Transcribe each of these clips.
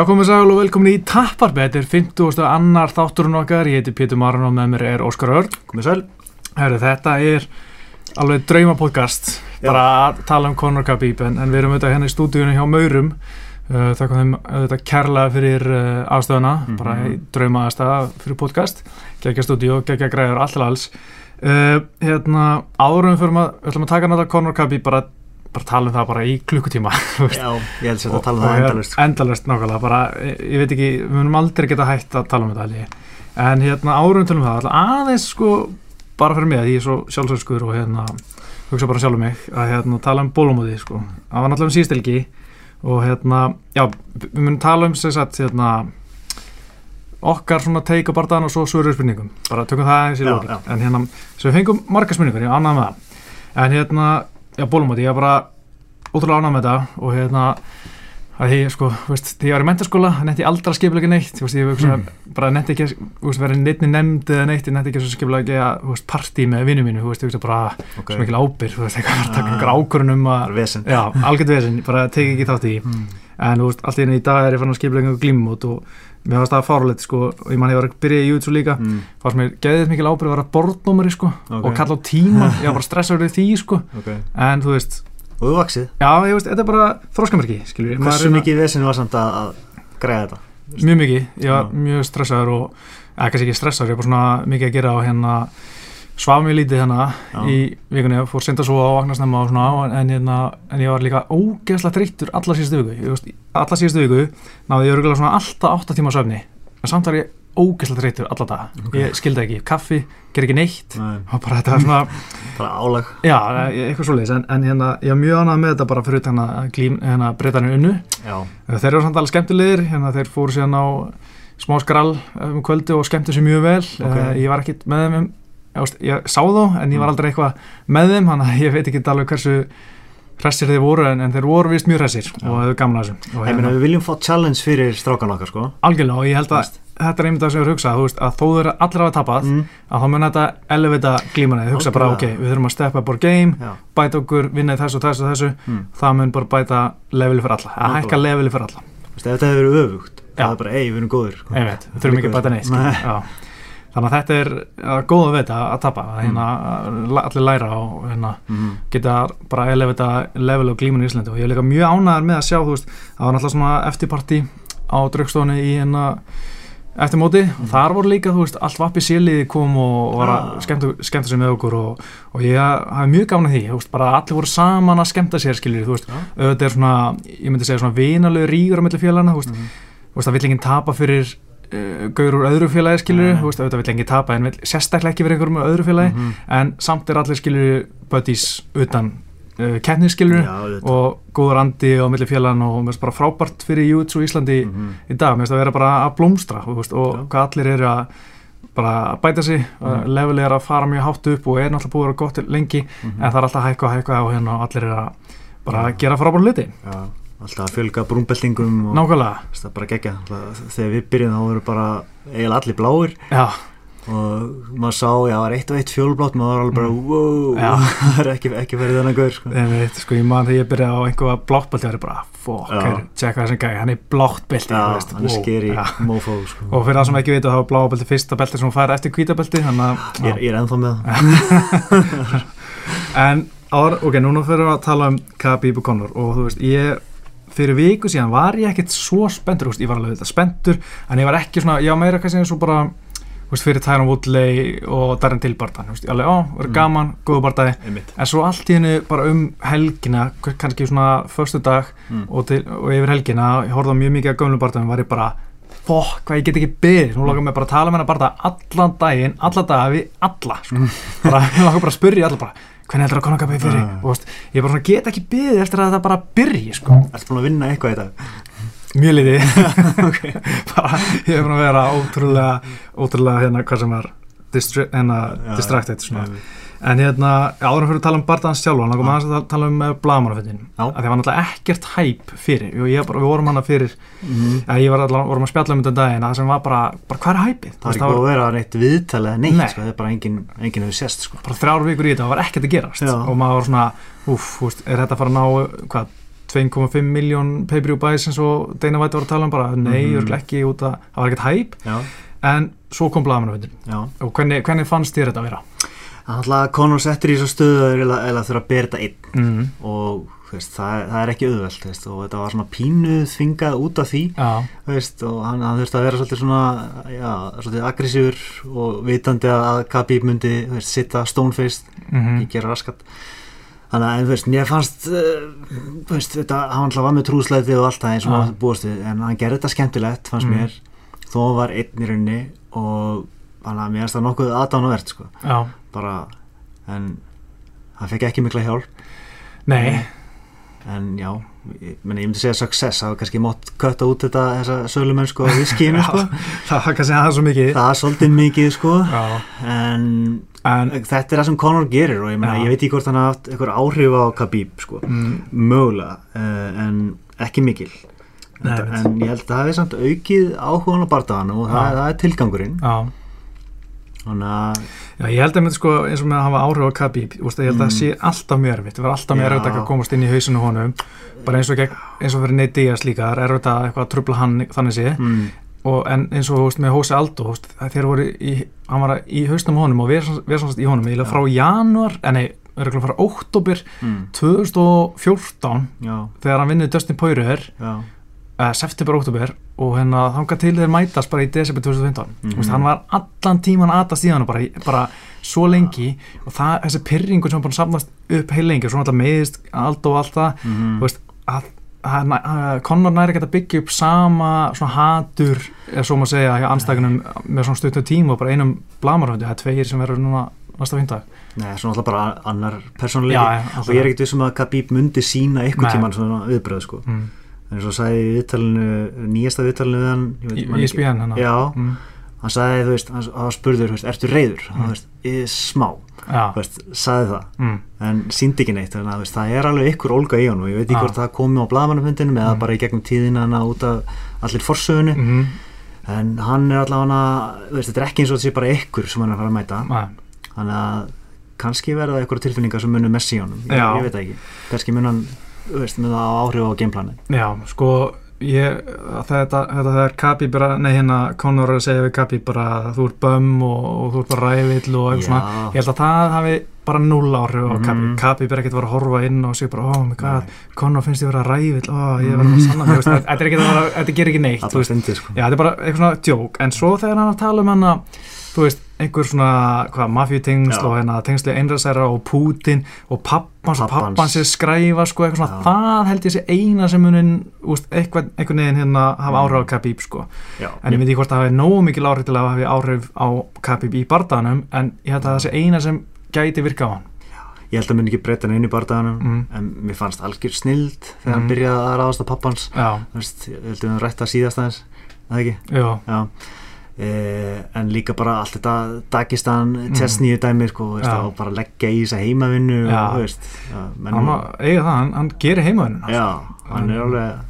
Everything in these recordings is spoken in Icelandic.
Já, komið sæl og velkomin í Tapparbe, þetta er 50. annar þátturinn okkar, ég heiti Pétur Marun og með mér er Óskar Örn. Komið sæl. Herru, þetta er alveg draumapodcast, bara að tala um Conor Khabib, en, en við erum auðvitað hérna í stúdíunum hjá Maurum, uh, þakka þeim auðvitað kærlega fyrir uh, afstöðuna, Mhm. bara í drauma aðstæða fyrir podcast, gegja stúdíu, gegja græður, allt alls. Uh, hérna, áðurum fyrir maður, við ætlum að taka náttúrulega Conor Khabib bara, bara tala um það bara í klukkutíma. Já, ég held sér að tala um það endalust. endalust nákvæmlega, bara, ég, veit ekki við munum aldrei geta hægt að tala um þetta alveg. en hérna árum tölum það aðeins sko, bara fyrir mig að ég er svo sjálfsögskur og hérna hugsa bara sjálf um mig, að hérna tala um bólumóði sko, það var náttúrulega um síðstelgi og hérna, já, við munum tala um sem sagt, hérna okkar svona teika bardaðan og svo svöru spurningum, bara tökum það aðeins í lókin en hérna, svo við fengum margar spurningar, ég ánægði með það en hérna, já, bólumóti, ég var bara ótrúlega ánægð með þetta og hérna að ég sko, veist, þegar ég var í mentaskóla netti ég skipla ekki neitt, þú veist, ég hugsa, Mm. bara netti ekki að, vera neittni nefnd eða neitt, ég netti ekki að skipla ekki að, þú veist, partí með vinnu mínu, þú veist, ég hugsa bara Ok, svo mikil ábyrg, þú veist, eitthvað að taka Ah. einhver ákvörun um að, já, algjörð vesinn, bara teki ekki þátt í. Mm. en þú veist, allt í dag er ég fann að skipla einhver glímumót og mér varst það fárulegt, sko, og ég man ég var að byrja í YouTube líka, Mm. fannst mér geðið mikil ábyrg að vera borðnúmeri, sko, Ok. og kalla á tíma, ég var bara stressaður við því, sko, Ok. en þú veist, Og þú vaksið. já, ég veist, þetta er bara þróskamerki, skilur ég, Hversu mikið vesen var samt að, að græða þetta? Mjög mikið, ég var mjög stressaður og, eða kannski ekki stressaður, ég var bara svona mikið að gera og hérna svaf mjög lítið hérna Já. í vikunni, fór senda svo á vakna snemma og svona, en, hérna, en ég var líka ógeðslega þreyttur alla síðustu viku, alla síðustu viku náði ég örgulega svona alltaf 8 tíma söfni, en samt var ég ógeðslega þreyttur alla daga, Ok. ég skildi ekki, kaffi, ger ekki neitt, Nei, og bara þetta var svona, bara álag. já, eitthvað svoleiðis, en, en hérna, ég var mjög ánægð með þetta bara fyrir glím, hérna, breytanir unnu, Já. Þeir eru samt alveg skemmtilegir, hérna þeir fóru síðan á smá skrall um kvöldi og skemmtu sér mjög vel. Ok. Eh, ég var ekkit með þeim, um, ég, ég sá þá en ég var Mm. aldrei eitthvað með þeim, þannig að ég veit ekki alveg hversu hressir þeir voru en, en þeir voru vist mjög hressir og gaman að þessu. Meina, við viljum fá challenge fyrir strákan okkar, sko. algjörlega og ég held að þetta er einmitt það sem ég er að hugsa, þú veist, að þó þeir eru allir hafa tapað, Mm. að þá mun þetta elevita glímana, ég hugsa bara, ok, við þurfum að steppa our game, Já. bæta okkur, vinna í þessu og þessu og þessu, Mm. það mun bara bæta leveli fyrir alla, að hækka leveli fyrir alla. Þetta hefur verið öfugt, það er bara, ei, við erum góðir. sko. Við þurfum ekki að bæta neitt. Þannig að þetta er uh, góð að vita að tapa að hérna, mm. allir læra og hérna, Mm. geta bara elevita level og glímun í Íslandi og ég er líka mjög ánægðar með að sjá þú veist, það var náttúrulega svona eftirparti á draugstofunni í hérna eftir móti og þar voru líka þú veist allt vappi síliði kom og, var að Ah. skemmta, sér með okkur og, og ég hafi mjög gána því þú veist, bara allir voru saman að skemmta sér skiljur þú veist, Já. auðvitað er svona ég myndi segja svona vinalegu rígur á milli félagana þú veist, Mm. þú veist, það vill enginn tapa fyrir uh, gaur úr öðru félagi skilur, þú veist, auðvitað vill enginn tapa en vill sérstaklega ekki fyrir einhverjum úr öðru félagi Mhm. en samt er allir skilur buddies utan uh, keppni skilur Já, auðvitað. og góður andi á milli félagan og mér finnst bara frábært fyrir Júts og Íslandi Mhm. í dag, mér finnst það vera bara að blómstra veist, og Já. hvað allir eru að bara að bæta sig, mm. Level er að fara mjög hátt upp og er náttúrulega búið að vera gott lengi Mhm. en það er alltaf að hækka og hækka og hérna og allir eru að bara Já. að gera frábæra hluti Já, alltaf að fjölga brúmbeltingum nákvæmlega, það bara gegja. Þegar við byrjum þá voru bara eiginlega allir bláir. Já, og maður sá, já, það var eitt og eitt fjólublátt maður var alveg bara, wow. Já. það er ekki, ekki verið þennan gaur sko. Ég veit, sko, ég man þegar ég byrjaði á einhverja bláttbelti það er bara, fokk, heyrðu, tjekka þessi gæði, hann er bláttbelti wow, sko. og fyrir það sem ekki vita þá er blábelti fyrsta belti sem hún fær eftir að, ég, ég er ennþá með það. En áður, ok, núna fyrir við að tala um og Conor. Og þú veist, ég fyrir viku síðan var ég ekkert svo spenntur, ég var alveg þetta spenntur en ég var ekki svona, ég var meira kannski eins og bara veist, fyrir Tyron Woodley og Darren Till veist, ég alveg, á, verður Mm. gaman góðu barðaði, einmitt en svo allt í hennu bara um helgina, kannski svona förstu dag mm. og, til, og yfir helgina ég horfði á mjög mikið af gömlu barndagum var ég bara fokk hvað ég get ekki beðið nú langar mig bara að tala með hennar barndag allan daginn alla daga við alla sko. bara, ég langar bara að spyrja alla bara hvernig heldur að konar kapið fyrir Ah. og, ég bara svona get ekki beðið eftir að þetta bara byrji sko. Ertu búin að vinna eitthvað í dag? mjög litið bara, ég er búin að vera ótrúlega ótrúlega hérna hvað sem var distra hérna, distracted svona. En hérna, áður en fyrir að tala um barndagans sjálf hann Já. maður að tala um blagamannaföndin Já. að það var náttúrulega ekkert hæp fyrir ég, bara, við vorum hana fyrir Mhm. Já, ég var allavega, vorum að spjalla um þetta um daginn að það sem var bara, bara hvað er hæpið? Það er ekki búið að vera neitt viðtalið eða neitt, Nei. sko, það er bara enginn engin hefur sést sko. bara þrjár vikur í þetta, það var ekkert að gerast Já. og maður var svona, úff, þú veist, er þetta að fara að ná hvað, 2,5 miljón pay-per-view buys eins og Dana White var að tala um bara nei, mm ekki út að það var ekkert hæp já, en svo kom blagamannafundin já og hvernig, hvernig fannst þér þetta að vera? Er alltaf Conor settur í svo stöðu eða, þurfa að bera þetta einn. Mm. og veist, það, það er ekki auðvelt veist, og þetta var svona pínuð þvingað út af því veist, og hann, hann þurfti að vera svolítið svona já, svolítið aggressífur og vitandi að Khabib myndi sitta stonefaced, mm ekki gera raskat. Þannig að þú veist, mér fannst uh, þú veist, þetta, hann alltaf var með trúsleiti og allt það eins og maður búist við en hann gerði þetta skemmtilegt, fannst Mhm. mér. Þó var einn í rauninni og þannig að mér fannst það nokkuð aðdánavert sko, bara en hann fekk ekki mikla hjálp. Nei. En já, ég, meni, ég myndi segja success, það var kannski mótt kötta út þetta þessa sölumennsku á viskínu sko. það var kannski aðeins svo mikið. Það er svolítið mikið sko. En en þetta er það sem Conor gerir og ég, meina, Já. ég veit ekki hvort hann haft einhver áhrif á Khabib sko, mm, mögulega uh, en ekki mikil. Nei, en, en ég held að það hefði samt aukið áhugan á bardaðan og það, það er tilgangurinn. Já. að Já, ég held að með sko eins og með að hafa áhrif á Khabib úst, ég held að það Mm. sé alltaf mjög erfitt. Það var alltaf mjög erfitt að komast inn í hausinu honum. Bara eins og, gegn, eins og fyrir Nate Diaz líka það er erfitt að eitthvað að trubla hann þannig sé. Mm, og en eins og úst, með Hose Aldo í, hann var í hausnum honum og við samst í honum ég Já. frá januar, en nei, örgulega frá óttobir mm, 2014 já, þegar hann vinnið Dustin Poirier. Já, uh, september, óttobir og hérna þangað til þeir mætast bara í desember 2015 Mhm. Úst, hann var allan tíman aðast í hann bara, bara svo lengi og það, þessi pyrringur sem hann samnast upp heil lengi og svona alltaf meðist Aldo og allt það mm, þú veist, að, að, að Conor næri að byggja upp sama svona hatur, eða svo maður segja hjá anstækunum með svona stuttum tíma og bara einum blamarhöndu, það er tveir sem verður núna næsta fyndag Nei, svona alltaf bara annar persónuleiki og ég er ekkert vissum að Khabib myndi sína Nei. tíman svona viðbröð sko. mm. En svo sagði í viðtalinu, nýjasta viðtalinu við hann ég í, í ekki- SPN hennar Já, mm. hann sagði, þú veist, hann, hann spurður, ertu reyður? Mm. Hann, veist, "Í smá, þú veist, sagði það Mm. en síndi ekki neitt, þannig að veist, það er alveg ykkur ólga í hann og ég veit ekki Já. hvort það komi á blaðmannafundinum eða Mm. bara í gegnum tíðina hana út af allir forsögunni, Mm. en hann er allavega, þetta er ekki eins og sé bara ykkur sem hann er að fara að mæta, Nei. þannig að kannski verða ykkur tilfinningar sem munum messi í honum, ég, ég veit ekki kannski mun hann, veist, mun það áhrif á gameplanin Já, sko ég, þetta, þetta þegar Kabi bara, nei hérna Conor er að segja við Kabi bara þú ert bömm og, og þú ert bara rævill og eitthvað svona, ég held að það hafi bara null áhrif á Kabi, Mhm. Kabi bara ekkert að að horfa inn og segja bara, oh my god, Conor finnst ég vera rævill, oh, ég verður að sanna þetta er ekki að neitt, það veist, stendir sko. Já, þetta er bara eitthvað svona djók, en svo þegar hann er að tala um hann að, þú veist, einhver svona, hvað, mafjutengsl Já. og hérna tengsli einræðsæra og Putin og pappans Pappans. pappans er skræfa, sko, eitthvað svona, Já. það held ég sé eina sem munin, einhvern veginn hérna hafa Mm. áhrif á Khabib, sko, Já, en ég veit ekki hvort það hafi nógu mikil áhrif til að hafi áhrif á Khabib í bardaganum, en ég held að það sé eina sem gæti virka á hann. ég held að mun ekki breyta hann inn í bardaganum Mm. en mér fannst algjör snild þegar Mm. hann byrjaði að ráðast á pappans Já, veist, ég held að við höfum rætt að síðast aðeins það ekki, já, já e, en líka bara allt þetta Dagestan, Chesney dæmi sko, veist, Mm. Og bara leggja í þessa heimavinnu Já. og veist menn, hann eiga það, hann, hann gerir heimaðunum. já, hann er alveg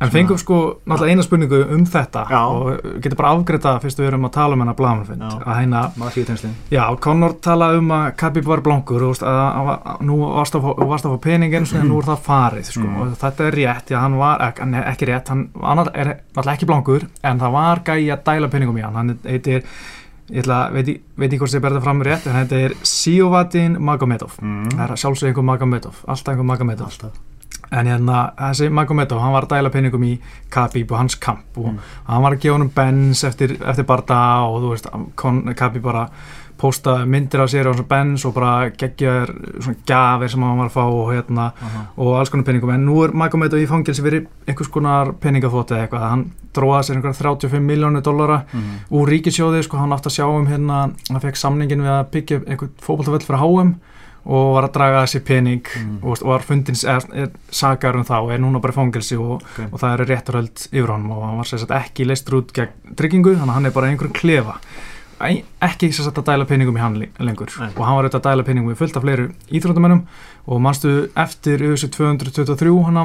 En fengum sko náttúrulega eina spurningu um þetta Já. og getur bara afgreita fyrst við erum að tala um hennar blamanfund Já. að hérna, mafíutenslin já, Conor talaði um að Khabib var blankur og nú varst að, fá- varst að fá peningin en nú er það farið sko. Mm. og þetta er rétt, já, hann var ek, hann er ekki rétt, hann var er náttúrulega ekki blankur en það var gæi að dæla peningum í hann hann heitir, ég ætla, veit, ég- veit ég hvort þið berða fram rétt, en þetta er Siovadin Magomedov mm. það er sjálfsög einhver Magomedov, alltaf einhver Magomedov alltaf en hérna þessi Magomedov, hann var að dæla peningum í Khabib og hans kamp og Mm. hann var að gefa honum bens eftir, eftir barda og þú veist, Khabib bara posta myndir af sér á svona bens og bara geggjaður svona gjafir sem hann var að fá og hérna Aha. og alls konar peningum, en nú er Magomedov í fangilsi fyrir einhvers konar peningafóti eða eitthvað, hann dróða sér einhverja 35 miljónu dollara Mhm. úr ríkisjóði, sko, hann átti að sjá um hérna, hann fekk samningin við að byggja einhvern fótboltavöll fyrir HM og var að draga þessi pening Mm. og, og var fundin er, sakar um það og er núna bara í fangelsi og, Ok. og það eru rétturhöld yfir honum og hann var sagt ekki leistur út gegn tryggingu þannig að hann er bara einhverjum klefa ekki sagt að dæla peningum í hann le- lengur Nei. og hann var auðvitað að dæla peningum í fullt af fleiri íþróttamennum og manstu eftir UFC 223 hann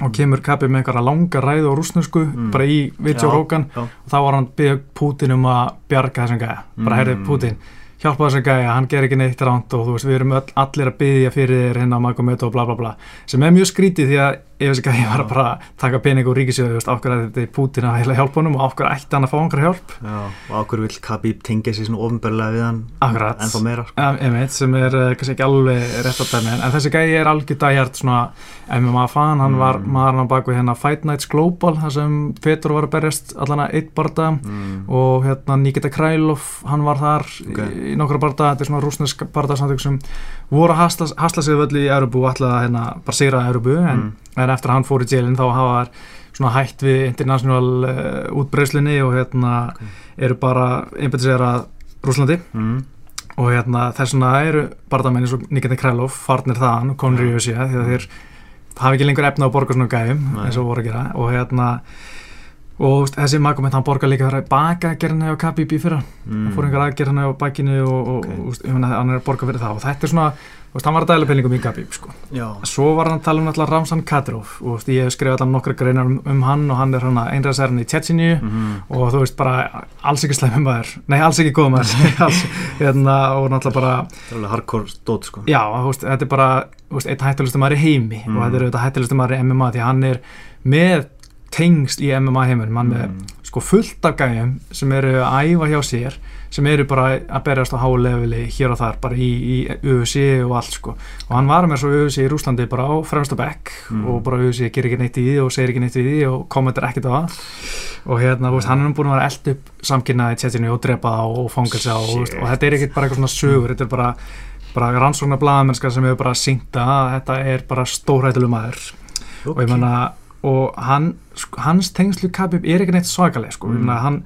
og kemur kapið með einhverja langa ræðu á rúsnusku Mm. bara í Vitjó Já, Rókan já. og þá var hann byggja Putin um að bjarga þessum gæja bara Mm. heyrði Putin hjálpa þess að gæja, hann ger ekki neitt ránt og þú veist, við erum öll, allir að byggja fyrir þér hérna á Magomed og bla bla bla sem er mjög skrítið því að ef þessi gæja var að bara taka pening úr ríkisjöðu, þú veist, ákveð að þetta er Putin að heila hjálpa honum og ákveð ætti hann að fá einhverja hjálp Já, og ákveður vil Khabib tengja sér svona ofinbarlega við hann Akkurat. ennþá meira sko. Ja, einmitt, sem er uh, kannski ekki alveg rétt að dæmi en, en þessi gæi er algjör dæhjart svona MMA fan, hann var Mm. maður hann bak við hérna Fight Nights Global þar sem Petur var að berjast allan að eitt barda mm. og hérna Nikita Krylov hann var þar Ok. í, í nokkra barda þetta er svona rúsnesk bardasamtök sem voru að hasla, hasla sig völlu í Európu og ætlaði að hérna bara sigra Európu en, en eftir að hann fór í jailin þá hafa þær svona hætt við international uh, útbreyslinni og hérna Ok. eru bara einbætið sér að Rúslandi Mm. og hérna þess vegna eru bardamenn eins og Nikita Krylov farnir þaðan og konur í USA því að þeir hafa ekki lengur efna á að borga svona gæfum Nei. eins og voru að gera og hérna og þessi Magomed hann borgar líka fyrir baka gerðinni á í fyrra Mm. hann fór einhver aðgerð hann á bakinu og, og, Ok. og veist, ég meina, hann er að borga fyrir það og þetta er svona, veist, hann var að dæla peningum í Khabib sko. Svo var hann að tala um alltaf Ramzan Kadyrov og veist, ég hef skrifað alltaf nokkra greinar um, um hann og hann er hann einræðsærinn í Tjetsinju mm. og þú veist bara alls ekki slæmi maður nei alls ekki góð maður alls, hérna, og náttúrulega bara það er alveg hardcore dót sko. já, veist, þetta er bara einn hættulegstu maður í heimi Mm. og þetta er auðvitað hættulegstu maður í MMA því að hann er með tengsl í MMA heiminum hann er Mm. sko fullt af gæjum sem eru að æfa hjá sér sem eru bara að berjast á hálefili hér og þar bara í, í UFC og allt sko. Og hann var með svo UFC í Rúslandi bara á fremsta bekk Mm. og bara UFC gerir ekki neitt í því og segir ekki neitt í því og kommentar ekkert á það. Og hérna, veist, hann er nú búin að vera eld upp samkynnaði tjetinu og drepa það og fangelsa og, veist, og þetta er ekkert bara eitthvað svona sögur þetta er bara, bara rannsóknar blaðamennska sem hefur bara sýnta að þetta er bara stórhættileg maður. Og ég menna og hann, hans tengslu Khabib er ekki neitt svakaleg sko, ég Mm. menna hann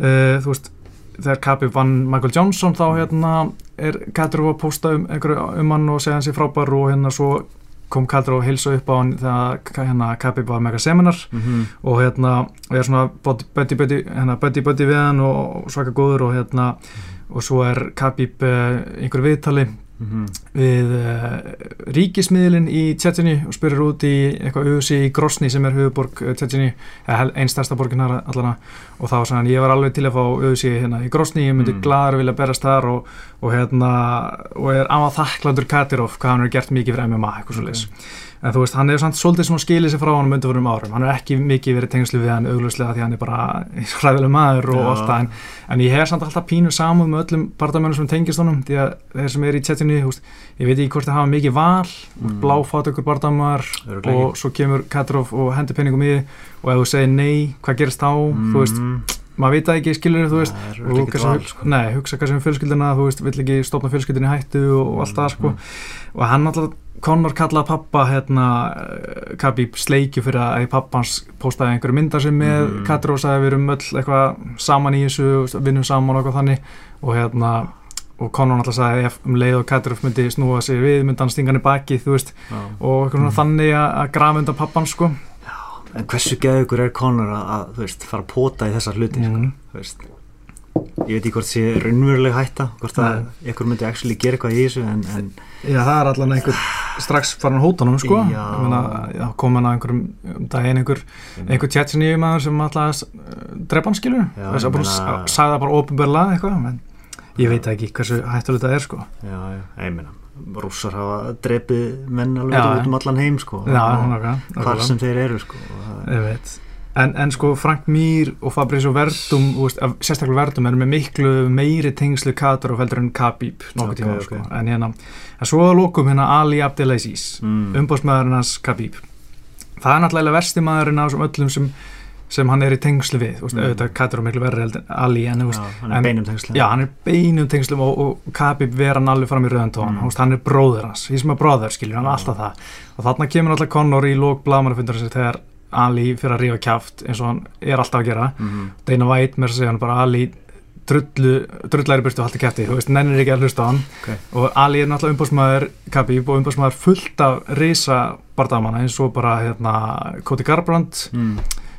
uh, þú veist, þegar Khabib vann Michael Johnson þá hérna er Kadyrov að posta um, um hann og segja hann sér frábær og hérna svo kom Kadyrov að hilsa upp á hann þegar hérna Khabib var eitthvað seminar mm -hmm. og hérna og er svona buddy buddy hérna við hann og, svaka góður og hérna og svo er Khabib uh, einhverju viðtali Mhm. við uh, ríkismiðlinn í Tjetjini og spyrir út í eitthvað auðvisi í Grosni sem er höfuborg uh, Tjetjini, einn stærsta borgin þar allana og þá sann ég var alveg til að fá auðvisi hérna í Grosni, ég myndi Mm. mm. gladur vilja berast þar og, og hérna og er á að þakklandur Katirov hvað hann er gert mikið fyrir MMA, eitthvað svo leis en þú veist, hann samt svolítið svona skilið sér frá hann undir fyrir árum, hann er ekki mikið verið tengslu við hann auglustlega því hann er bara hræðileg maður og allt það en, en ég hef samt alltaf pínu samúð með öllum bardamönnum sem tengist honum því að þeir sem er í tjettinu, ég veit ekki hvort það hafa mikið val, Mm. mm. bláfátökur bardamar Örugglega og svo kemur Katarov og hendur penningum í og ef þú segir nei, hvað gerist þá þú veist, Mhm. maður veit það ekki, skilur þú veist er og örugglega ekkert kannski, val, sko. nei, hugsa kannski um fjölskyldina þú veist, vill ekki stopna fjölskyldinni í hættu og, allt það sko Mhm. og hann alltaf, Conor kallaði pappa hérna, eh, Khabib sleikju fyrir að pappans postaði einhverju myndar sem með mm. Katró sagði við erum öll eitthvað saman í þessu vinnum saman og eitthvað þannig og hérna og Conor alltaf sagði ef um leið og Katró myndi snúa sig við, myndi hann stinga hann í baki þú veist, Já. og eitthvað svona þannig að, að grafa undan pappan sko En hversu geðugur er Conor að, að þú veist, fara að pota í þessar hluti sko, Mhm. þú veist. Ég veit ekki hvort sé raunveruleg hætta hvort að ykkur myndi actually gera eitthvað í þessu en, en Já, það er allan einhver strax farin að hóta honum sko. Já. Ég meina, já, kom hann að einhverjum um daginn einhver, einhver tjetsinni maður sem alltaf drepa hann skilur Já, þess að ég bara meina- s- sagði það bara ofinbörlega eitthvað en ég veit ekki hversu hættur þetta er sko. Já, já, ég meina rússar hafa drepið menn alveg Já, út um allan heim sko. Já, og nákvæmlega, hvar nákvæmlega. sem þeir eru sko og það- Ég veit En, en sko Frank Mir og Fabrizio Verdum veist, sérstaklega Verdum eru með miklu meiri tengslu Katar og feldur en Khabib nokkuð Ok, tíma ok. sko. en hérna, en svo lókum hérna Ali Abdelaziz Mm. umbásmaðurinn hans Khabib það er náttúrulega versti maðurinn þessum öllum sem, sem hann er í tengslu við veist, Mm. auðvitað Katar er miklu verri heldur en Ali en Já, hann er beinum tengslu já, hann er beinum tengslum og, og Khabib ver hann alveg fram í rauðan tón Mm. mm. hann er bróður hans, he's my brother skilur, hann er alltaf það og þarna kemur alltaf Conor í lók blaðmannafundar þegar Ali fyrir að rífa kjáft eins og hann er alltaf að gera Mhm. Dana White með að segja hann bara Ali drullu, drullæri burtu haldi kæfti þú veist, nennir ekki að hlusta á hann Ok. og Ali er náttúrulega umbásmaður Khabib og umbásmaður fullt af risa bardamanna eins og bara hérna, Cody Garbrandt Mm.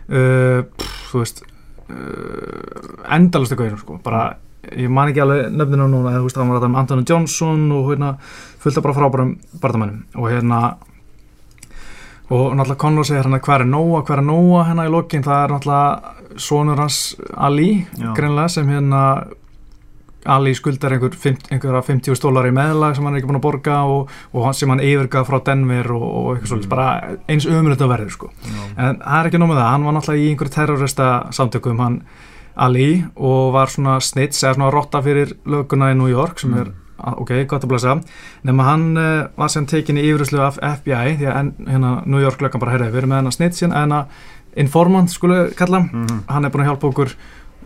uh, pff, þú veist uh, endalustu gauðum sko bara, ég man ekki alveg nöfninu núna eða þú veist, það var þetta um Anthony Johnson og hérna, fullt af bara frábærum bardamannum og hérna og náttúrulega Conor segir hérna hver er Nóa, hver er Nóa? Hérna í lokin, það er náttúrulega sonur hans Ali, greinlega sem hérna Ali skuldar einhver, einhverja 50 stólar í meðlag sem hann er ekki búin að borga og, og sem hann yfirgað frá Denver og, og eitthvað svolítið, bara eins umrönd að verður sko. En það er ekki nóg með það, hann var náttúrulega í einhverju terrorista samtökum, hann Ali og var svona snitts eða svona rotta fyrir löguna í New York sem er, Mm. Ok, gott að blæsa nema hann uh, var sem tekin í yfiruslu af FBI því að en, hérna New York löggan bara heyrði, við erum með hennar snitts hérna, hennar informant skulu kalla hann. Mhm. hann er búin að hjálpa okkur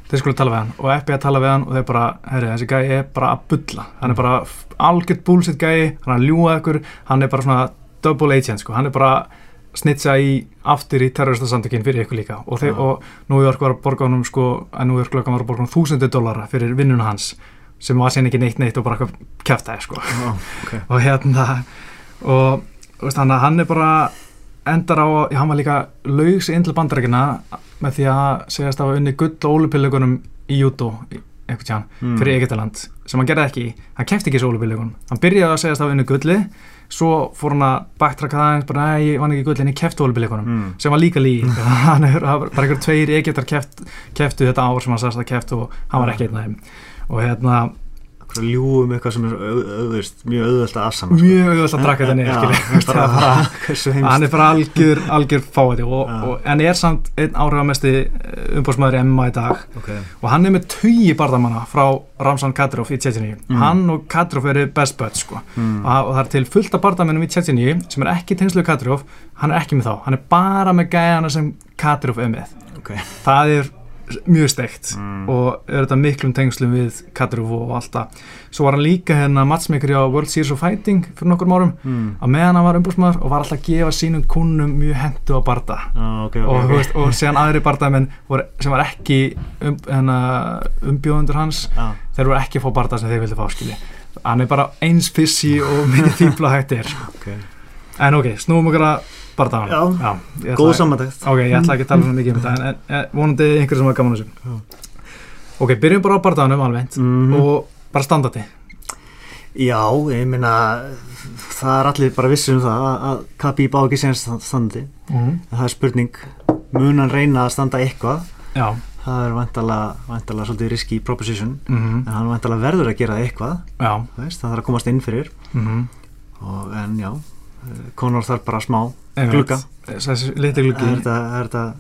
þeir skulle tala við hann. Og FBI tala við hann og þeir bara, herri, þessi gæi er bara að bulla. Hann er bara algjört bullshit gæi hann er að ljúga ykkur, hann er bara svona double agent, sko, hann er bara snitsa í aftur í terroristasamtökin fyrir ykkur líka. Og, þeir, og New York var að borga honum sko, að New York löggan var að borga honum þúsundu dollara fyrir vinnuna hans sem var síðan ekki neitt neitt og bara eitthvað kæftæði sko Já, ok. og hérna og veist, hann, hann er bara endar á, hann var líka laugs inn til bandarækina með því að segjast að hafa unni gull og ólupillegunum í tján Mm. fyrir Egyptaland, sem hann gerði ekki hann kefti ekki þessu ólupillegunum, hann byrjaði að segjast að hafa unni gulli, svo fór hann að backtracka það eins, bara nei, ég vann ekki gulli en ég kefti ólupillegunum, Mm. sem var líka lí hann er bara einhver tveir Egyptar keft, keftu þetta ár sem hann sagðist að keftu og hann var ekki einn af þeim og hérna, ljúum eitthvað sem er au, au, veist, mjög auðvöld að afsanna mjög auðvitað að draka þetta Hversu hann er bara algjör, algjör fáiði og, og, en er samt einn áhrifamesti umbóðsmaður í MMA í dag. Ok, og hann er með tugi bardamanna frá Ramzan Kadyrov í Tjetjini Mm. hann og Kadyrov eru best buds sko. mm. og, það er til fullt af bardamennum í Tjetjini sem er ekki tengslu Kadyrov. Hann er ekki með þá, hann er bara með gæjana sem Kadyrov er með. Ok. Það er mjög steikt Mm. og er þetta miklum tengslum við Kadyrov og allt það. Svo var hann líka hérna matchmaker á World Series of Fighting fyrir nokkur árum. Mm. að meðan hann var umbúrsmaður og var alltaf að gefa sínum kunnum mjög hendu á barda. Ah, ok, ok, og, ok. okay. veist, og síðan aðri bardamenn sem var ekki um, hana, umbjóðundur hans ah, þeir voru ekki að fá barda sem þeir vildi fá skilji. Hann er bara eins fissi og mikið er ok. En ok, snúum okkur að bardaðan Já, ég Góð samantækt ok, ég ætla ekki að tala svona mikið um þetta en, en, vonandi einhver sem var gaman að Já. ok, byrjum bara á bardaðanum alveg mm og bara standandi Já, ég meina það er allir bara vissir um það að- að Khabib á ekki senast standi mm. en það er spurning mun hann reyna að standa eitthvað? Já, það er vantalega, svolítið risky proposition mm en hann vantalega verður að gera eitthvað. Já. Það þarf að komast inn fyrir. Mm og, en já, eh, Conor þarf bara smá glugga. liti er gluggi. Er þetta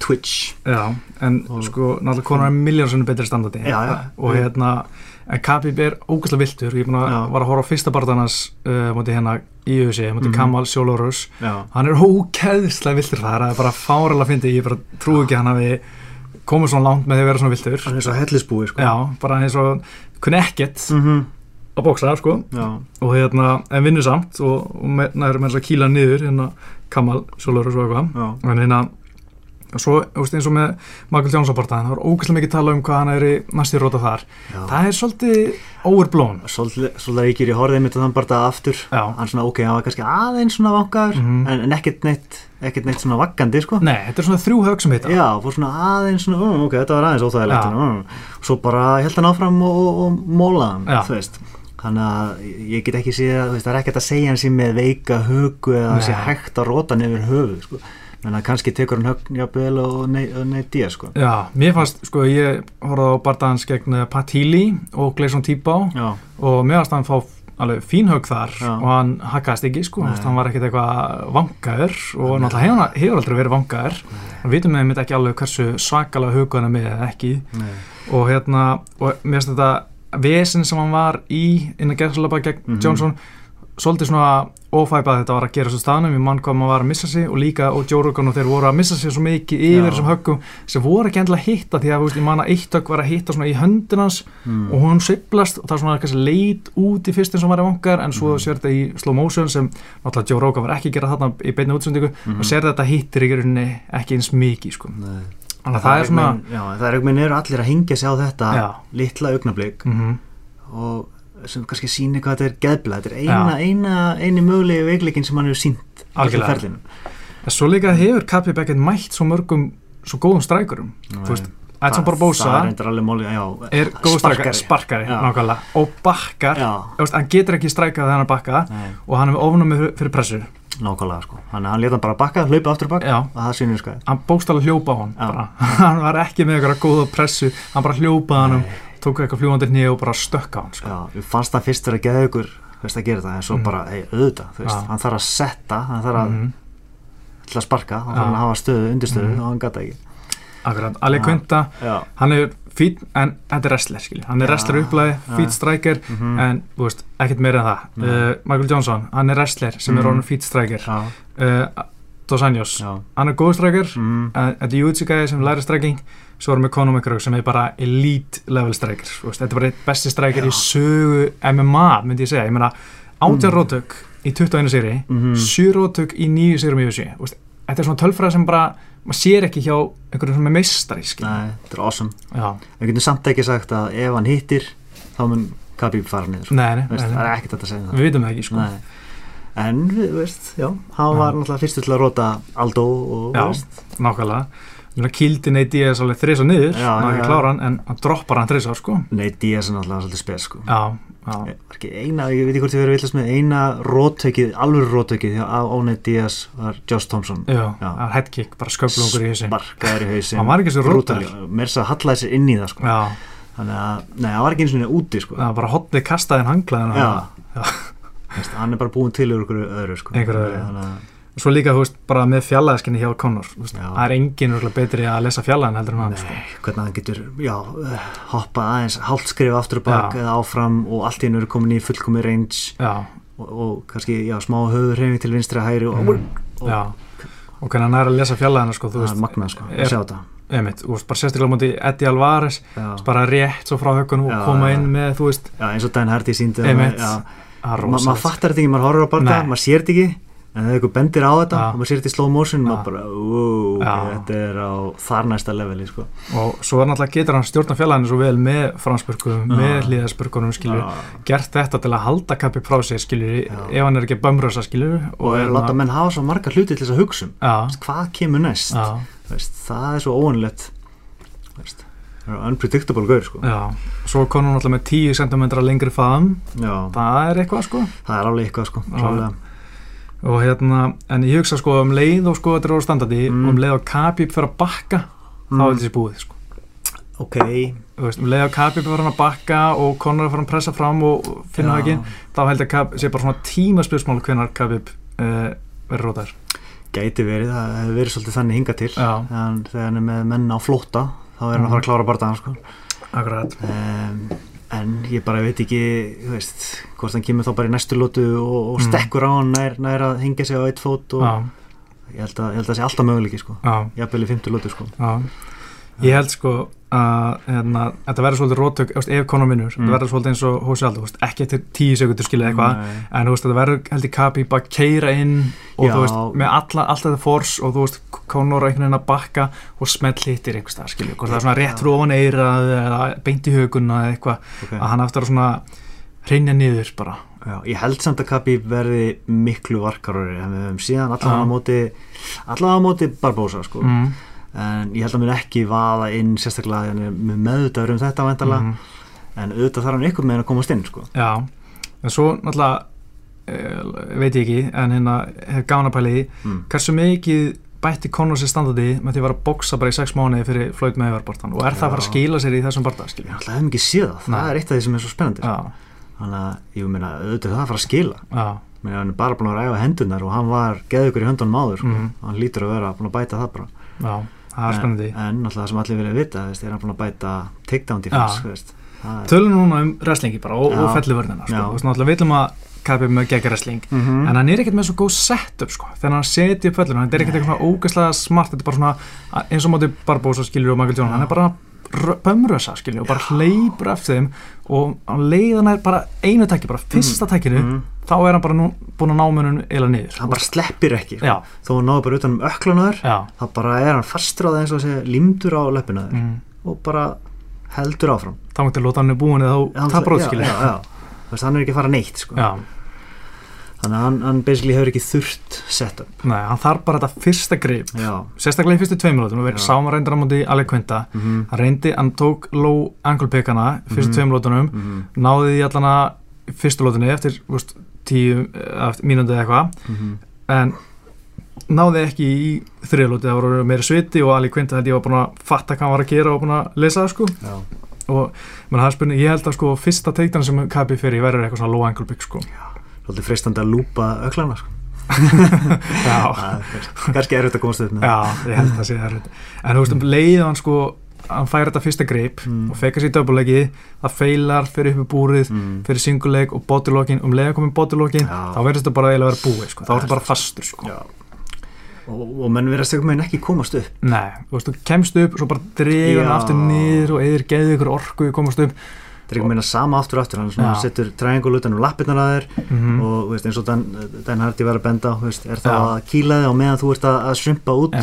Twitch? Já, en Og- sko, náttúrulega konar er miljónsunni betri standardi. Já, já. og hérna, en Khabib er ógæslega viltur, ég er að var að horfa á fyrsta barðanars uh, mútið hérna í USA, mútið Mhm. Kamal Sjólórus hann er ógæðslega viltur það er bara fáralega fyndi, ég bara trú ekki að hann hafi komið svona langt með því að vera svona viltur hann er svo hellisbúi sko. Já, bara eins og kunni ekkert. Mm að bóksa, sko. Já, og hérna, en vinnur samt og, og með, næður með þess að kýla niður hérna Kamal Sjólórus og eitthvað. Já, en hérna og svo, eins og með Michael Johnson partaðin, það var ógæslega mikið tala um hvað hann er í næstu róta þar, já. það er svolítið overblown, Svolítið ríkir í horðið mitt og þann bara það aftur. Já. Hann svona ok, hann var kannski aðeins svona vangaður Mhm. en, en ekkert neitt ekkert neitt svona vaggandi sko. Nei, þetta er svona þrjú hög sem heita já, fór svona aðeins svona, oh, ok, þetta var aðeins óþægilegt Já. uh, svo bara held hann áfram og, og, og móla hann, Já. þú veist þannig að ég get ekki séð veist, það er ekkert að segja hann sér með veika hugu eða það sé Nei. hægt að róta hann yfir höfuð sko. menn að kannski tekur hann högn jafnvel og neitt dýja sko Já, mér fannst, sko, ég horfði á barndagans gegn eh, Pat Healy og Gleison Tíbá já, og mér fannst hann fá alveg fín hög þar Já. og hann hakkaðist ekki, sko, Nei. Hann var ekkert eitthvað vangaður og náttúrulega hefur, hann- hefur aldrei verið vangaður við vitum með mitt ekki alveg hversu svakalega huga hann er með ekki nei, og hérna, og mér finnst þetta vesen sem hann var í innan gerðsalaba gegn Mhm. Johnson svolítið svona ófæpað þetta var að gera svo staðnum í mann hvað maður var að missa sig og líka og Joe Rogan og þeir voru að missa sig svo mikið yfir þessum höggum sem voru ekki endilega að hitta því að ég man að eitt högg var að hitta svona í höndin hans mm. og hún sveiflast og það er svona kannski leit út í fyrst eins og hann var í vangar en svo Mhm. sér þetta í slow motion sem náttúrulega Joe Rogan var ekki að gera þarna í beinni útsendingu Mhm. og sér þetta hittir í rauninni ekki eins mikið sko. nei þannig að það er svona já, það er einhvern veginn eru allir að hengja sig á þetta Já. litla augnablík? Mm og sem kannski sýnir hvað þetta er geðbla þetta er eina, eina, eini mögulegi veikleikin sem hann hefur sínt Algjörlega. En svo líka hefur Kapi Beckett mætt svo mörgum svo góðum strækurum. Þú veist, Edson Barbosa er er góð strækari, sparkari. Nákvæmlega, og bakkar. Hann getur ekki strækað þegar hann bakka nei, og hann hefur ofnum fyrir, fyrir pressu nákvæmlega sko. Hann, hann leta hann bara bakka, hlaupa aftur bak Já. og það sýnir sko hann bókstala hljópa á hann hann var ekki með eitthvað góða pressu. Hann bara hljópaði hann um tók eitthvað fljúandir nýja og bara stökk á hann sko. Já, við fannst það fyrst verið að geða ykkur veist, að gera það, en svo Mhm. bara, hei, auðvitað þú veist, Já. hann þarf að setta, hann þarf að, til að sparka hann þarf að hafa stöðu, undirstöðu Mhm. og hann gata ekki. Akkurat, Ali Já, hann er fít, en þetta er wrestler skilji. hann er wrestler upplæði, feet striker mhm. en þú veist, ekkert meira en það Nei. uh, Michael Johnson, hann er wrestler sem er Mhm. orðin feet striker uh, Dos Anjos, hann er góð striker mm, uh, þetta er Jútsi gæði sem læri striking svo erum við Conor McGregor sem er bara elite level striker, þú veist, þetta er bara eitt besti striker Já. í sögu MMA myndi ég segja, ég meina átjar Mm. rótök í 21 seri mhm. sjö rótök í nýju sérum í UFC þú veist, þetta er svona tölfræð sem bara maður sér ekki hjá einhverjum sem er meistari. Nei, þetta er awesome. Við getum samt ekki sagt að ef hann hittir þá mun Khabib fara niður. Nei, nei, Veist, nei, Það er ekkert að segja það. Við vitum það ekki sko. En, við veist, já, hann var náttúrulega fyrstur til að róta Aldo og, Já. nákvæmlega kildi Nate Diaz alveg og niður Já, hann já, ekki já. klára hann, en hann droppar hann þrís sko. Nate Diaz er náttúrulega svolítið spes, sko. Já, já, ekki eina, ég veit ekki hvort ég verið villast með eina róttökið, alveg róttökið hjá á Nate Diaz var Josh Thompson. Er headkick bara sköflungur í þessi Sparkaður í hausinn. Hann var ekki svo róttækur. Mér þess að hallaði sér inn í það, sko. Þannig að, nei, hann var ekki eins og úti, sko. Bara hotnið kastaðin hanglaðin hann er bara búin til úr einhverju öðru, sko svo líka, þú veist, bara með fjallaðiskinni hjá Conor þú veist, það er engin örugglega betri að lesa fjallaðin heldur en hann sko. nei, hvernig hann getur, já, uh, hoppa aðeins, hálft skrifa aftur og bak Já. eða áfram og allt í hennu er komin í fullkomi range já, og, og kannski, já, smá höfurhefing til vinstri að hægri og, Mm. og já og hvernig hann er að lesa fjallaðina sko, þú það veist, er magnað, sko, er- að sjá þetta einmitt, veist, bara sérstaklega mútið Eddie Alvarez bara rétt svo frá hökunum og koma inn með, þú veist, já, eins og Dan Hardy síndi Einmitt. já, að ma maður fattar þetta ekki, maður horfir á barða Nei. maður sér þetta ekki, en þegar ykkur bendir á þetta og maður sér þetta í slow motion, Já. maður bara wow, þetta er á þar næsta leveli, sko. Og svo er náttúrulega getur hann stjórna fjallaðinu svo vel með fransburgum, með Já. gert þetta til að halda kappi frá sér skilju, Já. ef hann er ekki bömrösa skilju og er láta menn hafa svo marga hluti til þess að hugsa um. Já, Veist, hvað kemur næst? Já, veist, það er svo óanlegt það er unpredictable gaur sko. já. Svo kom hann náttúrulega með 10 cm lengri faðum það er eitthvað sko. Það er alveg eitthvað sko. Og hérna, en ég hugsa sko um leið og sko þetta er á standardi, Mm. og um leið og Khabib fyrir að bakka, þá Mm. er þessi búið sko. Ok, veist, um leið og Khabib fyrir að bakka og er fyrir að pressa fram og finna það ekki þá held ég að sé bara svona tímaspjörsmál hvenar Khabib uh, verður rótaður. Gæti verið það hefur verið svolítið þannig hinga til. En þegar hann er með menn á flótta þá er hann að fara að klára bardaðan sko. akkurat. Um, en ég bara veit ekki veist, hvort hann kemur þá bara í næstu lótu og, og Mm. stekkur á hann nær, nær að hingja sig á eitt fót og ég held, að, ég held að það sé alltaf möguleiki sko. jafnvel í fymtu lótu sko. já ég held sko að hérna, þetta verður svolítið rótök ef Conor vinnur, Mm. þetta verður svolítið eins og þú veist, ekki eftir tíu sekundur skilja eitthvað en veist, þetta verður held ég Khabib að keira inn og Já. þú veist, með alla, allt þetta force og þú veist, Conor einhvern veginn að bakka og smell hittir einhvers það, skilju, hvort það er svona rétt róan eira eða beint í höguna eða eitthvað, okay. að hann að svona hreinja niður bara Já, ég held samt að Khabib verði miklu varkarori en við höfum síðan allavega á móti allavega á móti Barbosa sko. mm. En ég held að mér ekki vaða inn sérstaklega með meðutaður um þetta væntalega mm. en auðvitað þarf hann ykkur með að komast inn sko. Já, en svo náttúrulega uh, veit ég ekki en hérna hef gána pæli í mm. hversu mikið bætti Conor sér standandi með því að vera að boksa bara í sex mánuði fyrir Floyd Mayweather-bortan og er það að fara að Já. skila sér í þessum borta, ég skilja? ætla að hef ekki séð það, það er eitt af því sem er svo spennandi sko. Já, þannig að ég meina auðvitað það að fara að skila já, Meni, hann er bara búin að ræfa hendunar og hann var geðugur í höndunum áður sko. Mhm. hann lítur að vera búin að bæta það bara já, það er spennandi. en, náttúrulega það sem allir vilja vita veist, er hann búin að bæta takedown defense Tölum núna um wrestlingi bara og, og fellivörnina, sko. Veist, náttúrulega viljum að kapið með geggar wrestling Mhm. en hann er ekkert með svo góð setup sko þegar hann seti upp fellinu, hann er ekkert eitthvað ógæslega smart, þetta er bara svona eins og móti Barbosa skilur og Michael Jordan, hann er bara bömrösa skilur og bara hleypur eftir þeim og hann leiðan er bara einu tæki, bara fyrsta Mhm. Þá er hann bara nú, búin að ná munum eila niður hann bara sleppir ekki sko. já, þó hann náður bara utan um já, þá bara er hann fastur á það eins og sé limdur á löpunaður mm. og bara heldur áfram þá mútti lóta hann er búin eða þá. Þú veist, hann er ekki að fara neitt sko. já, þannig að hann, hann basically hefur ekki þurft setup nei, hann þarf bara þetta fyrsta grip já, sérstaklega í fyrstu tveim minútum, við Já. sáum að reynda móti Alec Quinta, mm -hmm. hann reyndi hann tók low angle pickana fyrstu Mhm. tveim lótunum Mm náði því allana fyrstu lótunni eftir veist, tíu eh, mínúndi eða eitthvað. -hmm. en náði ekki í þriðlóti það voru meiri sviti og Ali Quinta held ég var búin að fatta hvað hann var að gera og búin að lesa það sko. Já, og menn, það er spurning, ég held að sko fyrsta teiktan sem Kabi fyrir verður eitthvað svona low angle bygg sko. Svolítið freistandi að lúpa öklana sko. já, Það er kannski erfitt að komast upp með. Já, ég held að það sé erfitt. en þú veist, um leið hann sko hann fær þetta fyrsta greip Mm. og fekar sér döpuleiki, það feilar fyrir upp í búrið, Mm. fyrir singuleik og bodylockin, um leið að koma í bodylockin Já. þá verður þetta bara eiginlega að vera búið sko. þá er þetta bara fastur sko. Og, og menn verðast eitthvað meginn ekki komast upp Nei, þú veist, þú kemst upp svo bara dregur hann aftur niður og eðir geðu ykkur orku í komast upp Það er eitthvað meina sama aftur og aftur Hann setur triangle utan um lappirnar að þér mm og þú veist, eins og Dan, Dan Hardy var að benda veist, er það að kýla þig á meðan þú ert að, að svimpa út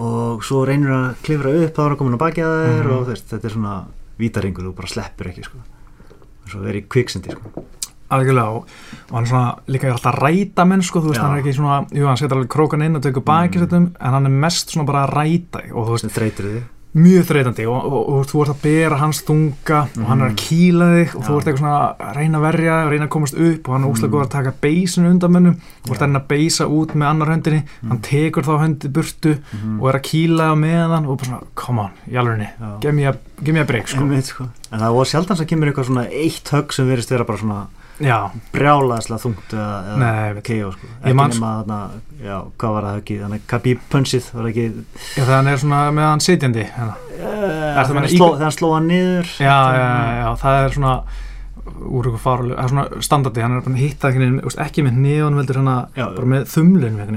og svo reynir að klifra upp þá er að koma að baki að þér Mhm. og þú veist, þetta er svona vítaringur, þú bara sleppur ekki sko. svo verið í kviksendi sko. algjörlega og, og hann er svona líka er alltaf að ræta menn sko, þú veist, Já. hann er ekki svona jú, hann setur alveg krókan inn og tekur baki Mm. mm. en hann er mest svona bara að ræta og þú veist, þreytir þig mjög þreytandi og, og, og, þú ert að bera hans þunga og hann er að kýla þig og þú Já. ert eitthvað svona að reyna að verja og reyna að komast upp og hann er Mm. úslega góð að taka beisinu undan mönnum og ert að reyna að beisa út með annar höndinni hann tekur þá höndi burtu Mhm. og er að kýla á meðan og bara svona, come on, í alvegni, Já. give me a, give me a break sko. En það var sjálfan sem kemur eitthvað svona eitt högg sem verist vera bara svona já, brjálaðslega þungt eða, KO sko. Ekki nema þarna, já, hvað var það höggið þannig Kabi punchið var ekki? Já, hann er svona með hann sitjandi meina hann í- sló, þegar hann sló hann niður já, já, já, það er svona úr ykkur faruleg, það er svona standardi hann er bara að hitta ekki, ekki með nýðan veldur hann að bara með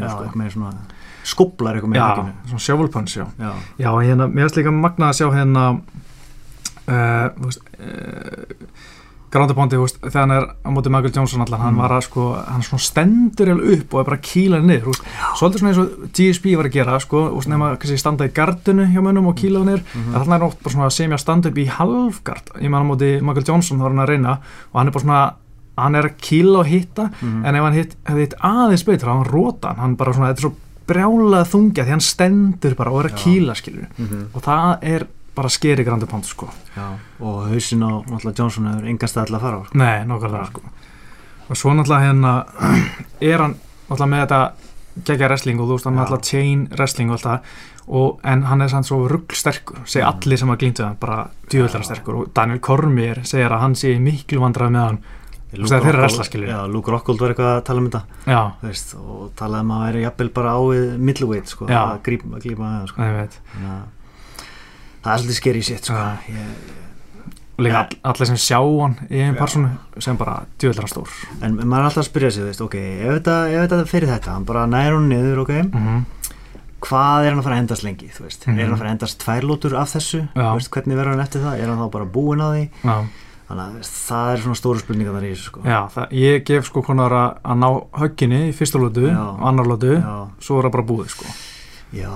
já, sko. skoblar eitthvað með já, svona shovel punch, já. Já, hérna, mér finnst líka magna að sjá hérna uh, þú veist uh, Veist, þegar hann er á móti Michael Johnson allan, hann Mm. var að sko hann svona stendur alveg upp og er bara að kýla niður, veist, svolítið svona eins og GSP var að gera, sko, svona nema kannski standa í gardinu hjá mönnum og kýla niður Mhm. en þarna er oft bara svona að standa upp í halfgard ég man á móti Michael Johnson, þá var hann að reyna og hann er bara svona, hann er að kýla og hitta Mhm. en ef hann hitt, hefði hitt aðeins betur, þá hann rótan, hann bara svona, þetta er svo brjálað þungja því hann stendur bara og er að Já. kýla, skilur Mhm. og það er bara skeri grandi pont sko. og hausin á Johnson hefur til að fara á sko. nei, nokkarlega sko. og svo náttúrulega hérna er hann náttúrulega með þetta gegja wrestling og þú veist hann Já. náttúrulega chain wrestling og allt það og, en hann er sann svo ruggsterkur segja Mm. allir sem að glýndu hann bara djúvöldara Já. sterkur og Daniel Cormier segir að hann sé miklu vandrað með hann er þeirra Rockhold- wrestla, skilur. já, Luke Rockhold var eitthvað að tala um þetta veist, og talaði um að væri jafnvel bara á við middleweight sko, að grípa með það sko. ég veit Þannig að það er svolítið skeri sitt sko. Og líka all, allir sem sjá hann í einn personu sem bara djúvöldara stór. En maður er alltaf að spyrja sig veist, ok, ef þetta, ef þetta fyrir þetta hann bara næður hún niður, ok? Mm hvað er hann að fara að endast lengi, veist? Mhm. er hann að fara að endast tvær lótur af þessu? Veist, hvernig verður hann eftir það, er hann þá bara búinn að því? Já. Þannig að það er svona stóru spurningar þar í þessu sko. Já, það, ég gef sko konar að, að ná högginni í fyrsta lótu annar lótu, svo er það bara búið sko. Já,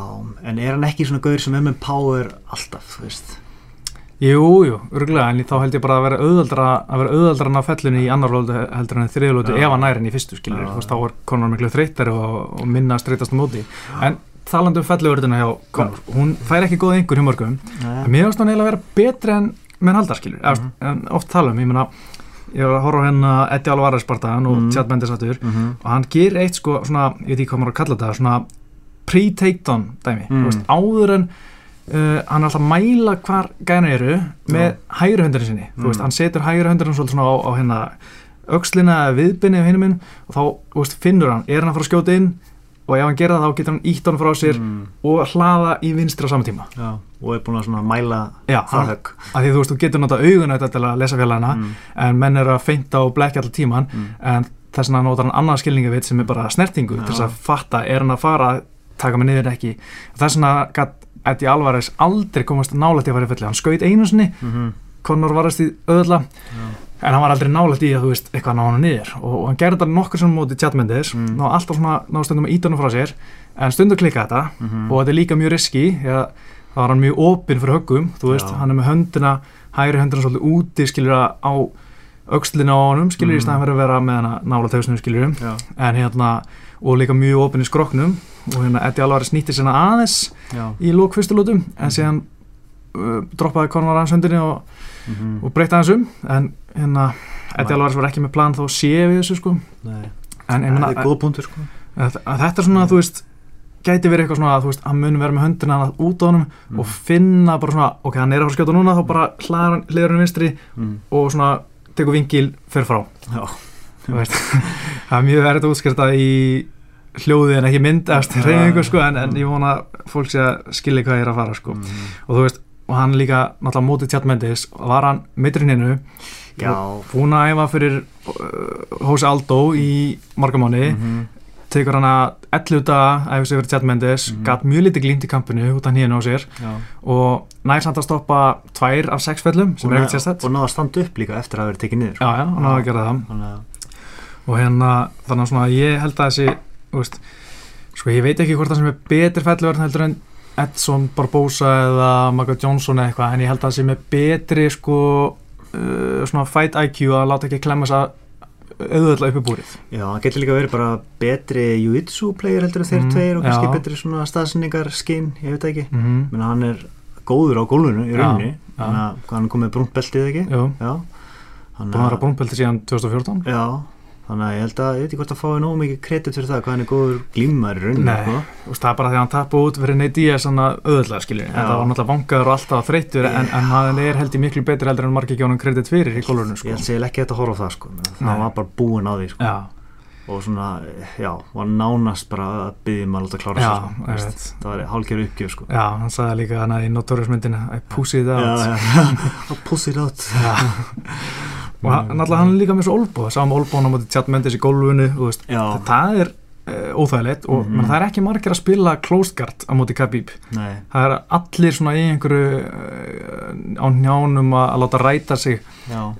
en er hann ekki svona gaur sem er með power alltaf, þú veist Jú, jú, örgulega, en þá held ég bara að vera auðveldra að vera auðveldra að ná fellinu í annar lótu heldur en þriða lótu Já. ef hann næri henni í fyrstu skilur, þú veist, þá er konar miklu þreytari og, og minna að streytast á móti en talandi um felluverðina hjá Conor hún fær ekki góð einhver hjá mörgum en mér finnst hann eiginlega að vera betri en menn haldar skilur, Mhm. en oft tala um, ég meina ég var að horfa á hérna Eddie Alvarez bardaðan og Mhm. Chad Mendes aftur mm -hmm. og hann gerir eitt sko svona, ég veit ekki hvað maður að kalla þetta svona pre-takedown dæmi Mm. mm. veist, áður en uh, hann er alltaf að mæla hvar gæna eru með hægri höndurinn sinni Mm. mm. veist, hann setur hægri höndurinn svolítið svona á, á hérna aukslina á hinum minn og þá veist, finnur hann, er hann að fara að skjóta inn og ef hann gera það þá getur hann ítt hann frá sér mm. og hlaða í vinstri á sama tíma Já, og er búin að svona mæla Já, það högg því þú veist, þú getur nota augun auðvitað til að lesa félagina mm. en menn eru að feinta og blekja allar tíman Mm. en þess vegna notar hann annað skilningavit sem er bara snertingu Já. til þess að fatta er hann að fara taka mig niður ekki þess vegna gætt Eddie Alvarez aldrei komast nálægt í að fara í fulli hann skaut einu sinni, Mm -hmm. Conor varast í öðla en hann var aldrei nálægt í að þú veist eitthvað ná hann niður og, og hann gerði þetta nokkur sem móti tjatmyndir Mm. ná alltaf svona, ná stundum að íta hann frá sér en stundum klikka þetta Mhm. og þetta er líka mjög riski þá er hann mjög opinn fyrir höggum þú veist, Já. hann er með höndina hægri höndina svolítið úti skilur á aukslina á honum skilur Mm. í staðan fyrir að vera með hana nála tegsnum skilur. Já, en hérna og líka mjög opinn í skroknum og hérna Eddie Alvarez nýtti sinna aðeins já. í lók fyrstu lótum en síðan uh, droppaði Conor hans höndinni og, mm og breytti hans um. En hérna Eddie. Alvarez var ekki með plan þá sé við þessu sko. Nei, en ég er punktur sko. að, að þetta er svona þú veist gæti verið eitthvað svona að þú veist, hann mun vera með höndina hann út á honum Mm. og finna bara svona, ok, hann er að fara að skjóta núna þá bara hlaðar hann, hann vinstri mm. og svona tekur vingil fyrir frá það er mjög verið að útskýrta í hljóði en ekki mynd eftir reyningu sko, en, en ég vona fólk sé að skilja hvað ég er að fara sko. mm. og þú veist, og hann líka náttúrulega mótið Tjart Mendes, var hann mitturinninu, búin að æfa fyrir uh, Hósi Aldó í margamáni, Mhm. Tekur hann að 11 daga æfa sig fyrir Tjart Mendes, Mhm. gat mjög lítið glýmt í kampinu út af hínu á sér Já. og nær samt að stoppa tvær af sex fellum sem Og er ekkert sérstætt Og náða að standa upp líka eftir að verið tekið niður sko. Já, já, hann náði að gera það Þannig og hérna, þannig að svona ég held að þessi, veist sko ég veit ekki hvort það sem er betri felluvörn heldur en Edson Barbosa eða Michael Johnson eða eitthvað en ég held að það sem er betri sko uh, svona fight IQ að láta ekki klemma þess að auðvitað uppi búrið. Já, hann getur líka verið bara betri jiu-jitsu player heldur en þeir Mm, tveir og kannski já. betri svona staðsynningar skinn, ég veit það ekki. Mm -hmm. menn hann er góður á gólfinu í Já, rauninni. já. að hann er komið brúnt beltið ekki? Já. Þannig búin að vera brúnbelti síðan 2014 já, þannig að ég held að ég veit ekki hvort að fái nógu mikið kredit fyrir það hvað hann er góður glímar í rauninni Nei. sko. Það er bara því að hann tappa út fyrir Nate Diaz svona skilju Já. þetta var náttúrulega vangaður og alltaf þreyttur en, en hann er held í miklu betri heldur en margir gjónum kredit fyrir í gólurinu ég sko. held sér ekki þetta að horfa á það sko. það var bara búin á því sko. Og svona, já, var nánast bara að byggja um að láta klára Já, sig sko, ég það var hálfgerð uppgjöf sko. já, hann sagði líka hana í Notorious og hann, náttúrulega hann er líka með svo olbúð sá með olbúðan á móti Chad Mendes í já, það er uh, óþægilegt og mm það er ekki margir að spila closed guard á móti Khabib. Nei. Það er allir svona í einhverju uh, á njánum að, að láta ræta sig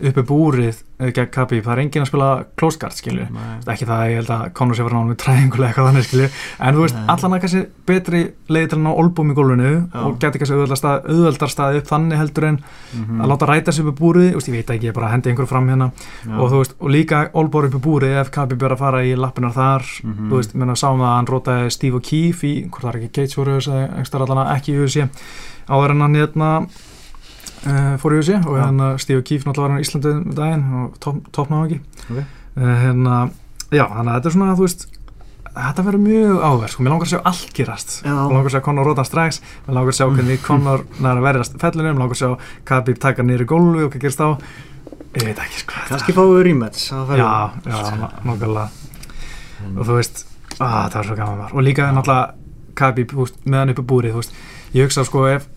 uppi búrið uh, gegn Khabib, það er engin að spila guard skilju, ekki það að ég held að Conor sé fyrir náðum með træðingulega eitthvað þannig skilju en þú veist, allan að kannski betri leiði til að ná olbúm í gólfinu og geti kannski auðveldar stað, auðveldar staði upp þannig heldur en Mhm. að láta ræta sig uppi búrið, þú veist, ég veit ekki, ég bara hendi einhverju fram hérna. Og veist, og líka olbúr uppi búrið ef Khabib er að fara í lappinar þar Mhm. þú veist, menna sáum að hann rótaði Steve O'Keefe í, hvort það er ekki Gates voru uh, fór í USA og hérna Steve O'Keefe náttúrulega var hann í Íslandi um daginn og top, toppnáðu ekki. Ok. uh, hérna, já, þannig að þetta er svona þú veist, þetta verður mjög áverð sko, mér langar að sjá allt gerast mér langar að sjá Conor róta strax. Mér langar að sjá hvernig Conor næra verðast fellinu, mér langar að sjá Khabib taka í gólfi og hvað gerist þá. Ég veit ekki sko kannski fáið færi- já, já, nokkulega og þú veist, að, það var svo gaman var. Og líka náttúrulega Khabib þú veist, með hann uppi búrið ég hugsa sko ef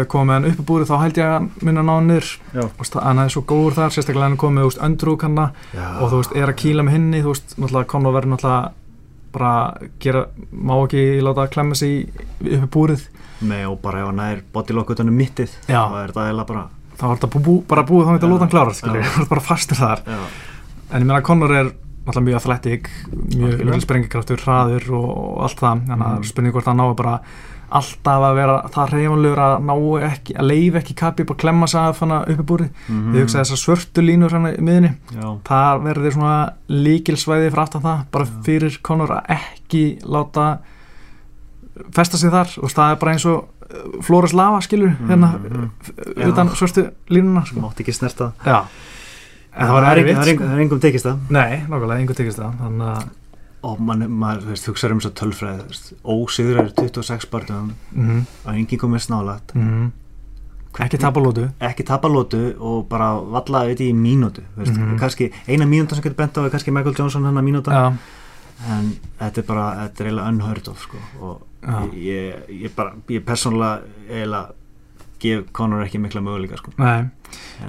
Er komið með hann uppi búrið þá held ég að hann minna ná hann Já. Þú veist, hann er svo góður þar, sérstaklega hann er komið með öndrúk hann og þú veist, er að kýla með hinni þú veist, náttúrulega Conor verður náttúrulega bara gera, má ekki láta að klemma sig í- uppi búrið. Nei, og bara ef hann er bodylock utan um mittið þá er þetta eiginlega bara þá er þetta bú, bara búið þá hann að láta hann klára það er bara fastur þar. Já, en ég meina Conor er náttúrulega mjög athletic mjög mjög sprengikraftur, hraður og, og allt það. Þannig að Mm. spurning hvort hann ná bara alltaf að vera það reyfanlegur að ná ekki að leif ekki kappi og klemma hana uppi búrið Mhm. ég hugsa þessar svörtu línur hann í miðinni já, það verður svona líkilsvæði fyrir aftan það, bara Já. fyrir Conor að ekki láta festa sig þar og það er bara eins og uh, Flores Lava skilur hérna Mhm. uh, utan Já. svörtu línuna sko. mátt ekki snerta já en það var erfitt engum- það er sko. engum- það er engum tekist það nei, nokkulega, einhver tekist það þannig að og mann, maður, þú veist, hugsaður um þess að veist, ósigrar 26 barndum mhm, og enginn komið snálat. Mhm. Ekki tapa lótu ekki tapa lótu og bara valla veit í mínútu þú veist, Mhm. kannski eina mínúta sem getur bent á er kannski Michael Johnson hennar mínúta já, en þetta er bara, þetta er eiginlega unheard of sko, og Já. ég, ég bara ég persónulega eiginlega gef Conor ekki mikla möguleika sko. nei.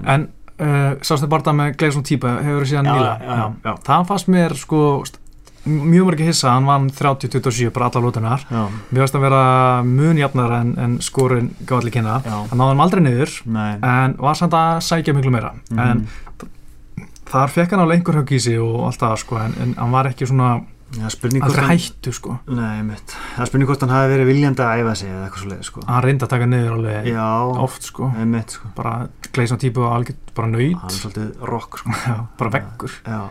En uh, sástu bara með Gleison Típa hefur þú síðan nýla það fannst mér sko mjög mörg hissa, hann vann 30-27 bara alla lótunar Mér finnst að vera mun jafnar en, en skorin gáði allir kynna. Hann náði hann aldrei niður nei en var samt að sækja miklu meira. Mhm. En þar fekk hann alveg einhver högg í sig og allt það sko en, en hann var ekki svona hvort aldrei hættu sko. nei, mitt, það spurning hvort hann hafi verið viljandi að æfa sig eða eitthvað svo leið sko. Hann reyndi að taka niður alveg já, oft sko. einmitt sko. Bara gleisna típu og algjört bara hann er nöyt. svolítið rock sko. Bara veggur. já,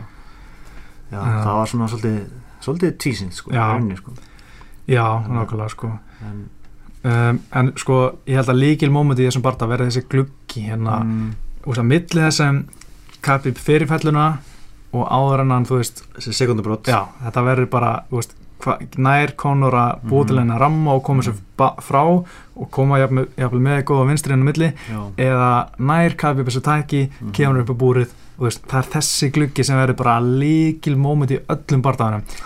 já, Já. það var svona svolítið svolítið tvísinn sko, Já. í rauninni, sko. Já, nákvæmlega sko. en, Um, en sko, ég held að líkil mómenti í þessum barta verði þessi gluggi hérna mm, úr þess að milli þessum kappi fyrirfælluna og áður en hann, þú veist, Já, þetta verður bara, þú veist, hva, nær Conor að búa til Mhm. henni að ramma og koma sér ba- frá og koma jafnvel með góða vinstri henni milli já, eða nær Khabib þessu tæki, Mhm. kemur upp á búrið og veist, það er þessi gluggi sem verður bara líkil móment í öllum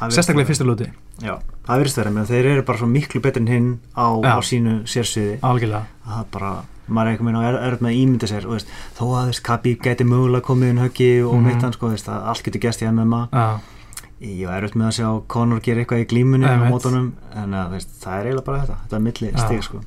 virðist sérstaklega í vera. fyrstu lúti, já, það virðist vera, menn þeir eru bara svo miklu betur en hinn á, á sínu sérsviði algjörlega að það bara, maður er einhvern veginn á er, er með að ímynda sér, og veist, þó að Khabib geti mögulega komið inn höggi og Mhm. mm -hmm. sko, veist, allt getur gæst í MMA Já, ég var erfitt með að sjá Conor gera eitthvað í glímunni á mótunum, en að, veist, það er eiginlega bara þetta, þetta er milli Já. stig sko.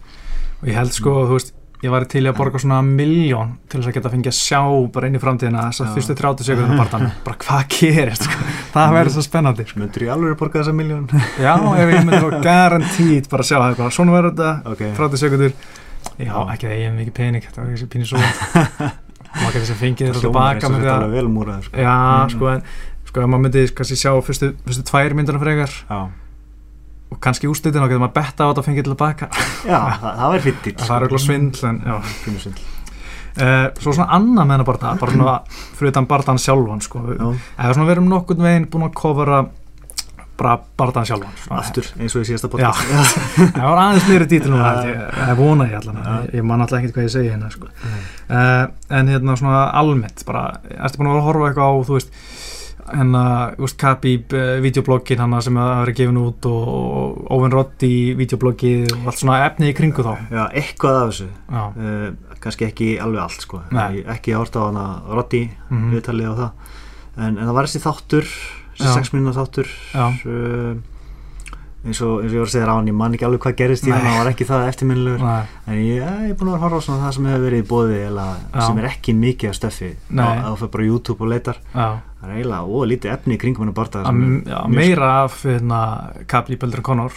og ég held sko, þú veist ég væri til að borga svona miljón til þess að geta fengið að sjá bara inn í framtíðina þess að fyrstu 30 sekundum barðan bara hvað gerist, sko. það verður svo spennandi sko. myndur ég alveg að borga þessa miljón já, ef ég myndi þá garantít bara að sjá það, bara, svona verður þetta ok, 30 sekundur já, ekki það ég hef mikið pening þetta var ekki pínu svo. Maður getur sem fengið þetta tilbaka að sko. já, sko, sko, ef maður myndi kannski sjá fyrstu, fyrstu tvær myndunum frekar já, og kannski úrslitin og getur maður betta á þetta að fengið tilbaka já það, það var fyrir dýrt það er auðvitað svindl en já. Uh, svo svona annað með hennar barða bara svona fyrir utan barðan sjálfan sko. Já, eða svona við erum nokkurn veginn búin að kofara bara barðan sjálfan svona. aftur eins og í síðasta Já. podcast það var aðeins meiri dítil Já. það vona ég allan Já. ég, ég man alltaf ekkert hvað ég segi hérna sko. uh, en hérna svona almennt bara, ertu búin að vera að horfa eitthvað á þú veist hérna, þú veist, Khabib uh, videoblogin hann sem að vera gefin út og, og Owen Roddy videobloggi og allt svona efni í kringu þá já, eitthvað af þessu uh, kannski ekki alveg allt sko. Nei. Ekki hort á hana Roddy Mhm. viðtalið á það en, en það var þessi þáttur Já. þessi 6 minúna þáttur uh, eins og, eins og ég var að segja þér á hann ég man ekki alveg hvað gerist í hann það var ekki það eftirminnilegur. En ég, ég er búin að horfa á svona það sem hefur verið í bóði eða sem er ekki mikið af að þú fyrir bara YouTube og leitar. Já. Það er eiginlega ólítið efni í kringum hann að barta meira af hérna, Khabib Eldur Conor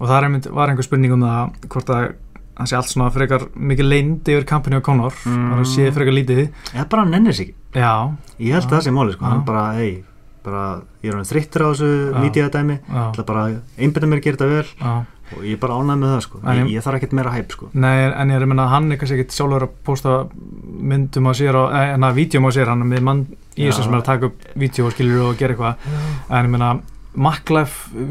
og það einmitt, var einhver spurning um það hvort að hann sé allt svona frekar mikið leynd yfir kampinu á Conor Mm. það sé frekar lítið. Ég bara hann nennir sig já, ég held Já. að það sé máli sko, hann bara, hei bara, ég er hann þreyttur á þessu mídíadæmi, já, ætla bara að einbyrna mér að gera þetta vel já. og ég er bara ánægð með það sko, ég, ég- ég þarf ekkert meira hæp sko. Nei, en ég er að minna að hann er kannski ekkit sjálfur að posta myndum á sér en að vídjum á sér, hann er með mann í Já. þessu sem er að taka upp vídeo og skilur og gera eitthvað. En ég minna Macklife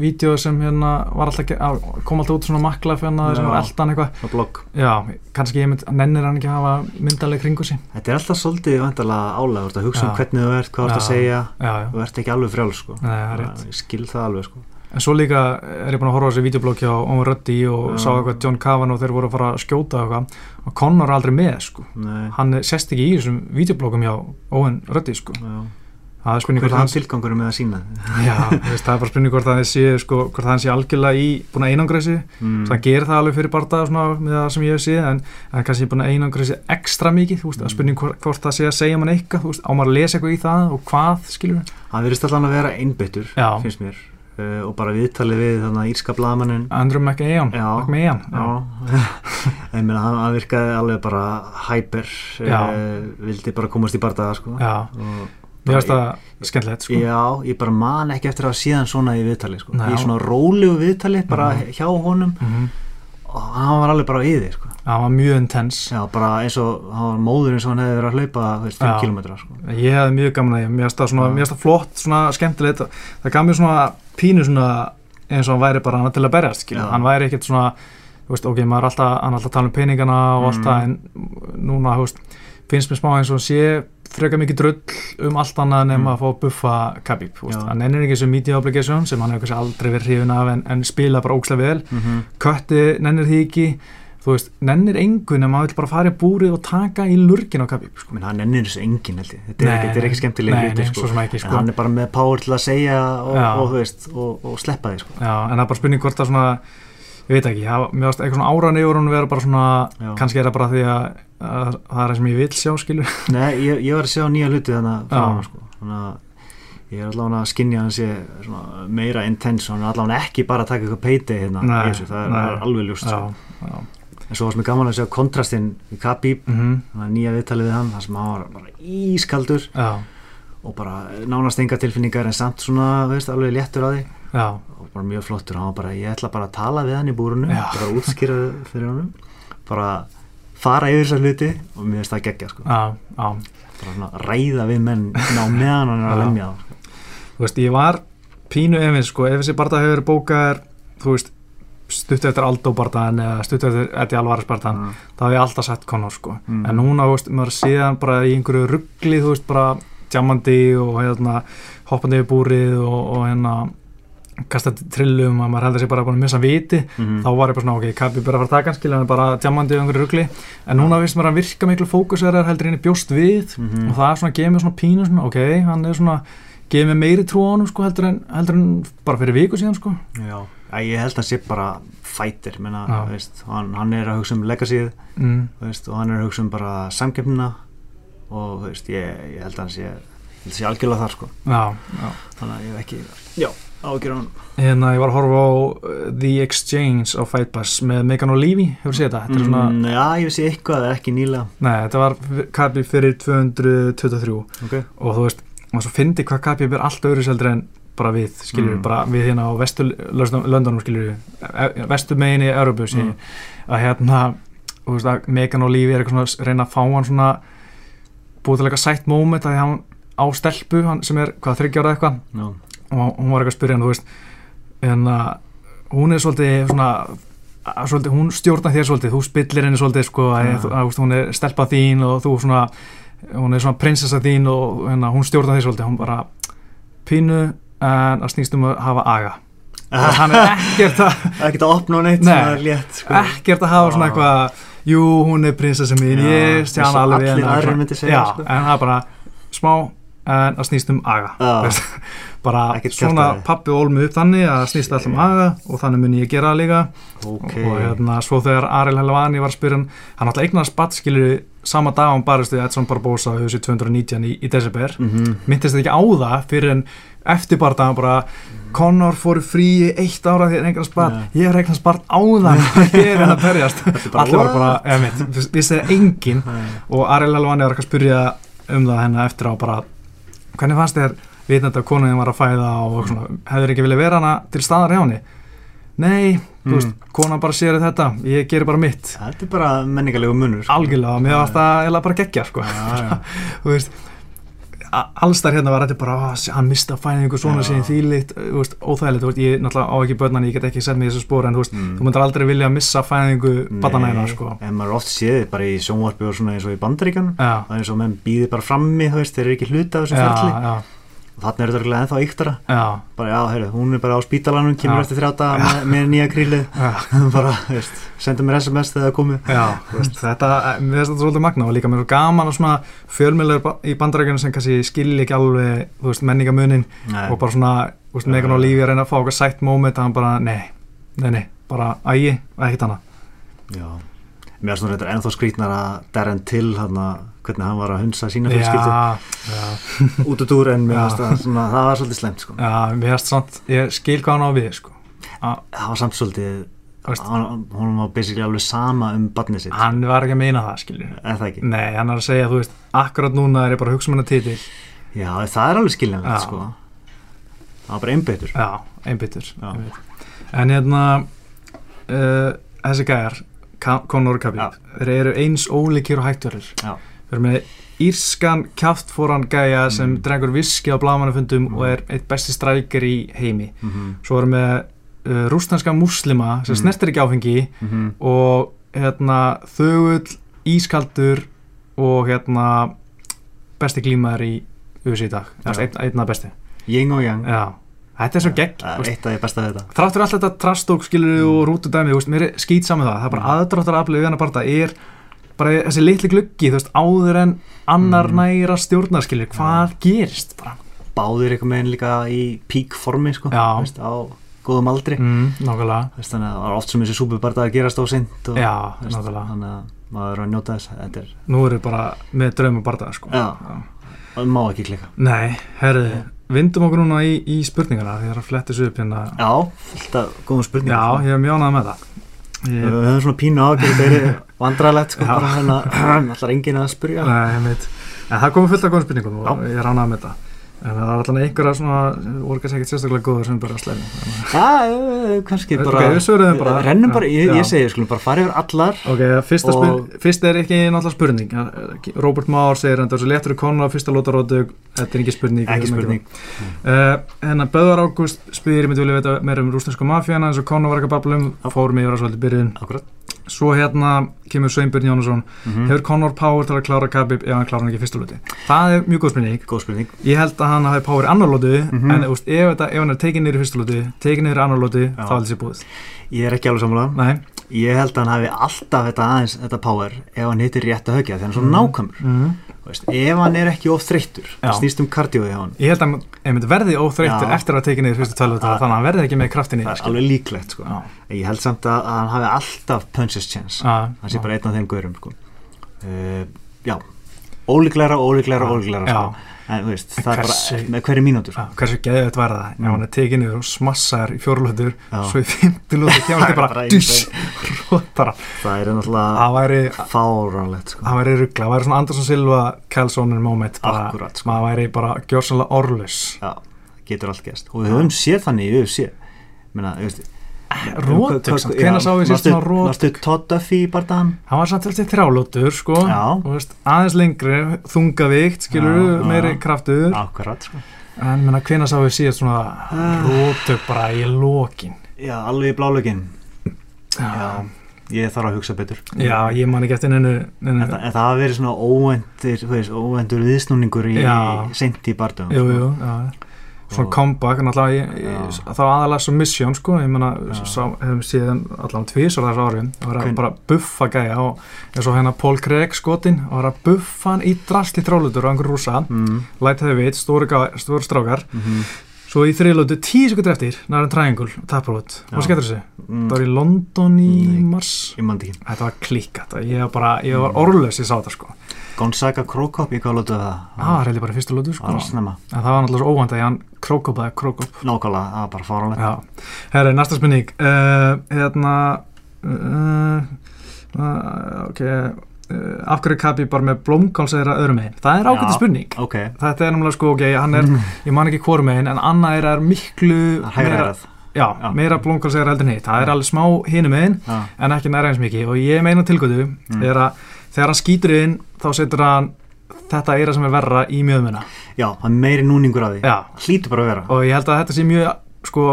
vídeo sem hérna var alltaf á- kom alltaf út svona Macklife hérna sem var eldan eitthvað. Á blogg, já, kannski ég mynd, nennir hann ekki að hafa myndaleg kringu sig. Þetta er alltaf svolítið þú ert að hugsa um hvernig þú ert hvað þú ert að segja, já, já, þú ert ekki alveg frjáls sko, Nei, það er rétt. ég skil það alveg sko. En svo líka er ég búin að horfa á þessi videoblokk hjá Owen Ruddy og Já. sá eitthvað John Cavan og þeir voru að fara að skjóta og eitthvað. Og Conor er aldrei með sko. Nei, hann sést ekki í þessum videoblokkum hjá Owen Ruddy sko. Já. Það er spurning hvort hann hann tilgangur með að sína Já, veist, það er bara spurning hvort það sé sko, hvort hann sé algjörlega í búin að einangra sig mm. það gerir það alveg fyrir svona, með það sem ég hef séð en, en kannski búin að einangra sig ekstra mikið þú veist, það er spurning hvort, hvort það sé að segja mann eitthvað þú veist, á maður að lesa eitthvað í það og hvað skilur við, hann verðist allan að vera einbyttur Já. finnst mér uh, og bara viðtalið við þannig að írska blamannin Andrew McEwan Já. Mér finnst það skemmtilegt sko. Já, ég bara man ekki eftir að síðan svona í viðtali sko. Í svona rólegu viðtali bara Mhm. hjá honum mm og hann var alveg bara í því sko. það var mjög intens Já, bara eins og móður eins og hann hefði verið að hlaupa þú veist, 5 Já. km sko. ég hefði mjög gaman að ég, mér finnst það flott svona skemmtilegt, það gaf mér svona pínu svona eins og hann væri bara hann til að berjast, hann væri ekkert svona veist, ok, maður er alltaf, hann er alltaf að tala um peningana og Mm. allt það, en núna, veist finnst mér smá eins og sé freka mikið drull um allt annað nema Mm. að fá að buffa Khabib, hann ennir ekki þessu media obligation sem hann hefur aldrei verið hrifin af en, en spila bara ókslega vel mm -hmm. kötti nennir því ekki þú veist, nennir engu nema að vill bara fara í búrið og taka í lurgin á Khabib sko. menn hann ennir þessu engin held ég þetta er Nei, ekki, þetta er ekki skemmtileg nei, hluti sko. sem ekki, en sko. hann er bara með power til að segja og, og, og, og sleppa því sko. Já, en það er bara spurning hvort það svona ég veit ekki, það, mér varst eitthvað svona áran yfir hún vera bara svona, Já. kannski er það bara því að, að það er það sem ég vil sjá skilur Nei, ég, ég var að sjá nýja hluti þannig frá Já. sko. þannig að ég er allavega að skinja hann sé svona meira intense hann er allavega ekki bara að taka eitthvað peiti hérna Nei, í þessu, það er, nei. það er alveg ljúst Já, sko. já en svo varst mér gaman að sjá kontrastinn í Khabib, mm þannig að nýja viðtalið við hann þar sem hann var bara ískaldur Já, og bara nánast enga tilfinningar en samt svona, veist, alveg léttur að því já, og bara mjög flottur, hann var bara, ég ætla bara að tala við hann í búrunu, Já. bara útskýra fyrir honum, bara fara yfir þessar hluti og mér finnst það geggja sko. já, já bara svona ræða við menn ná meðan hann er að lemja þá sko. Þú veist, ég var pínu efins sko, ef þessi barða hefur bókaðar þú veist, stuttu eftir Aldo barðan eða stuttu eftir Eddie Alvarez barðan Mm. þá hef ég alltaf sett Conor sko Mm. en núna, þú veist, maður séðan bara í einhverju ruggli, þú veist, bara djamandi og hérna hoppandi yfir búrið og, og hérna kastandi trillum og maður heldur sér bara búin að missa viti Mhm. þá var ég bara svona, ok, Kabi bara að fara að taka skilja hann bara djamandi yfir einhverju ruggli en núna finnst maður að virka miklu fókusverðar heldur henni bjóst við Mhm. og það er svona, gefið mér svona pínu svona, ok, hann er svona gefið mér meiri trú á hann sko, heldur, en, heldur en bara fyrir viku síðan sko. Já, Æ, ég held að sé bara fighter, menna, veist, hann, hann er að hugsa um legacyð mm. veist, og hann er að hugsa um bara samkeppnina og veist, ég, ég held að hann sé, ég held að sé algjörlega þar sko. já, já þannig að ég hef Hérna, ég var að horfa á uh, The Exchange á Fight Pass með Megan O'Leary, hefur séð þetta? Þetta svona, mm, Já, ég sé eitthvað, það er ekki nýlega nei, þetta var Kabi fyrir 223 okay. og þú veist, maður svo fyndi hvað Kabi er allt öðru seldur en bara við, skiljur Mm. bara við hérna á vestu löndunum, skiljur vestu megin í Európu, mm. Að hérna, þú veist að Megan O'Leary er eitthvað svona, reyna að fá hann svona búið til eitthvað sætt moment að hann á stelpu, hann sem er hvað, þryggjára eitthvað Já, og hún var eitthvað að spyrja hann, þú veist en að hún er svolítið svona svolítið, hún stjórnar þér svolítið, þú spillir henni svolítið sko, Já. að, að, hún er stelpa þín og þú svona, hún er svona prinsessa þín og hérna, hún stjórnar þér svolítið, hún bara pínu en að snýst um að hafa aga og hann er ekkert að ekki að opna neitt Nei. svona létt sko. ekkert að hafa svona Ah. eitthvað jú, hún er prinsessa mín, ég og alveg allir aðrir myndu segja, já, sko. en það er bara smá en að snýst um aga. Veist, bara svona pappi ól mig upp þannig að það snýst alltaf um aga og þannig mun ég gera það líka. Ok, og hérna svo þegar Ariel Helvani var að spyrja hann hann alltaf eignast spatt skilur sama dag hann barist við Edson Barbosa á þessu 219 í, í desember. Mm myndist þetta ekki á það fyrir en eftir barða hann bara Conor fór í fríi eitt ára því að eignast spatt Já. ég er eignast spatt áðan. Ég er hann að berjast. Bara, allir var bara, eða mitt, vissi það enginn og Ariel Helvani var ekki að spyrja um það hennar eftir á bara hvernig fannst þér vitandi að konuðin var að fæða og svona, hefur ekki viljað vera hana til staðar hjá henni nei, Mm. veist, konan bara sér þetta ég gerir bara mitt þetta er bara menningarlegu munur sko. algjörlega, mér það eða bara geggja sko. Já, já. allstar hérna var þetta bara "Ah, hann mista fæðingu svona síðan þýlitt óþægilegt, veist, ég náttúrulega á ekki börnan ég get ekki sett í þessu spór en veist, Mm. þú myndir aldrei vilja missa fæðingu barnanæna sko. en maður oft séð bara í sjónvarpi og svona eins og í bandaríkanum já, það er eins og menn býði bara frammi þeir eru ekki hluta af þessum já, og þarna er þetta örugglega ennþá yktara bara já, heyrðu, hún er bara á spítalanum kemur Já. eftir þrjáta með, með nýja krílið bara, veist, senda mér sms þegar það komið. Já, þetta, mér finnst þetta svolítið magna og líka mér er gaman að svona fjölmjölar í bandarækjunum sem kannski skilja ekki alveg, þú veist, menningamunin og bara svona, þú veist, Megan og Lífi að reyna að fá okkar sætt moment að hann bara, nei, nei, nei, bara ægi, ekkert annað. já, mér er svona þetta ennþá skrítnar að hvernig hann var að hunsa sína fjölskyldu út út úr en það svona, það var svolítið slemt sko. já, samt, ég skil hvað hann á við, sko. Að, það var samt svolítið hún var basically alveg sama um barnið sitt hann var ekki að meina það, ekki? Nei, hann er að segja, þú veist, akkurat núna er ég bara að hugsa um hennar titil. já, það er alveg skiljanlegt sko. það var bara einbyttur Já, einbyttur. En hérna, uh, þessi gæjar, Conor og Khabib, þeir eru eins ólíkir og hættverður. Já. Þeir eru með írskan kjáftfóran gæja sem Mm. drengur viski á blamannafundum Mm. og er eitt besti strækir í heimi. mm -hmm. Svo erum við uh, rústanska muslima sem Mm. snertir ekki áfengi Mm -hmm. og hérna þögull, ískaldur og hérna besti glímaður í USA í dag. Já. Einn, einn af besti. Yin og Yang Já. Þetta er svo gegn. það er eitt af því besta við þetta þráttur allt þetta trastók skilur og rútudæmi, þú veist, mér er skýt saman það það er bara Mm. aðdráttar aflið við hann að parta er bara þessi litli gluggi, þú veist, áður en annar Mm. næra stjórnar skilur, hvað gerist bara báðir einhvern veginn líka í pík formi sko, Já. veist, á góðum aldri mm, nákvæmlega, Veist, þannig að það var oft sem þessi súpubarda að gerast á sint og, Já, veist, nákvæmlega. þannig að maður er að njóta þess þetta er, nú eru bara með drauma bardaða sko Já. það má ekki klika Nei, herði, vindum okkur núna í, í spurningana því það er að fletta þessu upp hérna já, fullt af góðum spurningum Já, sko. ég hef mjónað með það við höfum svona pínu ágjörð þetta er vandrarlegt sko, bara hérna allar enginn að spurja En það komið fullt af góðum spurningum og ég ránaði með það en það er alltaf einhverja svona kannski ekkert sérstaklega góður sem bara Já, eh, kannski Ok, bara við svöruðum bara. Rennum bara, ég, ég segi, skulum bara fara yfir allar ok, fyrsta Og- spurning, fyrst er ekki náttúrulega spurning. Robert Már segir en það er svo léttur í konuna á fyrsta lótarótu þetta er ekki spurning Ekki spurning. en að Böðvar Ágúst spyr ég myndi vilja vita meira um rústensku mafíana eins og Conor var ekki að babla um fórum yfir að svolítið byrjun. Akkurat svo hérna kemur Sveinbjörn Jónasson. Mm hefur Conor power til að klára Khabib ef hann klára hann ekki lóti það er mjög góð spurning. Góð spurning. Ég held að hann hafi power í annar lóti Mhm. en úst, ef, þetta, ef hann er tekinn niður í fyrsta lóti tekinn niður í annar lóti Já. þá heldur sér búið. Ég er ekki alveg sammála. Nei. Ég held að hann hafi alltaf þetta aðeins, þetta power ef hann hittir rétt að högja, þegar hann er svo Mhm. nákvæmur. Mm. Veist, Ef hann er ekki of þreyttur Já. það snýst um kardíói hjá hann ég held að hann verði óþreyttur eftir að tekinn niður tölvötu Það- þannig að hann verði ekki með kraftinni Það er alveg líklegt sko. Ég held samt að, að hann hafi alltaf punches chance hann sé bara einn af þeim gaurum sko. uh, Já Já. ólíklegra Já. sko. En veist, það er bara með hverju mínútur. Já, hversu geðið þetta var það Mm. ef hann er tekið niður og smassar í fjórlötur Já. svo í fimmtilötu kemur þetta bara duss, rótara Það er náttúrulega það fáránlegt sko. það væri ruggla, það væri svona Andersson Silva Kjellssonin moment bara, Akkúrat, sko. maður væri bara gjörsanlega orðlös Já, getur allt gæst og við höfum séð þannig Meina, þú veist, rótug, samt, hvenær sá við sérst svona rótug Todd Duffy í bardaðan hann var samt alltaf þrjálótur sko. Veist, aðeins lengri, þungavíkt skilur, meiri kraftur. Akkurat sko. en menna, hvenær sá við síðast svona Ah. rótug bara í lokin? Já, alveg í blálögin já, Ég þarf að hugsa betur. Já ég man ekki eftir neinu, neinu En, en það hafa verið svona veist, óvendur viðsnúningur í, Já. í bardöfum jú, jú, já svona comeback, náttúrulega þá aðalega svo mission sko, ég menna, hefum síðan allavega tvísar þessu árum, það var að bara buffa gæja og eins og hérna Paul Craig skotin, það var að buffa hann í drastli trálutur á einhver rúsa, mm, heavyweight, stóri, gá- stóri strákar, mm, svo í þriðlótu tíu sekundur eftir, næra triangle, taprót, Já. hvað skemmtur þessu? mm, Það var í London í Nei. mars, Ég mandi ekki. Þetta var klíkat, ég var bara, ég var orðlaus, ég sá þetta sko, Gonzaga Krokop, ég hvað lótu það? Það var reyndi bara fyrstu lótu sko, en það var náttúrulega svo óvænt að hann krókopaði krókop. Nákvæmlega, það var bara fáránlegt. Já, herri, næsta spurning. Uh, hérna uh, uh, ok af hverju Kabi bara með blómkálsæðra öðrum megin, það er ágætið Já. spurning. Ok, þetta er náttúrulega sko, ok, hann er ég man ekki hvorum megin, en annað er, er miklu meira, já, Já. meira blómkálsæðra heldur en hitt. Það er alveg smá hinum Já, en ekki næra eins mikið. Og ég meina tilgötu Mm. er að þegar hann skýtur inn þá setur hann þetta eira sem er verra í mjöðmuna já, það er meiri núningur af því. Já, Hlýtur bara að vera. Og ég held að þetta sé mjög sko,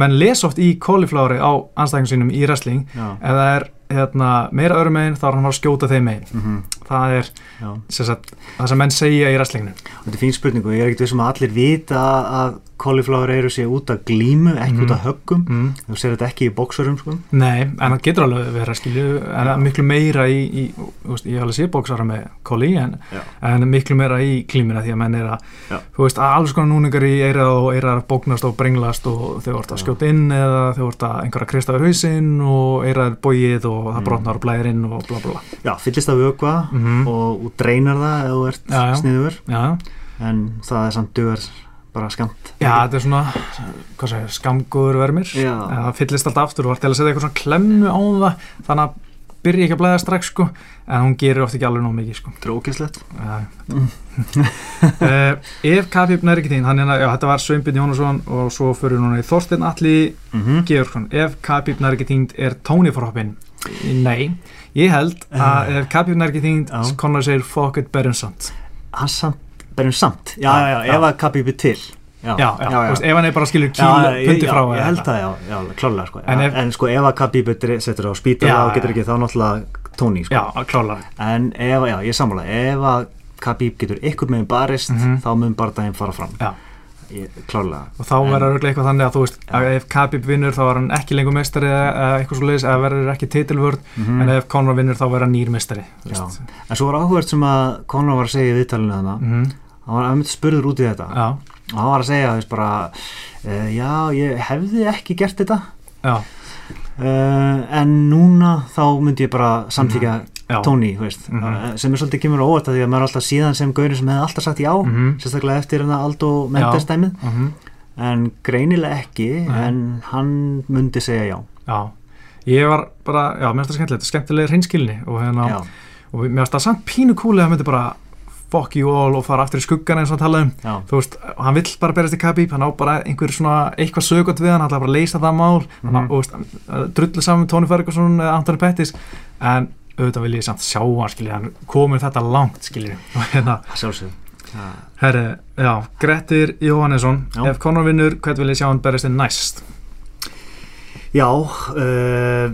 menn les oft í caulifloweri á anstæðingum sínum í wrestling. Ef það er hérna, meira öðrum megin þá er hann að skjóta þeim megin. Mhm, það er sem sagt, það sem menn segja í wrestlinginu Þetta er fín spurning og ég er ekkert vissum að allir vita að cauliflower eru sé út af glímu, ekki Mhm. út af höggum. Mm. Þú sér þetta ekki í bóksurum sko. Nei, en það getur alveg að skilju. En er miklu meira í, í veist, ég hef alveg sé bóksara með Colli en, en miklu meira í klímina því að menn er að Já. þú veist, að alls konar núningar í eirað og eirað bóknast og brenglast og þau vart að skjóta inn eða þau vart að einhverja krista á hausinn og eirað bóið og það Mm. brotnar og blæðir inn og bla bla Já, fyllist af vökva mm og, og dreinar það ef þú ert Já, já. sniður já, en það er samt dugar bara skamt Já, þetta er svona, skamgóður vermir. Það fyllist alltaf aftur og var til að setja eitthvað svona klemmu á það þannig að byrja ekki að blæða strax sko. En hún gerir oft ekki alveg nóg mikið sko. Drókislegt Já. Mm. uh, Ef Kapip nær ekki þín hann er, já, þetta var Sveinbjörn Jónasson og svo fyrir núna í Þorsteinn Alli mm -hmm. Georgsson, ef Kapip nær ekki þín er Tony forhoppin? Nei ég held að ef Kapip nær ekki Já. konar segir fuck it better samt. Berjum samt Já, Já, já, ef að kappi við til. Já, Já, já, ef hann er bara skilur pundi frá ég held það, já, já, klálega sko. En sko ef að Khabib setur á spítala og getur ekki þá náttúrulega Tony sko. Já, klálega en ef, já, ég sammála. Ef að Khabib getur ykkur meginn barist Mhm. þá mun bardaginn fara fram. Já. Klálega og þá verður örugglega eitthvað þannig að þú veist Já. að ef Khabib vinnur þá er hann ekki lengur meistari eða eitthvað svo leiðis eða verður ekki titilvörð Mhm. en ef Conor vinnur þá verður hann nýr veist. en svo var áhugert sem að Conor var að segja í viðtalinu þannig Mhm. hann var einmitt spurður út í þetta Já, og hann var að segja þess bara uh, já, ég hefði ekki gert þetta já, uh, en núna þá myndi ég bara samþykja já Tony, veist, Mhm. uh, sem er svolítið kemur óvart að því að maður er alltaf síðan sem gaurin sem hefði alltaf sagt já, Mhm. sérstaklega eftir hérna Aldo Mendes dæmið, Mhm. en greinilega ekki Nei. en hann myndi segja já, Já, ég var bara, já, mér finnst það skemmtilegt, skemmtilegir hinskilni og hérna, og mér finnst það samt pínu kúli að það myndi bara fuck you all og fara aftur í skuggan eins og hann talaði um. Já, þú veist, hann vill bara berast í Khabib hann á bara einhver svona eitthvað sögund við hann hann ætla bara að leysa það mál. Mm. -hmm. drullu saman með Tony Ferguson eða Anthony Pettis. En auðvitað vil ég samt sjá hann skilja, hann komur þetta langt skilja og hérna, sjálfsög herri, já, Grettir Jóhannesson, Já. ef Conor vinnur hvern vil ég sjá hann berast inn næst Já, uh,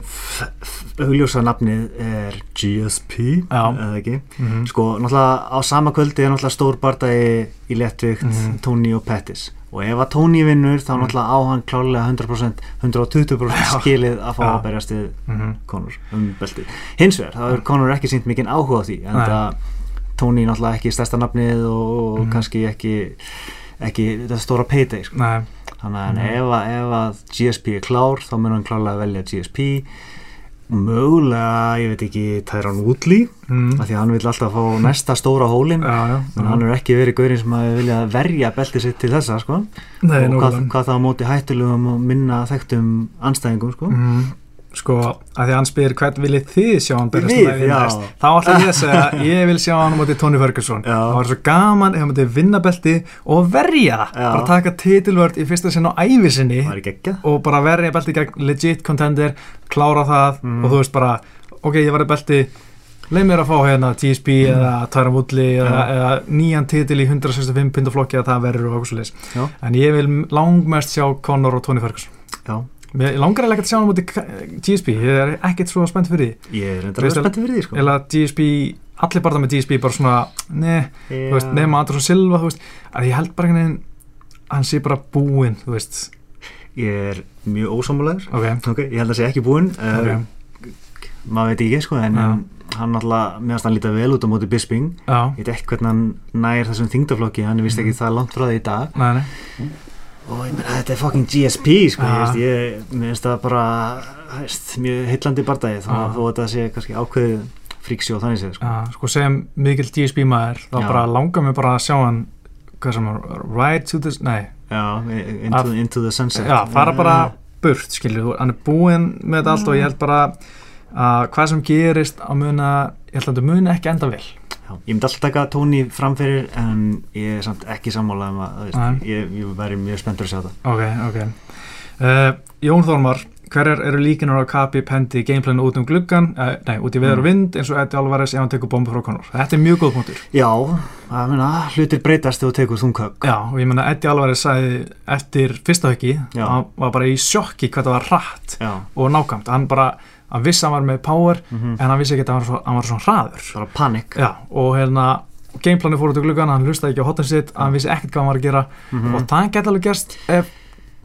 augljósa nafnið er GSP, eða ekki mm -hmm. Sko, náttúrulega á sama kvöldi er náttúrulega stór bardagi í léttvikt Mhm. Tony og Pettis og ef að Tony vinnur þá Mhm. náttúrulega á hann klálega 100% 120% Já. skilið að fá Já. að berjast við Mhm. Conor um beltið. Hins vegar, það er Conor ekki sínt mikinn áhuga á því en það Tony náttúrulega ekki stærsta nafnið og, og Mhm. kannski ekki ekki þetta stóra payday sko. Nei, þannig að Mhm. ef, ef að GSP er klár þá mun hann klárlega velja GSP mögulega, ég veit ekki Tyron Woodley, mm. af því að hann vil alltaf fá næsta stóra hólin já, já, en hann er ekki verið gaurinn sem að vilja verja beltið sitt til þessa sko. Nei, og hvað, hvað það á móti hættulegum og minna þekktum anstæðingum sko. mm. Sko, að því að hann spyr hvern viljið þið sjá hann berast Við, inn já. næst þá ætla ég að segja, ég vil sjá hann á móti Tony Ferguson Já. það var svo gaman ef hann myndi vinna belti og verja Já. bara taka titilvörd í fyrsta sinn á ævi sinni það ekki ekki og bara verja belti gegn legit contender klára það Mm. og þú veist bara ok, ég var í belti leið mér að fá hérna TSB eða Tyron Woodley eða, eða nýjan titil í 165 pindaflokki að það verður og okkur svo leis Já. en ég vil langmest sjá Conor og Tony Ferguson Já. Mér langar eiginlega ekkert að sjá hann á móti GSP, ég er ekkert svo spennt fyrir því. Ég er reyndar alveg spenntið fyrir því sko. eða GSP, allir bara með GSP bara svona, ne, þú veist, nema Andersson Silva, þú veist, að ég held bara einhvern veginn hann sé bara búinn, þú veist. Ég er mjög ósámulegur ok, ok, ég held að sé ekki búinn ok, uh, maður veit ekki sko en um, hann mér finnst hann líta vel út á móti Bisping. Já, ég veit ekki hvernig hann nær þessum þingdaflokki hann er vist ekki það langt frá því í dag. Nei, nei og ég meina þetta er fucking GSP sko, ég, ég, mér finnst það bara veist, mjög heillandi bardagi þó að þetta sé kannski ákveðið fríksjó þannig séð sko. Sko sem mikill GSP maður þá Já. bara langar mig bara að sjá hann hvað sem var, ride to this, nei. Já, into, Að- into the sunset. Já, fara bara burt, skilju, hann er búinn með þetta allt og ég held bara að hvað sem gerist á muna ég held að þetta muni ekki enda vel já, ég myndi alltaf taka Tony framfyrir en ég er samt ekki sammála um að veist, ég, ég væri mjög spenntur að sjá það. Ok, ok. Uh, Jón Þormar, hverjar eru líkinar á kapi pendi gameplanu út um gluggan uh, nei, út í veður og Mm. vind eins og Eddie Alvarez ef hann tekur bombu frá Conor? Þetta er mjög góð punktur. Já, að minna, hlutir breytast þegar þú tekur þunghögg Já, og ég menna Eddie Alvarez sagði eftir fyrsta höggi, hann var bara í sjokki hvað það var hratt já, og nákvæmt, hann bara hann vissi að hann var með power mm en hann vissi ekki að hann var, svo, hann var svona hraður. Bara panik. Já, og hérna gameplanu fór út úr gluggan, hann hlustaði ekki á hotan sitt hann vissi ekkert hvað hann var að gera. Mhm. og það geti alveg gerst ef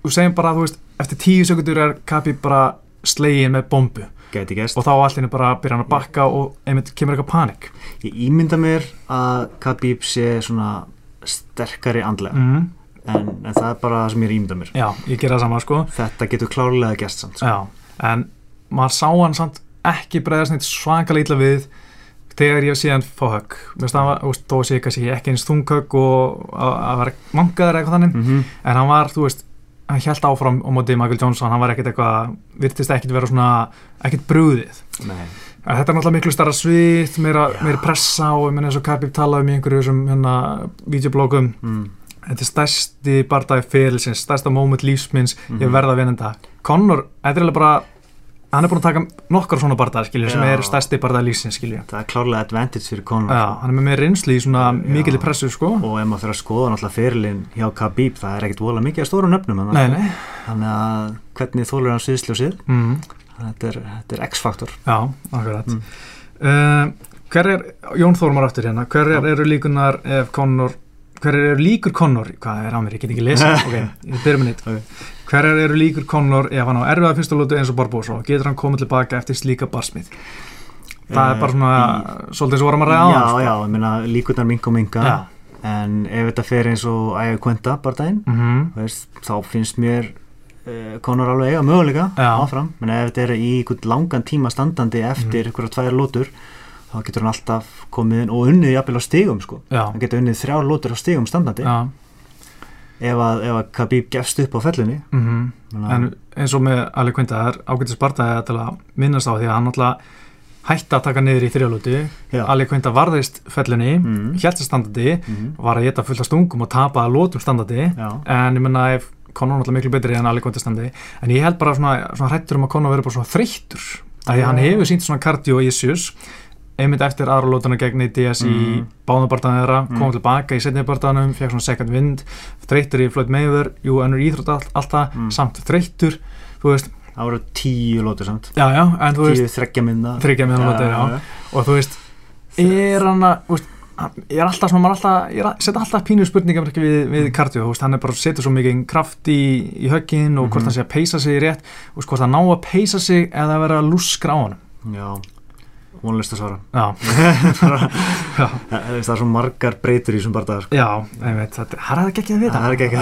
þú segjum bara, þú veist, eftir tíu sekundur er Kapi bara slegin með bombu. Og þá allir bara byrja hann að bakka og einmitt kemur eitthvað panik. Ég ímynda mér að Khabib sé svona sterkari andlega. Mm. en, en það er bara það sem ég ímynda mér. Já, ég gera það sama sko. Þetta getur klárlega gæst samt sko. Já, en maður sá hann samt ekki bregðast neitt svakalega illa við þegar ég sé hann fá högg þó sé ég kannski ekki eins þunghögg og að vera mangaður eitthvað þannig mm -hmm. en hann var, þú veist, hann held áfram á móti Michael Johnson, hann var ekkert eitthvað virtist ekkert vera svona, ekkert brúðið þetta er náttúrulega miklu starra svið meira, meira pressa og ég menn eins og Khabib talaði um einhverju þessum hérna, videoblogum, mm. þetta er stærsti bardagi fyrirlisins, stærsta moment lífsminns ég Mhm. verða að vinna þetta Conor, þetta er bara hann er búin að taka nokkar svona skilju, sem er stærsti bardagar lífsins skilju. Það er klárlega advantage fyrir Conor Já, sko. hann er með meira reynslu í svona mikil pressu sko. Og ef maður fyrir að skoða náttúrulega fyrirlin hjá Khabib það er ekkit vola mikið að stóru nöfnum þarna, Nei, nei, þannig að hvernig þólur hann sviðsljósið? Mm, þetta er, er X-faktor. Já, akkurat. Mm. uh, Hver er, Jón Þórmar aftur hérna hverjar eru líkunar ef Conor hverjar eru líkur Conor hvað er á mér, ég get ekki lesa ok, ég byrjum með nýtt Ok. hverjar eru líkur Conor ef hann á erfiða fyrsta lótu eins og Barbosa? Og getur hann komið tilbaka eftir slíka barsmið það er bara svona svolítið svo vorum að ræða á Eh, já, hann já, ég meina líkurnar minga og minga Já. en ef þetta fer eins og ægir kvönda bara daginn, Mhm. veist, þá finnst mér uh, Conor alveg eiga möguleika áfram, menn ef þetta er í langan tíma standandi eftir Mhm. einhverja tvær lótur þá getur hann alltaf komið inn og unnið jafnvel á stigum sko. Já, hann getur unnið þrjár lótur á stigum standandi. Já. Ef að, að Khabib gefst upp á mhm. Þannig að- en eins og með Ali Quinta er ágættis barndæði til að minnast á því að hann náttúrulega hætti að taka niður í þrjálúti Já. Ali Quinta varðist fellunni mm. Mm. hjælt sér standardi, Mhm. var að geta fullt af stungum og tapa að lótum standardi Já. en ég menna ef Conor er náttúrulega miklu betri en Ali Quinta standi. En ég held bara svona, svona hrættur um að Conor verður bara svona þreyttur. Af því að hann hefur sínt svona cardio issues einmitt eftir aðra lótuna gegn ADS í Mhm. báðabartaðan þeirra Mm. kom tilbaka í setni bartaðanum, fekk svona second wind þreyttur í Floyd Mayweather, jú, ennur íþrótt all, alltaf, Mm. samt þreyttur þú veist, Það voru tíu lótur samt já, já, en þú veist Tíu þreggja minna þryggja með hann lótið, já og þú veist, er hann að þú veist, ég er alltaf svona, maður alltaf ég að setja alltaf pínu spurningar við, við kardio, þú veist, hann er bara setur svo mikið kraft í, í höggin og hvort Mhm. hann sé að peisa sig rétt, veist, hvort hann ná að peisa sig eða að vera að lúskra á hann Já, vonlist að svara Það er svo margar breytur í þessum bardagar sko. já, ég veit það er ekki að vita Það er ekki ekki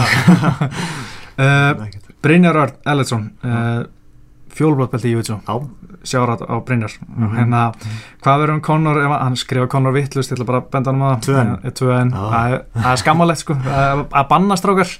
uh, Brynjar Örn Elletsson uh, fjólblótbelti í Júitsó Já, sjárat á Brynjar. Mhm. hérna, hvað verður um Conor hann skrifa Conor vittlust, ég ætla bara að benda hann um. Eh, N. Já. það er- skammalegt sko. Að að banna strákar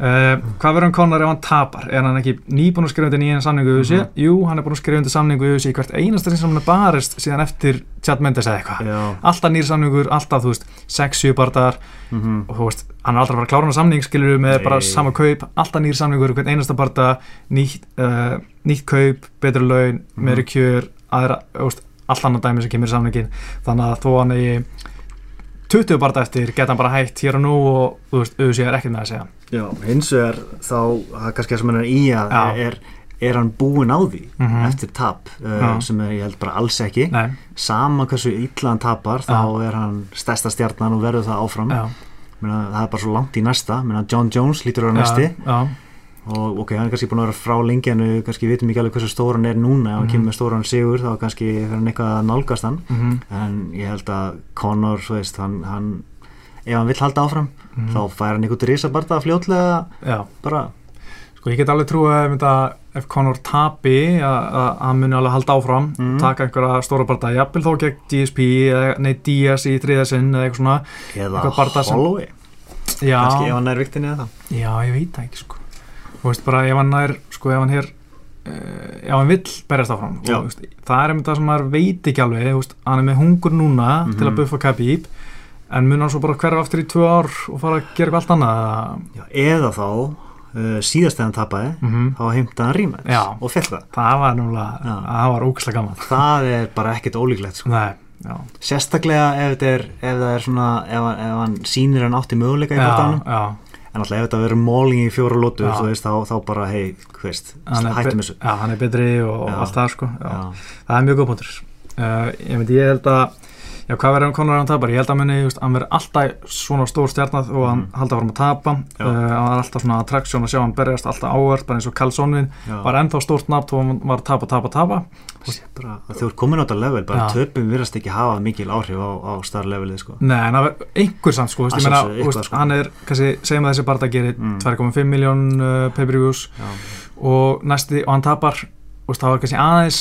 uh, hvað verður um Conor ef hann tapar er hann ekki nýbúin að skrifa undir nýjan samningu við Mhm. UFC jú, hann er búin að skrifa undir samningu við UFC í hvert einasta sem hann er barist síðan eftir Chad Mendes eða eitthvað alltaf nýr samningur, alltaf þú veist 6-7 bardagar mhm. og þú veist, hann er alltaf að fara að klára hann samning skilur við með Nei. bara sama kaup alltaf nýr samningur, hvern einasta barda nýtt, uh, nýtt kaup, betri laun Mhm. meiri kjör, aðra þú veist, allt annað dæmi sem kemur í samningin þannig að þó hann er 20 barda eftir, geta hann bara hægt hér og nú og þú veist, auðvitað er ekkert með að segja. Já, hins vegar þá það er kannski það sem hann er í að Já. er, er hann búinn á því Mhm. eftir tap uh, Já. sem er, ég held bara alls ekki. Nei, sama hversu illa hann tapar þá er hann stærsta stjarnan og verður það áfram. Já, Meina, það er bara svo langt í næsta. Meina, John Jones lítur að vera næsti. já, já, og ok, hann er kannski búin að vera frá lengi en við kannski vitum ekki alveg hversu stór hann er núna. Ef hann Mhm. kemur með stóran sigur þá kannski er hann eitthvað að nálgast hann. Mhm, en ég held að Conor, þú veist, hann, hann ef hann vill halda áfram mhm, þá fær hann einhvern risabarta fljótlega já. bara, Sko ég get alveg trú að ef, Conor tapi að hann muni alveg halda áfram Mhm. taka einhverja stóra barda, jafnvel þó gegn GSP eða nei Diaz í þriðasinn eða eitthvað svona eða Holloway. Já, kannski ef hann er viktinni eða það. Já, ég veit ekki sko Þú veist bara ef hann er, sko ef hann er uh, ef hann vill berjast áfram. Og, veist, það er einmitt það sem maður veit ekki alveg veist, hann er með hungur núna Mhm. til að buffa Khabib en mun hann svo bara hverfa aftur í tvö ár og fara að gera eitthvað allt annað? Já, eða þá uh, síðast þegar hann tapaði mm -hmm. þá heimtaði hann rímætt Já. og fekk það. Það var núlega, það var ógæslega gaman. Það er bara ekkert ólíklegt sko. Nei, já. Sérstaklega ef, er, ef það er svona ef, ef hann sýnir hann átti möguleika í já, en alltaf ef þetta verður móling í fjóra veist, þá, þá bara hei, hvist, hættum þessu. Já, hann er betri og allt það sko. Já. Já. það er mjög góð punktur. Uh, ég, myndi, ég held að já, hvað verður um Conor ef hann tapar ég held að muni, just, hann verður alltaf svona stór stjarnað og hann Mhm. halda fram að tapa uh, hann er alltaf svona attraksjón að sjá hann berjast alltaf ávert, bara eins og Karlssonvin Já. var ennþá stórt nafn og hann var að tapa, tapa, tapa að þú ert komin á þetta level bara Já. töpum virðast ekki hafa mikil áhrif á, á star levelið sko. Nei, en það var einhver samt sko, Að ég meina, sko. hann er, segjum að þessi barða gerir Mm. 2,5 miljón uh, pay-per-views og næsti, og hann tapar það var kannski aðeins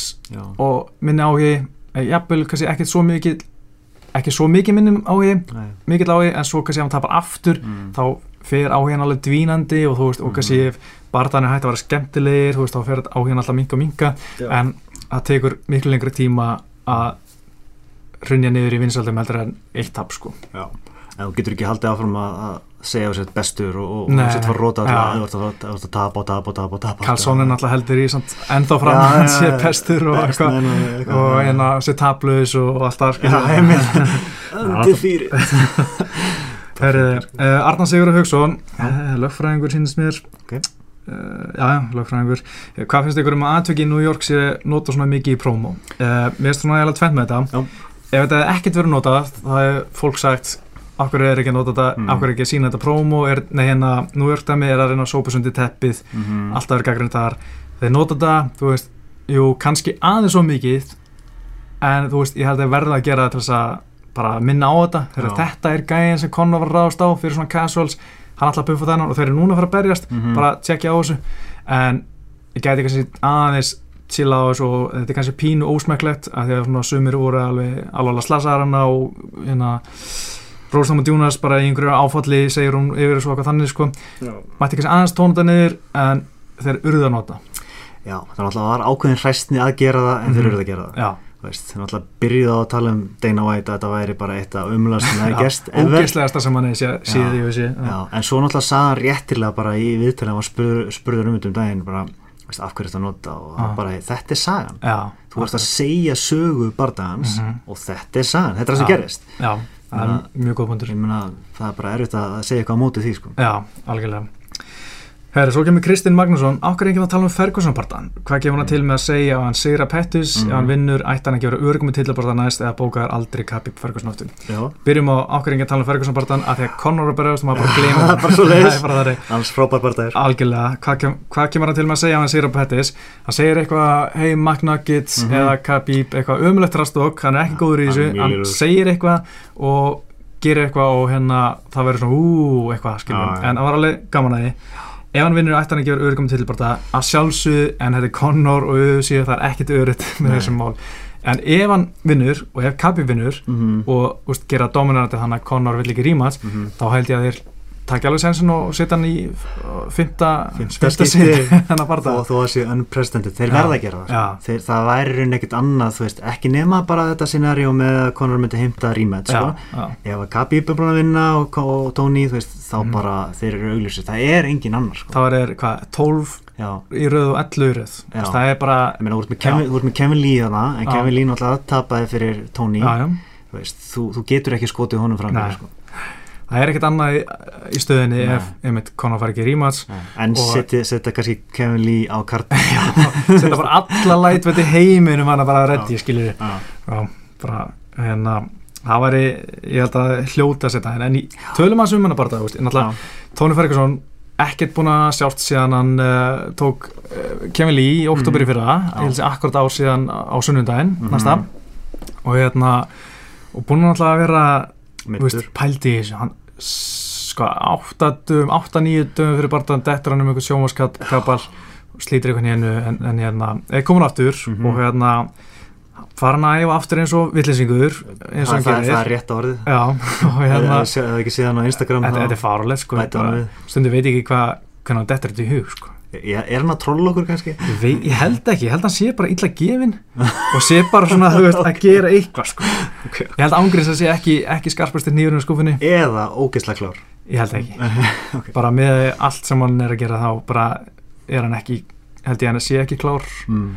og minni áhugi, eh, jafnvel kannski ekkert svo mikið ekki svo mikið minnum nei, mikill áhugi, en svo kannski ef hann tapar aftur mm, þá fer áhugin alveg dvínandi og þú veist, og kannski ef barðan er hægt að vera skemmtilegir, þú veist, þá fer áhugin alltaf minka og minka, Já. en það tekur miklu lengri tíma að hrunja niður í vinsaldum heldur en eitt tap, sko. já. en þú getur ekki haldið áfram að, að segja á sér bestur og, og sér fara róta alltaf þú ert að- að tapa og tapa og tapa tapa. Karlsson er náttúrulega heldur í samt, ennþá fram Já, að hann sé já. pestur og eitthvað. og já. hérna sé taplaus og allt það Já, skilur. einmitt. Undefeated Herriði, uh, Arnar Sigur Haugsson uh, lögfræðingur sínist mér. Uh, já, lögfræðingur. Uh, hvað finnst ykkur um að aðtöki í New York sé nota svona mikið í prómó uh, mér finnst svona eiginlega tvent með þetta. Já. ef þetta er ekkert verið notað það er fólk sagt okkur er ekki að nota þetta, Mm. okkur er ekki að sína þetta prómó er, nei hérna, New York dæmi er að reyna að sópa sundi teppið, Mhm. alltaf er gaggrind þar þeir nota þetta, þú veist jú, kannski aðeins svo mikið en þú veist, ég held að verða að gera það til þess að bara minna á þetta þegar þetta er gæðin sem Conor var að ráðast á fyrir svona casuals, hann að buffa þennan og þeir eru núna að fara að berjast, Mhm. bara tjekkja á þessu en ég gæti kannski aðeins chilla á þessu og þetta er kannski pínu ósmekklegt að því að svona sumir voru alveg alveg slasaðar hana og hérna Róstam og Djúnas bara í einhverju áfalli segir hún yfir þessu eitthvað þannig sko. Já. mætti kannski aðeins tóna þetta niður en þeir urðu að nota. Já, það var alltaf var ákveðin hræstni að gera það en þeir Mhm. eru að gera það. Já, þú veist, þeir náttúrulega byrjuðu á að tala um Dana White að þetta væri bara eitt af umlast sem það er ever. ógeðslegasta sem hann er sé- séð í þessi Já, en svo náttúrulega sagði hann réttilega bara í viðtæli hann var spurður, spurður um um daginn bara, veist, af hverju þetta nota? Og hann bara, þetta er sagan. Já, þú ert að segja sögu bardagans Mhm. og þetta er sagan, þetta er það sem gerist. Já, það er mjög góð punktur ég meina, það er bara erfitt að segja eitthvað á móti því sko. Já, algjörlega Herri, svo kemur Kristinn Magnússon. Ákveð enginn að tala um Ferguson-partan Hvað gefur hann til með að segja ef hann sigra Pettis Mhm. ef hann vinnur, ætti hann ekki að vera örgum með tillabartan næst eða bókaðar aldrei Khabib Ferguson aftur? Já, Byrjum á ákveð enginn að tala um Ferguson-partan af því að Conor er bara auðvitað maður bara gleyma er bara bara þannig. alls frábær bardagur Algjörlega, hvað, kem, hvað kemur hann til með að segja ef hann sigra Pettis? Hann segir eitthvað, hey McNuggets Mhm. eða Khabib, eitthvað hann í Hann hann segir og gerir eitthvað og hérna það verður svona úúú eitthvað skilur Já, já. en það var alveg gaman að því ef hann vinnur ætti hann ekki að vera örgum til bara að sjálfsögðu en þetta er Conor og auðvitað það er ekkit öðrutt með Nei. þessum mál en ef hann vinnur og ef Khabib vinnur mm -hmm. og úst, gera dominanti þannig að Conor vill ekki rímats þá held ég að þeir takja alveg sensin og setja hann í fymta skipti. og þó að sé unprecedented, þeir Já. verða að gera það þeir, það væri raun ekkert annað þú veist, ekki nema bara þetta scenario með að Conor myndi heimta rematch sko. já, ef að Khabib er búin að vinna og, og Tony, þú veist, þá Mhm. bara þeir eru augljósir, það er engin annar sko. þá er hvað, 12 já, í röð og 11 í. Þess, það er bara ég meina, þú ert með Kevin, Lee þarna, en Já. Kevin Lee náttúrulega tapaði fyrir Tony, já, þú veist, þú, þú getur ekki skotið honum fram sko. Það er ekkert annað í, í stöðinni Nei. ef einmitt Conor fær ekki rímats en setja, kannski Kevin Lee á kart setja bara alla lætvetti heiminum hann að bara reddi, já, bara hérna það væri, ég held að hljóta að setja en, en í tölum um að barða náttúrulega, Tony Ferguson ekkert búin að sjást síðan hann uh, tók uh, Kevin Lee í oktober í Mhm. fyrra. Ég held að akkurat ár síðan á sunnundaginn Mhm. næsta og hérna og búin að náttúrulega að vera veist, pældi í þessu hann sko, 8-9 dögum fyrir barðan dettur hann um einhvern sjómaskapal slítir einhvern hennu en, en hérna, er komin aftur Mhm. og hérna fara hann að æfa aftur eins og villisingur eins og það, hann það, það gerir er rétt orðið. Já, hérna eða eða ekki séðan á Instagram þetta, er farulegt sko stundu veit ég ekki hvað hann dettur þetta í hug sko Já, er hann að trolla okkur kannski? Ég, veit, ég held ekki, ég held að hann sé bara illa gefin og sé bara svona, veist, að gera eitthvað sko. Ok. Ég held ángriðs að sé ekki, ekki skarpastir nýjurinn í skúfinni Eða ógeðslega klár Ég held ekki, Ok. bara með allt sem hann er að gera þá bara er hann ekki, held ég hann sé ekki klár mm.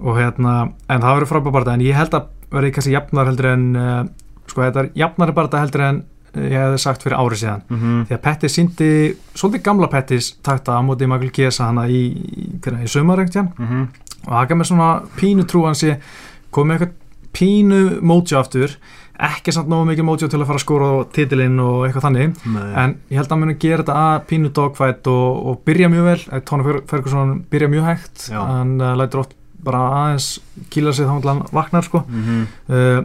og hérna, en það verður frábæð barða en ég held að verði kannski jafnar heldur en uh, sko þetta er jafnari barða heldur en ég hefði sagt fyrir ári síðan. Mm -hmm. því að Pettis síndi svolítið gamla Pettis takta á móti Michael Chiesa hana í, í, í sömarengt Mm og það gaf mér svona pínu trú hans ég kom með eitthvað pínu mótjó aftur. Ekki samt nógu mikið mótjó til að fara að skóra á titilinn og eitthvað þannig. En ég held að hann muni gera þetta að pínu dogfight og, og byrja mjög vel. Eh, Fer- Ferguson byrja mjög hægt. Já. hann uh, lætur oft bara aðeins kýla sig þá hann vaknar sko. Mm -hmm. uh,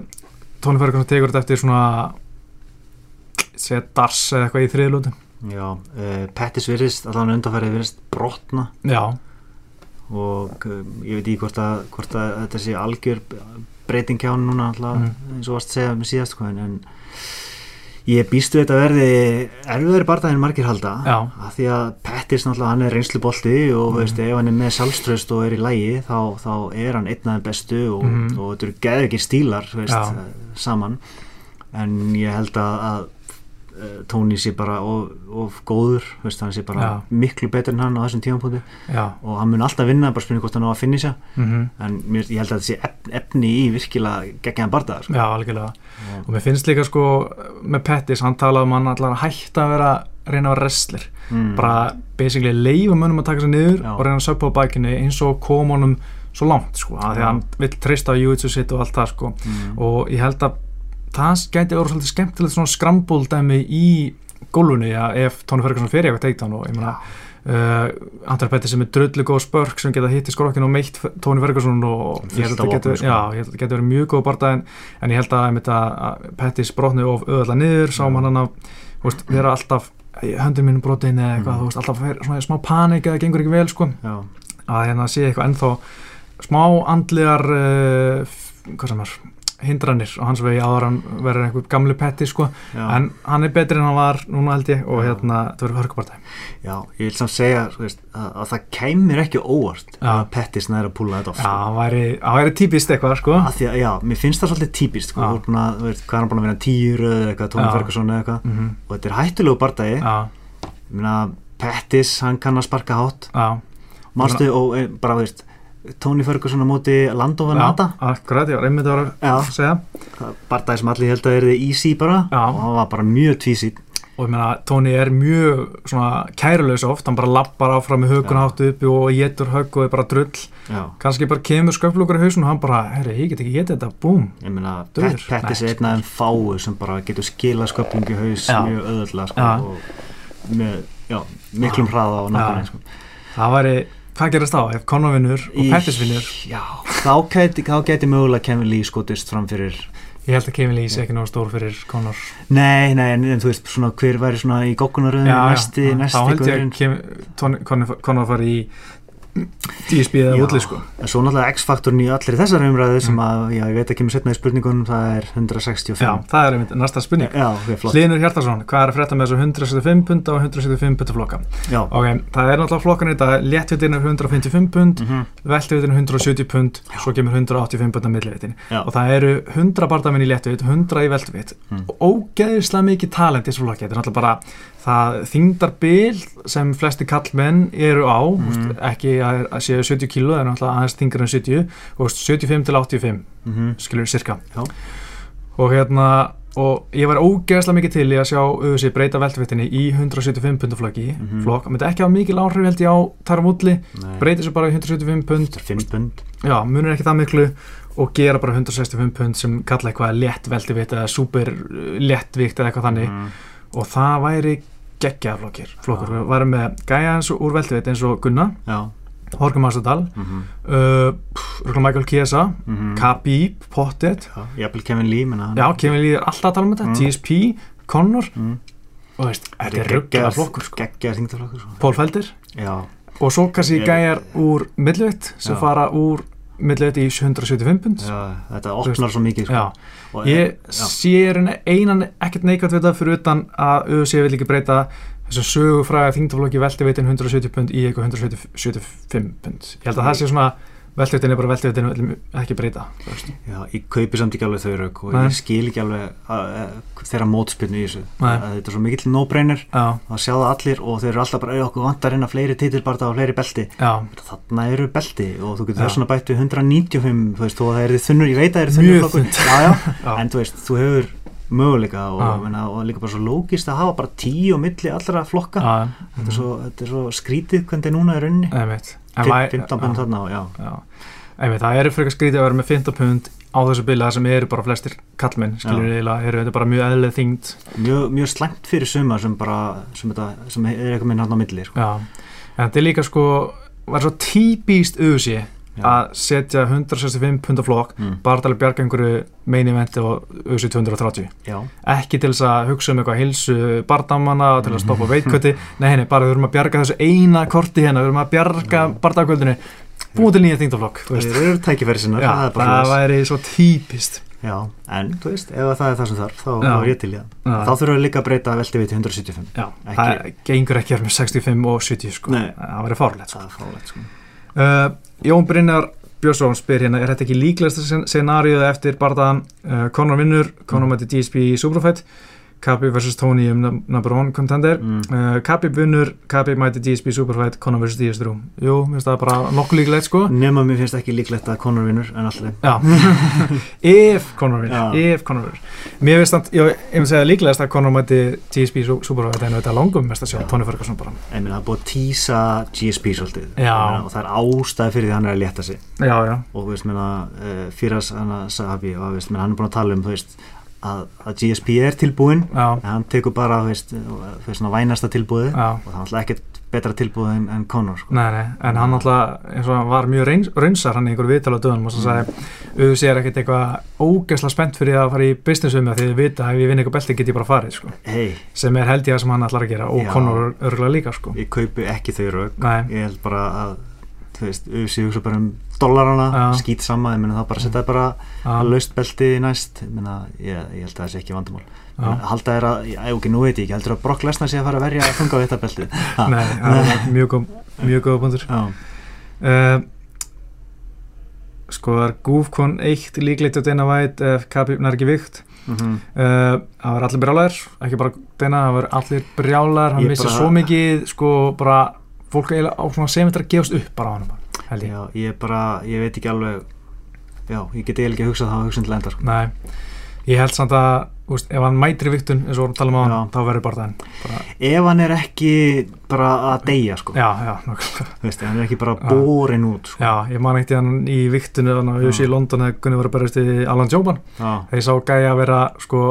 Tony Ferguson tekur þetta eftir svona segja dars eða eitthvað í þriðlútu Já, uh, Pettis virðist allan undanfærið virðist brotna já, og um, ég veit ekki hvort að, hvort að þetta sé algjör breyting hjá hann núna alltaf Mm. eins og varst að segja með síðast sko, en, en ég býstu þetta verði erfiðari barndaginn margir halda af því að Pettis náttúrulega hann er reynslubolti og Mm. veist, ef hann er með sjálfströst og er í lægi þá, þá er hann einn af þeim bestu og, Mhm. og þetta eru geðu ekki stílar veist, saman en ég held að, að eh, Tony sé bara of, of góður veist, hann sé bara Já. miklu betur en hann á þessum tímapunkti já og hann mun alltaf vinna, bara spurning hvort hann á að finna sér mm en mér, ég held að þetta sé efn, efni í virkilega geggjaðan bardaðar sko. já, algjörlega og mér finnst líka sko með Pettis, hann talaði um hann allar að hætta að vera reyna að vera wrestler mm. bara basically leifa mönnum að taka sér niður Já. og reyna að söppa á bækinu eins og koma honum svo langt sko, af því að hann vill treysta á júitsu sitt og allt það sko mm. og ég held að það gæti verið svolítið skemmtilegt svona skrambúldæmi í gólfunni að ef Tony Ferguson fer í eitthvað teikt og ég meina uh, Andrar Pettis sem er drullu góð spörk sem geta hitt í skrokkinu og meitt Tony Ferguson og ég held að þetta sko. ég held að þetta getur verið mjög góð barða en, en ég held að, að, að Pettis brotni of öðvölda niður sá hann hann að veist, vera alltaf í höndum mínum brotin eða eitthvað, Mm. alltaf fer, svona smá panik eða gengur ekki vel sko já, að hérna sé eitthvað ennþá smá andlegar uh, hvað sem er hindranir og hans vegi áður hann verður einhver gamli petti sko. Já, en hann er betri en hann var núna held ég og Já. hérna það verður hörkupartæ já, ég vil samt segja veist, að, að það kæmir ekki óvart Já. að Pettis næri að púla þetta off Já, sko. hann væri, væri típist eitthvað sko. Að að, já, mér finnst það svolítið típist sko, þú veist, hvað er hann búin að vinna röð eða eitthvað. Ferguson eða eitthvað. Mm og þetta er hættulegu meina, Pettis, hann kann að sparka hátt. Já. Manstu og e, bara, veist, Tony Ferguson á móti Lando Venata, Já, akkurat, ég var einmitt að vera að segja. Bardagi sem allir held að er þið easy bara. Já. og hann var bara mjög tvísýtt og ég meina, Tony er mjög svona kærulegs oft, hann bara lappar áfram með hökun áttu uppi og getur högg og er bara drull, já, kannski bara kemur sköflugur í hausun og hann bara, herri, ég get ekki getið þetta, búm. Ég meina. Pet, Pettis er einn af þeim fáu sem bara getur skila sköplingi haus Já. mjög öðvöldlega sko, og með, miklum hraða Já. nákvæmlega sko. það væri, hvað gerast þá, ef Conor vinnur og Í- Pettis vinnur? Já, þá geti, þá geti mögulega Kevin Lee skotist fram fyrir ég held að Kevin Lee sé ekki náðu stór fyrir Conor. Nei, nei, en, þú veist, svona hver væri svona í gókkunaröðinu næsti, næsti þá held ég að Conor fari í DSB eða Já. útli sko En svo náttúrulega X-faktorn í allir þessar umræðu sem að, já, ég veit ekki með setna í spurningunum, það er 165. já, það er einmitt næsta spurning. Hlynur Hjartarsson, hvað er að frétta með þessu 175 pund og 175 pund flokka? Já, Ok, það er náttúrulega flokkan þetta, léttvitin er 155 pund, mhm, veltvitin er 170 pund, svo kemur 185 pund að millivitin. Og það eru 100 bardamenn í léttvit, 100 í veltvit Mm. og ógeðislega mikið talent í þessu flokki. Þetta er náttúrulega bara það þingdar bil sem flesti kallmenn eru á, mm. ekki að, að séu 70 kíló, það er náttúrulega aðeins þingar en 70 og 75 til 85, mhm, skilur cirka. Já. Og hérna, og ég var ógeðslega mikið til í að sjá auðvitað breyta veltvitinni í 175 pundaflokki Mhm. flokk, það myndi ekki hafa mikil áhrif held ég á Tara Woodley, nei, breyti svo bara í 175 pund, 5 pund. já, munur ekki það miklu og gera bara 165 pund sem kalla eitthvað létt veltivit eða super léttvikt eða eitthvað þannig Mhm, og það væri geggjaðflokkir flokkur, við værum með gæja eins og úr veltivit eins og Gunna, Já, Horka Mastadal mhm, uh, Michael Chiesa. Mhm. Khabib, Pottet. Kevin Lee, já, Kevin Lee er alltaf að tala um þetta, Mm. TSP Conor, Mhm. og veist, þetta er rugglega flokkur sko. Sko. Paul Felder. Já, og svo kannski gæjar úr millivit sem Já. fara úr millivit í 175 pund. Þetta opnar svo mikið, sko. Ég já. sé einan ekkert neikvæmt við það fyrir utan að UFC vil ekki breyta þessum sögufræða þingdaflokki veltivitin 170 pund í eitthvað 175 pund ég held að það sé svona veltivitin er bara veltivitin og viljum ekki breyta. Já, ég kaupi samt ekki alveg þau rauk og Nei. ég skil ekki alveg að, að, þeirra mótspilnu í þessu. Þetta er svo mikill no-brainer. Já, að sjá það allir og þeir eru alltaf bara "Ey, okkur vantar að fleiri titilbarta og fleiri belti. Þarna eru belti og þú getur Já. þess vegna bætt við 195 þú veist, að það er þið þunnur, ég veit að það er þunnur flokkur. já, já, já, en þú veist, þú hefur möguleika og, menna, og líka bara svo lógist að hafa bara tíu og milli allra flokka. Þetta, er svo, þetta er svo skrítið hvernig þetta er núna í rauninni einmitt En Fimm- væ- 15 já. pund þarna og já, Já, einmitt, það eru frekar skrítið að vera með 15 pund á þessu bila sem eru bara flestir kallmenn, skilur við eiginlega, eru þetta bara mjög eðlið þyngd, mjög, mjög slæmt fyrir suma sem bara, sem, þetta, sem er eitthvað minn hann á milli sko. já, en þetta er líka sko, var svo típíst auðsí Já. að setja 165 pund af flokk, mm. bara til að bjarga einhverju main eventi og auðsí 230 já, ekki til þess að hugsa um eitthvað hilsu bardamanna til að stoppa Mhm. veitköti nei, henni, bara við þurfum að bjarga þessu eina korti hérna, við þurfum að bjarga bardagkvöldinu búið til nýja þingtaflokk það eru tækifæri sinna það er bara það væri svo típist Já, en þú veist, ef það er það sem þarf þá, er ég til í það. Þá þurfum við líka að breyta velti við til 175. Já, Ekki- það gengur ekki með 65 og 70 sko, Nei. það væri fárlegt sko. Uh, Jón Brynjar Björnsson spyr hérna, er þetta ekki líklegasta scenarið eftir barðan uh, Conor vinnur, Conor mæti DSP í Superfight Khabib vs. Tony um num- number one contender Mm. uh, Khabib vinnur, Khabib mæti DSP Superfight, Conor vs. DS3 Jú, mér finnst það bara nokkuð líklegt sko Nefna mér finnst ekki líklegt að Conor vinnur, en alltaf. Ef Conor vinnur, ef Conor vinnur Mér finnst það, ég ég myndi segja líklegast að Conor mæti Su- Superfight en þetta langum mest að sjá Já. Tony Ferguson bara En það er búið að tísa GSP svolítið. Já. Og það er ástæði fyrir því að hann er að létta sig. Já, já, Og þú veist, uh, Firas, hann að Að að, að GSP er tilbúinn, já, en hann tekur bara, veist, svona vænasta tilbúið já og það er alltaf ekkert betra tilbúið en, en Conor, sko. Nei, nei, en hann alltaf var mjög reyns, raunsar hann í einhverju viðtala á döðunum og svo sagði auðvitað er ekkert eitthvað ógeðslega spennt fyrir að fara í business um það því þið vita að ef ég vinn eitthvað belti get ég bara farið sko. Hei, sem er held ég það sem hann ætlar að gera og Já. Conor örgulega líka sko. ég kaupi ekki þau rauk. Ég held bara að þú veist, UFC hugsa bara um dollarana, Já. skýt sama, ég meina þá bara setja bara Já. laust belti næst, ég meina, ég, ég held að það sé ekki vandamál. Já. Halda er að, já, ok, nú veit ég ekki, heldur að Brock Lesnar sé að fara að verja að funga á þetta belti. Nei, það mjög góð mjög punktur Já, uh, sko það er Gúfkon 1 líklegt á Dana White ef Khabib nær ekki vikt mhm. uh, það var allir brjálæðir ekki bara Dana, það var allir brjálæðir hann Ég missi bara- svo mikið sko bara fólk eiginlega á svona sementar að gefast upp bara á hann bara, já, ég bara, ég veit ekki alveg, já, ég get eiginlega ekki að hugsa það að hugsa til enda, sko. Nei, ég held samt að úst, ef hann mætir í viktun eins og við talum á hann þá verður bara það. Bara, Ef hann er ekki bara að deyja, sko, já, já, nokkuð þú veist, hann er ekki bara borin út, sko. Já, ég man ekkert í hann í viktunu þannig að ég sé í London þegar Gunni var að berast í Alan Joban þegar ég sá gæja að vera sko,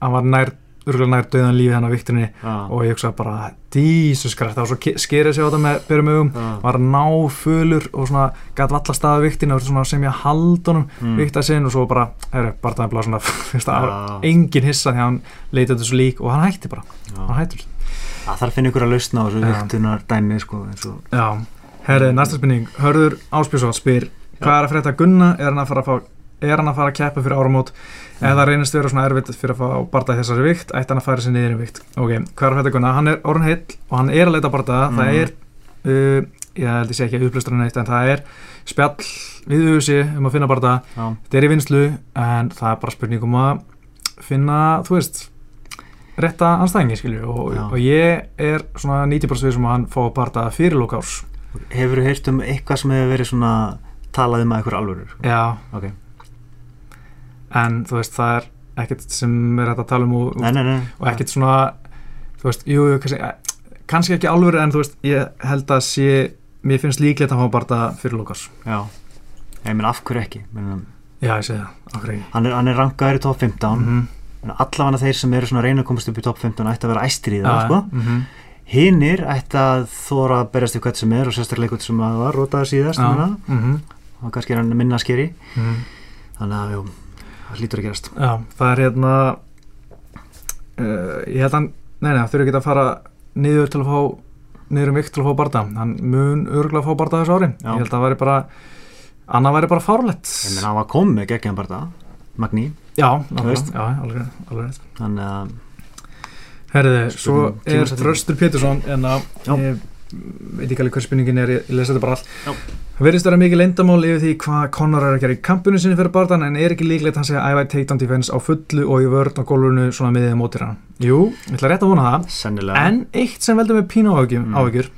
hann var nær, örgulega nær döðan lífi hann á viktunni já, og ég hugsaði bara dísuskræft, það var svo skerið sig á þetta með byrjum augum, já. var náfölur og svona gæt valla staða viktina og svona sem ég haldunum Mm. vikta sinn og svo bara, herru, bara það er bara svona Já. engin hissa því að hann leitið þessu lík og hann hætti bara, hann Já. hættur Það þarf að finna ykkur að lausna á þessu Já. viktunar dæmi, sko, eins og, Já, herri, næsta spurning Hörður Áspjörsson spyr hvað er að Gunna, er hann að fara að fá er hann að fara að keppa fyrir áramót ef það reynist vera svona erfitt fyrir að fá barða þessari vikt ætti hann að færa sér niður í vikt. Ok, hvað er að frétta Gunna, hann er orðin heill og hann er að leita barða, Mhm. það er uh, ég held ég sé ekki að upplustra neitt en það er spjall við auðvisi um að finna barða, já, þetta er í vinslu en það er bara spurning um að finna, þú veist rétta anstæðingi skilju og, og ég er svona 90% við sem að hann fá barða fyrir lókárs hefur þú heyrt um eitthvað sem hefur verið svona talað um að ykkur alvörur? Já, Ok, en þú veist, það er ekkert sem er hægt að tala um og, nei, nei, nei. og ekkert svona þú veist, jú, jú, kannski, kannski ekki alvöru en þú veist, ég held að sé mér finnst líklegt að fá barða fyrir Lukas. Já, ég meina af hverju ekki, meina, Já, ég segi það, okkur ekki? hann er, hann er rankaður í top 15, mm en allavega þeir sem eru svona að reyna að komast upp í top 15 ætti að vera æstir í það, sko. -hmm. Hinnir ætti að þóra að berjast í hvert sem er og sérstaklega eitthvað sem að var rótaði síðast, meina, mhm, og kannski er hann minna skeri, mhm. þannig að, jú, það hlýtur að gerast. Já, það er hérna uh, ég held að hann, nei, nei, þurfi ekki að fara niður til að fá niður um vikt til að fá barða hann mun örgulega að fá barða þessu ári Já. ég held að það væri bara annað væri bara fárlegt Ég meina, hann var komið með geggjum bara það, Magní, Já, alveg, þannig að, Herriði, svo er. Þröstur Pétursson en að Já. ég veit ekki alveg hver spurningin er, ég, ég lesa þetta bara allt Já. Það verðist vera mikið leyndamál yfir því hvað Conor er að gera í kampinu sinni fyrir barðan en er ekki líklegt að hann segja að æfa í takedown defense á fullu og í vörn á gólfurinu svona miðið mótir hann? Jú, ég ætla rétt að vona það. Sennilega, En eitt sem veldur með pínu áhyggjum Mm. áhyggjur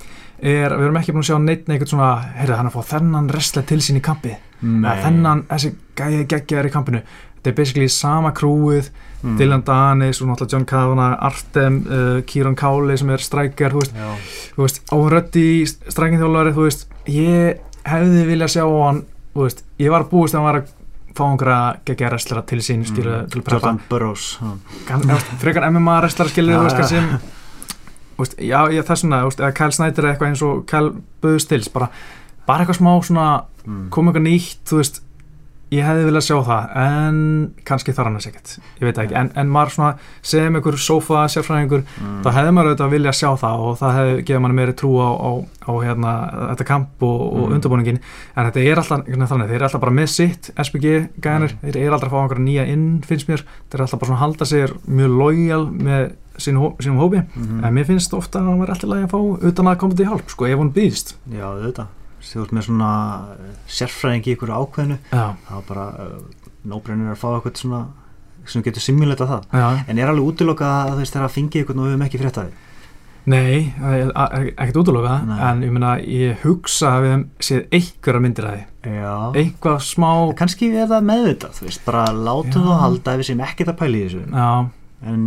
er að við erum ekki búin að sjá neitt neitt svona, heyrðu hann að fá þennan restle til sín í kampi Nei. að þennan, þessi gæði geggjaður í kampinu. Þetta er basically sama krúið Mm. Dylan Danis og náttúrulega John Kavanagh Artem, uh, Kieran Cowley sem er strækjar, þú veist, Owen Ruddy, strækjarþjólari, þú veist. Ég hefði viljað sjá hann þú veist, ég var búist að hann var að fá einhverja geggja wrestlera til sín skilur, Mm. til preppa já. Frekar MMA wrestler skilur, Já, veist, já. sem veist, já, ég þessuna, þú veist, eða Kyle Snyder eða eitthvað eins og Kyle Böðstils bara, bara eitthvað smá svona Mm. koma eitthvað nýtt, þú veist ég hefði viljað sjá það, en kannski þar annars ekkert, ég veit ekki. En, en maður svona, segjum einhver sofa sérfræðingur, Mm. þá hefði maður auðvitað viljað sjá það og það hefði gefið manni meiri trú á, á, á hérna, þetta kamp og, og Mm. undirbúningin en þetta er alltaf, þannig, þeir eru alltaf bara með sitt SPG gænir, Mm. þeir eru aldrei að fá einhverja nýja inn, finnst mér, þeir eru alltaf bara svona að halda sér mjög lojal með sínum hópi, Mhm. en mér finnst ofta að það var alltaf að fá utan að koma til hjálp, sko, ef hún býðst. Já, auðvitað Þú ert með svona eh, sérfræðing í ykkur ákveðinu Já, það var bara uh, nóbrennir að fá eitthvað svona sem getur simuleta það. Já, en er alveg útilokað að þú veist þegar að fengi eitthvað og við höfum ekki frétt að því? Nei, er er ekkert útlokað, Nei. en ég meina, ég hugsa að við hefum séð einhverja myndir að Já. Eitthvað smá, kannski er það meðvitað, þú veist, bara látum þú halda ef við séum ekkert að pæla í þessu. Já, en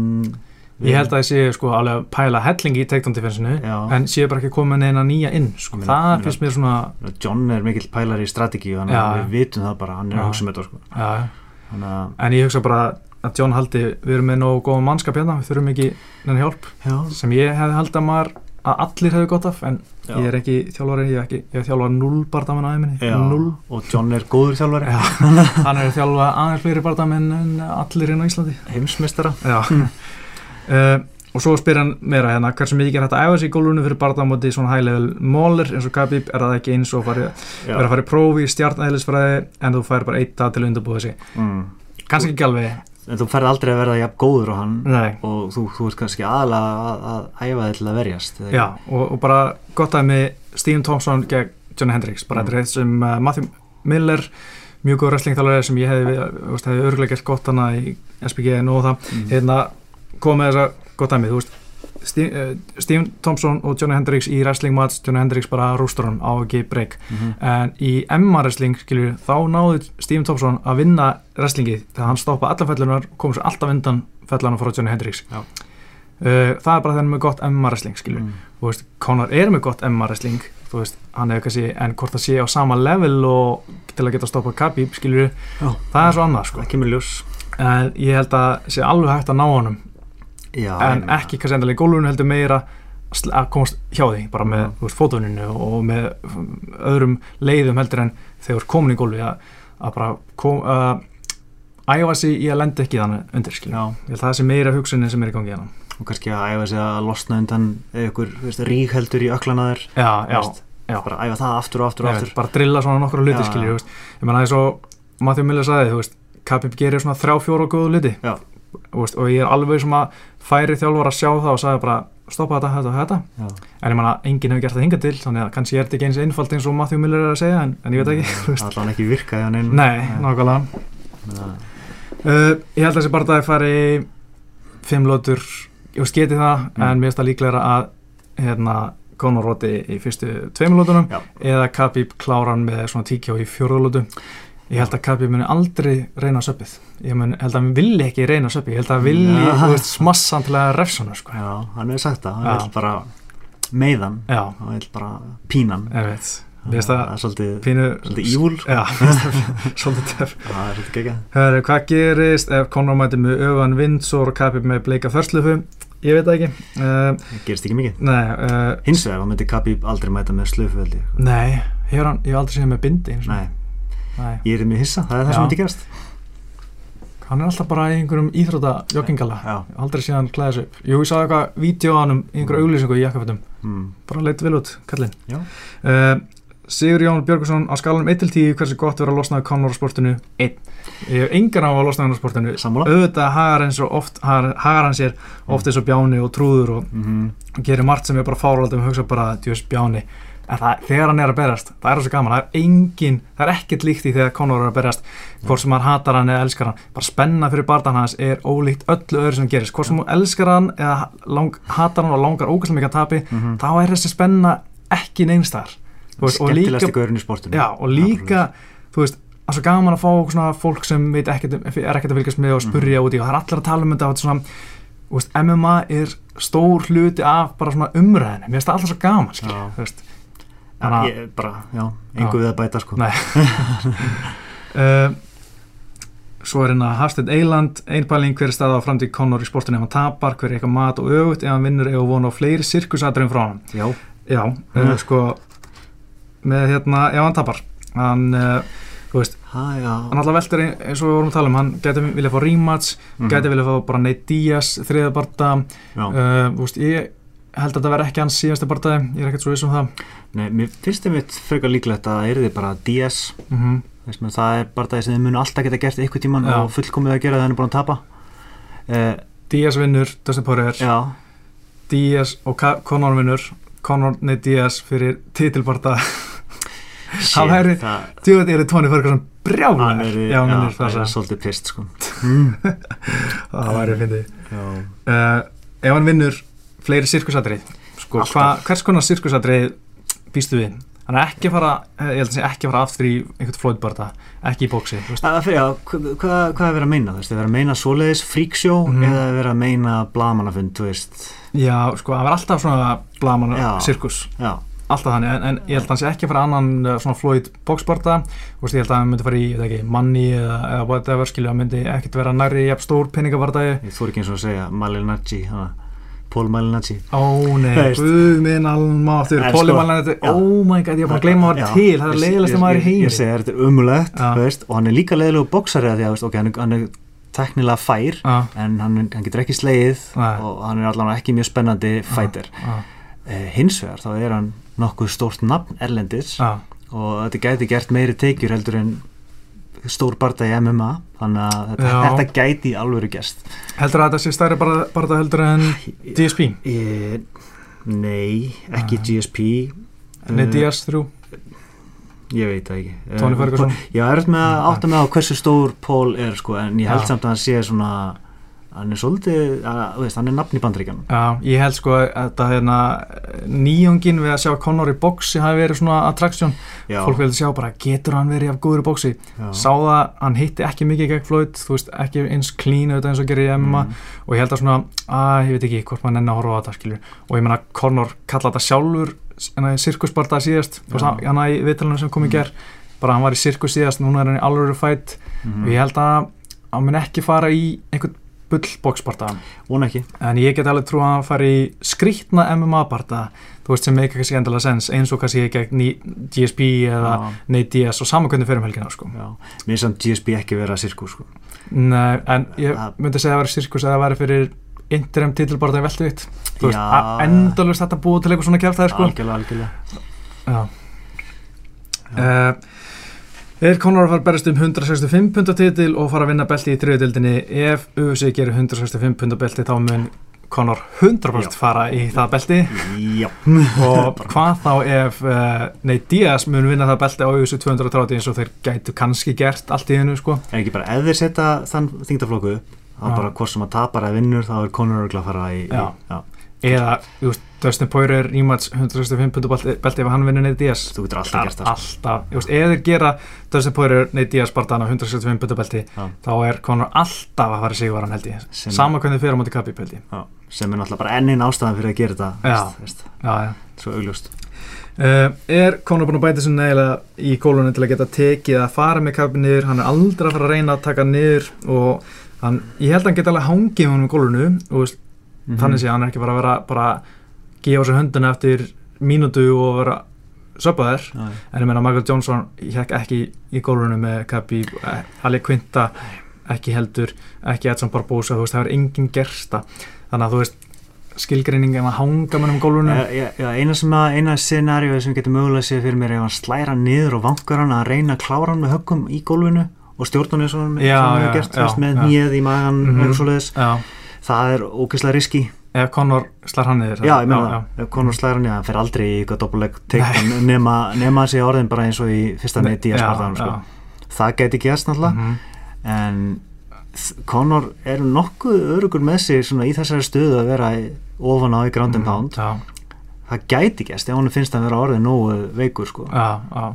Ég held að ég sé sko alveg að pæla helling í takedown defensinu Já. en sé bara ekki koma neina nýja inn sko. Ég meina- það finnst mér svona John er mikill pælar í strategi þannig að við vitum það bara, hann er Já. að hugsa með þetta sko. að, en ég hugsa bara að John haldi við erum með nógu góða mannskap hérna við þurfum ekki neina hjálp já, sem ég hefði haldið að maður að allir hefði gott af en Já. ég er ekki þjálfari ég er, ekki, ég er þjálfari null barndamenn æminni já. null og John er góður þjálfari já. hann er þjálfa aðeins fleiri barndamenn en allir inn á Íslandi Mm. uh, og svo spyr hann meira hérna hversu mikið er hægt að æfa sig í gólfinu fyrir barndamóti svona high level mólir eins og Khabib er það ekki eins og vera að fara í prófi í stjarnæðlisfræði en þú fær bara eitt dag til að undirbúða sig. Mm. kannski ekki alveg. En þú ferð aldrei að verða jafn góður á hann Nei. og þú, þú ert kannski aðalega að, að æfa þig til að verjast Já, og, og bara gott að með Stephen Thompson gegn Johnny Hendricks. Bara Mm. þetta er eitt sem uh, Matthew Miller mjög góð wrestlingþjálfari sem ég hefði, hefði örgulega gert gott Mm. með að mig þú veist Steve, Stephen Thompson og Johnny Hendricks í wrestling match, Johnny Hendricks bara rústur hann á ekki break Mhm. en í Emma wrestling skilju þá náði Stephen Thompson að vinna wrestlingi þegar hann stoppa alla fellunar kom sér alltaf undan fellunar frá Johnny Hendricks uh, það er bara þennan með gott Emma wrestling skilju Mm. þú veist, Conor er með gott Emma wrestling þú veist, hann er kannski, en hvort það sé á sama level og til að geta stoppað Khabib skilju, Já. það er svo annað sko. það kemur ljós en ég held að sé alveg hægt að ná honum Já, en meina- ekki kannski endalega í gólfinu heldur meira að komast hjá því, bara með þú veist, fótuninu og með öðrum leiðum heldur en þegar komin í gólfi að, að bara kom, uh, æfa sig í að lenda ekki þannig undir að það sé meira hugsunin sem er í gangi hérna. Og kannski að æfa sig að losna undan eða ykkur rík heldur í öklana þér já, já, veist, bara æfa það aftur og aftur og aftur. bara drilla svona nokkru veist. ég menna eins og Matthew Miller sagði, þú veist, Khabib gerir svona þrjá fjóra góðu hluti. Já. Veist, og ég er alveg að færi þjálfur að sjá það og sagði bara stoppa þetta, þetta og þetta Já. en ég menna, enginn hefur gert það hingað til þannig að kannski er þetta ekki eins einfalt eins og Matthew Miller er að segja en, en ég veit ekki, þú veist allan ekki virkaði hann einu Nei, nákvæmlega uh, Ég held að þessi barndagi fari fimm lótur, ég veist geti það Mm. en mér finnst það líklega að hérna, Conor Roddi í fyrstu tveimur lótunum Já. eða Khabib kláran með svona tíkjá í fjórðu lótu Ég held að Khabib muni aldrei reyna söpið. Ég mun, held að hann villi ekki reyna söpið. Ég held að hann villi, Já. þú veist, smassan til að refsuna sko. Já, hann hefur sagt það, hann Já. vil bara meiðan, Já, hann vil bara pínan ég veit. Það er svolítið, pínu svolítið ívúl Já, finnst það svolítið töf það er svolítið geggjað. Hörru, hvað gerist ef Conor mæti með öfan Vindsor og Khabib með bleika förslufu? Ég veit það ekki. Uh, það gerist ekki mikið. nei, uh, hins vegar, hann myndi Khabib aldrei mæta með slöfu held ég. Nei, hann, ég hef aldrei séð með bindi. Nei, nei. ég er með hissa, það er það Já. sem myndi gerast Hann er alltaf bara í einhverjum íþróta joggingala. Já, Aldrei klæða sig upp. Jú, ég sagði eitthvað vídeo á hann um í einhverju auglýsingu í jakkafötum. mm. Bara leitt vel út, kallinn. Uh, Sigur Jón Björgusson á skalanum 1-10 hversu gott verður að losna af Conor á sportinu 1. Ég hef engan á að losna af hann á sportinu. sammála Auðvitað hagar hann, svo oft, hagar, hagar hann sér oft eins og bjáni og trúður og mm hann gerir margt sem er bara fáraldum og hugsa bara djús bjáni en það, þegar hann er að berast, það er svo gaman það er engin, það er ekkert líkt í þegar Conor er að berast. Hvort sem hann hatar hann eða elskar hann bara spenna fyrir barndan hans er ólíkt öllu öðru sem gerist, hvort sem hann elskar hann eða lang, hatar hann og langar ógæslega mikið að tapi -hmm. þá er þessi spenna ekki neinstar skemmtilegast í gaurinn í sportinu. Já, og líka, þú veist það er svo gaman að fá svona fólk sem ekkert, um- er ekkert að fylgjast með og spurja út í og það er allir að tala um þetta er svona, veist, MMA er stór hluti af bara umræðinu mér finnst það alltaf svo gaman, veist Þannig að- ég bara, já, engu við að bæta sko. Nei. uh, Svo er hérna Hafstedt Eiland, einpæling hver er staða á framtíð Conor í sportinu? Ef hann tapar, hver er eitthvað mat og öfugt? Ef hann vinnur eða vona á fleiri sirkusadröfum frá hann já, Já, Mm. uh, sko með hérna, ef hann tapar. Hann, uh, þú veist, ha, hann alltaf veldur ein- eins og við vorum að tala um, hann gæti vilja fá rematch, Mhm. gæti vilja fá bara Nate Diaz, þriðabarta þú veist, ég held að þetta verði ekki hans síðasta bardaði, ég er ekkert svo viss um það. Nei, mér finnst þið mitt frekar líklegt að það er þið bara DS mm Þess með það er bara það sem þið munu alltaf geta gert eitthvað tíman Já. og fullkomið að gera það hann er búin að tapa. Uh, Diaz vinnur, Dustin Poirier Diaz og Conor vinnur. Conor Nate Diaz fyrir shit, Hann væri- það, djúveit eru Tony Ferguson brjálar hann er, já, hann vinnur það er það svolítið pist sko. Mm. það væri fyndið. Já, uh, ef hann vinnur fleiri sirkusatrið sko, hva, hvers konar sirkusatrið býstu við hann er ekki að fara, eh, ég held að segja ekki að fara aftur í einhvern flóðbarta, ekki í bóksi. Það fyrir, já, hvað, hvað, er verið að meina? Þú veist, er verið að meina svoleiðis fríksjó Mhm. eða er verið að meina blamanafund, þú veist já, sko, hann var alltaf svona blaman Já. sirkus, Já, alltaf þannig en, en ég held að hann sé ekki að fara annan eh, svona flóð bóksbarta, þú veist, ég held að hann myndi fara í, ég veit ekki, manni eða, eða whatever, skilja, hann myndi ekkert vera nærri jafn stór penningabartagi ég að Malinacci Ó nei, Það guð minn almáttur Póli sko, oh my god, ég er bara að gleyma að vera til Það er leiðilegst ég- maður í ég- segi, þetta er veist, og hann er líka leiðilegu bóksari að því að, þú veist, ok, hann er, hann er teknilega fær Já, en hann, hann getur ekki slegið Nei. og hann er allan ekki mjög spennandi uh, hins vegar þá er hann nokkuð stórt nafn erlendis og þetta gæti gert meiri tekjur heldur en stór barda í MMA þannig að þetta, Já. þetta gæti alvöru gerst heldur að þetta sé stærri það heldur en DSP Ég, nei, ekki. GSP Nei, Eh, DS3 Ég veit það ekki Eh, Tony Ferguson. Ég er með að átta með á hversu stór Paul er sko en ég held Já. samt að hann sé svona hann er svolítið, að, veist, hann er nafn í bandaríkjanum Já, ég held sko að þetta hérna nýjungin við að sjá Conor í boxi hafi verið svona attraction. Já, fólk vildi sjá bara getur hann verið af góður í já. sá það, hann hitti ekki mikið gegn Floyd þú veist, ekki eins clean auðvitað eins og gerir í MMA Mm. og ég held að svona, að ég veit ekki hvort maður nenni að horfa á þetta skilur og ég meina Conor kalla þetta sjálfur en það er sirkusbarta síðast. Hann í viðtalunum sem kom í Mm. ger bara hann var í sirkus síðast, núna er hann í alvöru fight. Mhm. og ég held að hann mun ekki fara í einhvern bull boxbarta Vona ekki en ég get alveg trú að hann fari í skrítna MMA-barta þú veist sem meika kannski endilega sens eins og kannski gegn GSP eða Já, Nate Diaz og saman hvernig fyrir um helgina sko. já. Mér er samt GSP ekki vera sirkus sko. Nei, en ég Það- myndi segja að það væri sirkus eða það væri fyrir interim titilbarta í veltuvitt þú veist, Já. endalust þetta búið til eitthvað svona kæft sko. Algjörlega, algjörlega Já uh, Er Conor að fara að berast um 165 punda titil og fara að vinna belti í þriðutildinni ef UFC gerir 165 punda belti þá mun Conor 100% Já. fara í það belti Já og hvað þá ef uh, Nate Diaz mun vinna það belti á UFC 230 eins og þeir gætu kannski gert allt í hennu sko En ekki bara, ef þeir setja þann þingtaflokku þá bara hvort sem að tapar eða vinnur þá er örgulega að fara í, í Já. já. eða, þú veist, Dustin Poirier rematch 165 punda belti, ef hann vinnur Nate Diaz þú getur alltaf gert er það sko. alltaf, þú veist, ef þeir gera Dustin Poirier, Nate Diaz, Spartan á 165 punda belti Já. þá er Conor alltaf að fara sig var hann held ég Sem- sama hvernig þið fyrir á móti Khabib held ég Já. sem er náttúrulega bara ennin ástæðan fyrir að gera þetta Já. veist, veist, já, já. svo augljóst Uh, er Conor búin að bæta sér neila í kólunum til að geta tekið að fara með Khabib niður hann er aldrei að fara að reyna að taka hann niður og hann, ég held að hann geti alveg hangið honum í kólunu og veist, Mhm. þannig sé hann er ekki bara að vera bara gefa sér höndina eftir mínútu og vera söpaðir Já, en ég meina Michael Johnson hekk ekki í gólunum með Khabib eh, Ali Quinta ekki heldur ekki Edson Barbosa, þú veist, það er enginn gersta. Þannig að þú veist skilgreiningin að hanga mönnum í gólunum Já, já, eina að, eina scenaríu sem getur mögulega séð fyrir mér ef hann slæra niður og vankar hann að reyna að klára hann með höggum í gólfinu og stjórnum eins og hann með nýið í magan svoleiðis. Já, það er ógeðslega riski ef Conor slar hann niður já, ég meina það, ef Conor slæra hann niður hann fer aldrei í eitthvað doppelleg teikn nema, nema að sé orðin bara eins og í fyrsta í að sparta hann sko. það geti gerst náttúrulega Mhm. en þ- Conor er nokkuð örugur með sig svona í þessari stöðu að vera í- ofan á í ground and pound já, það gæti gerst ef hann finnst að vera orðin nógu veikur sko. já, já.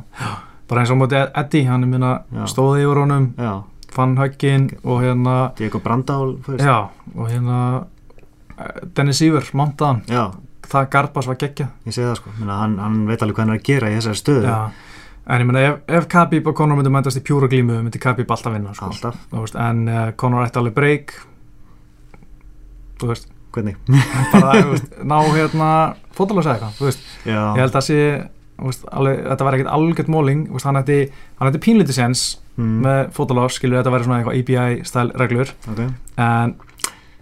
bara eins og móti Eddie hann er minna Já. stóði yfir honum já, fann höggin og hérna Diego Brandál og hérna eh, Dennis Iver, montaðan já, það Garbas var geggja ég segi það sko. Minna, hann, hann veit alveg hvað hann er að gera í þessari stöðu. Já. en ég meina ef, ef Khabib og Conor myndi mætast í pjúra glímu myndi Khabib alltaf vinna sko. alltaf, Þú veist, en uh, Conor ætti alveg breyk þú veist. Hvernig? Bara þú veist, ná hérna fótalega eitthvað þú veist, já, ég held að sé þú veist, alveg, þetta var ekkert algjört móling. Þú veist, hann ætti, hann ætti pínlítið sens mm, með fótalás, skilur þetta væri svona eitthvað EBI stæl reglur. Ok. En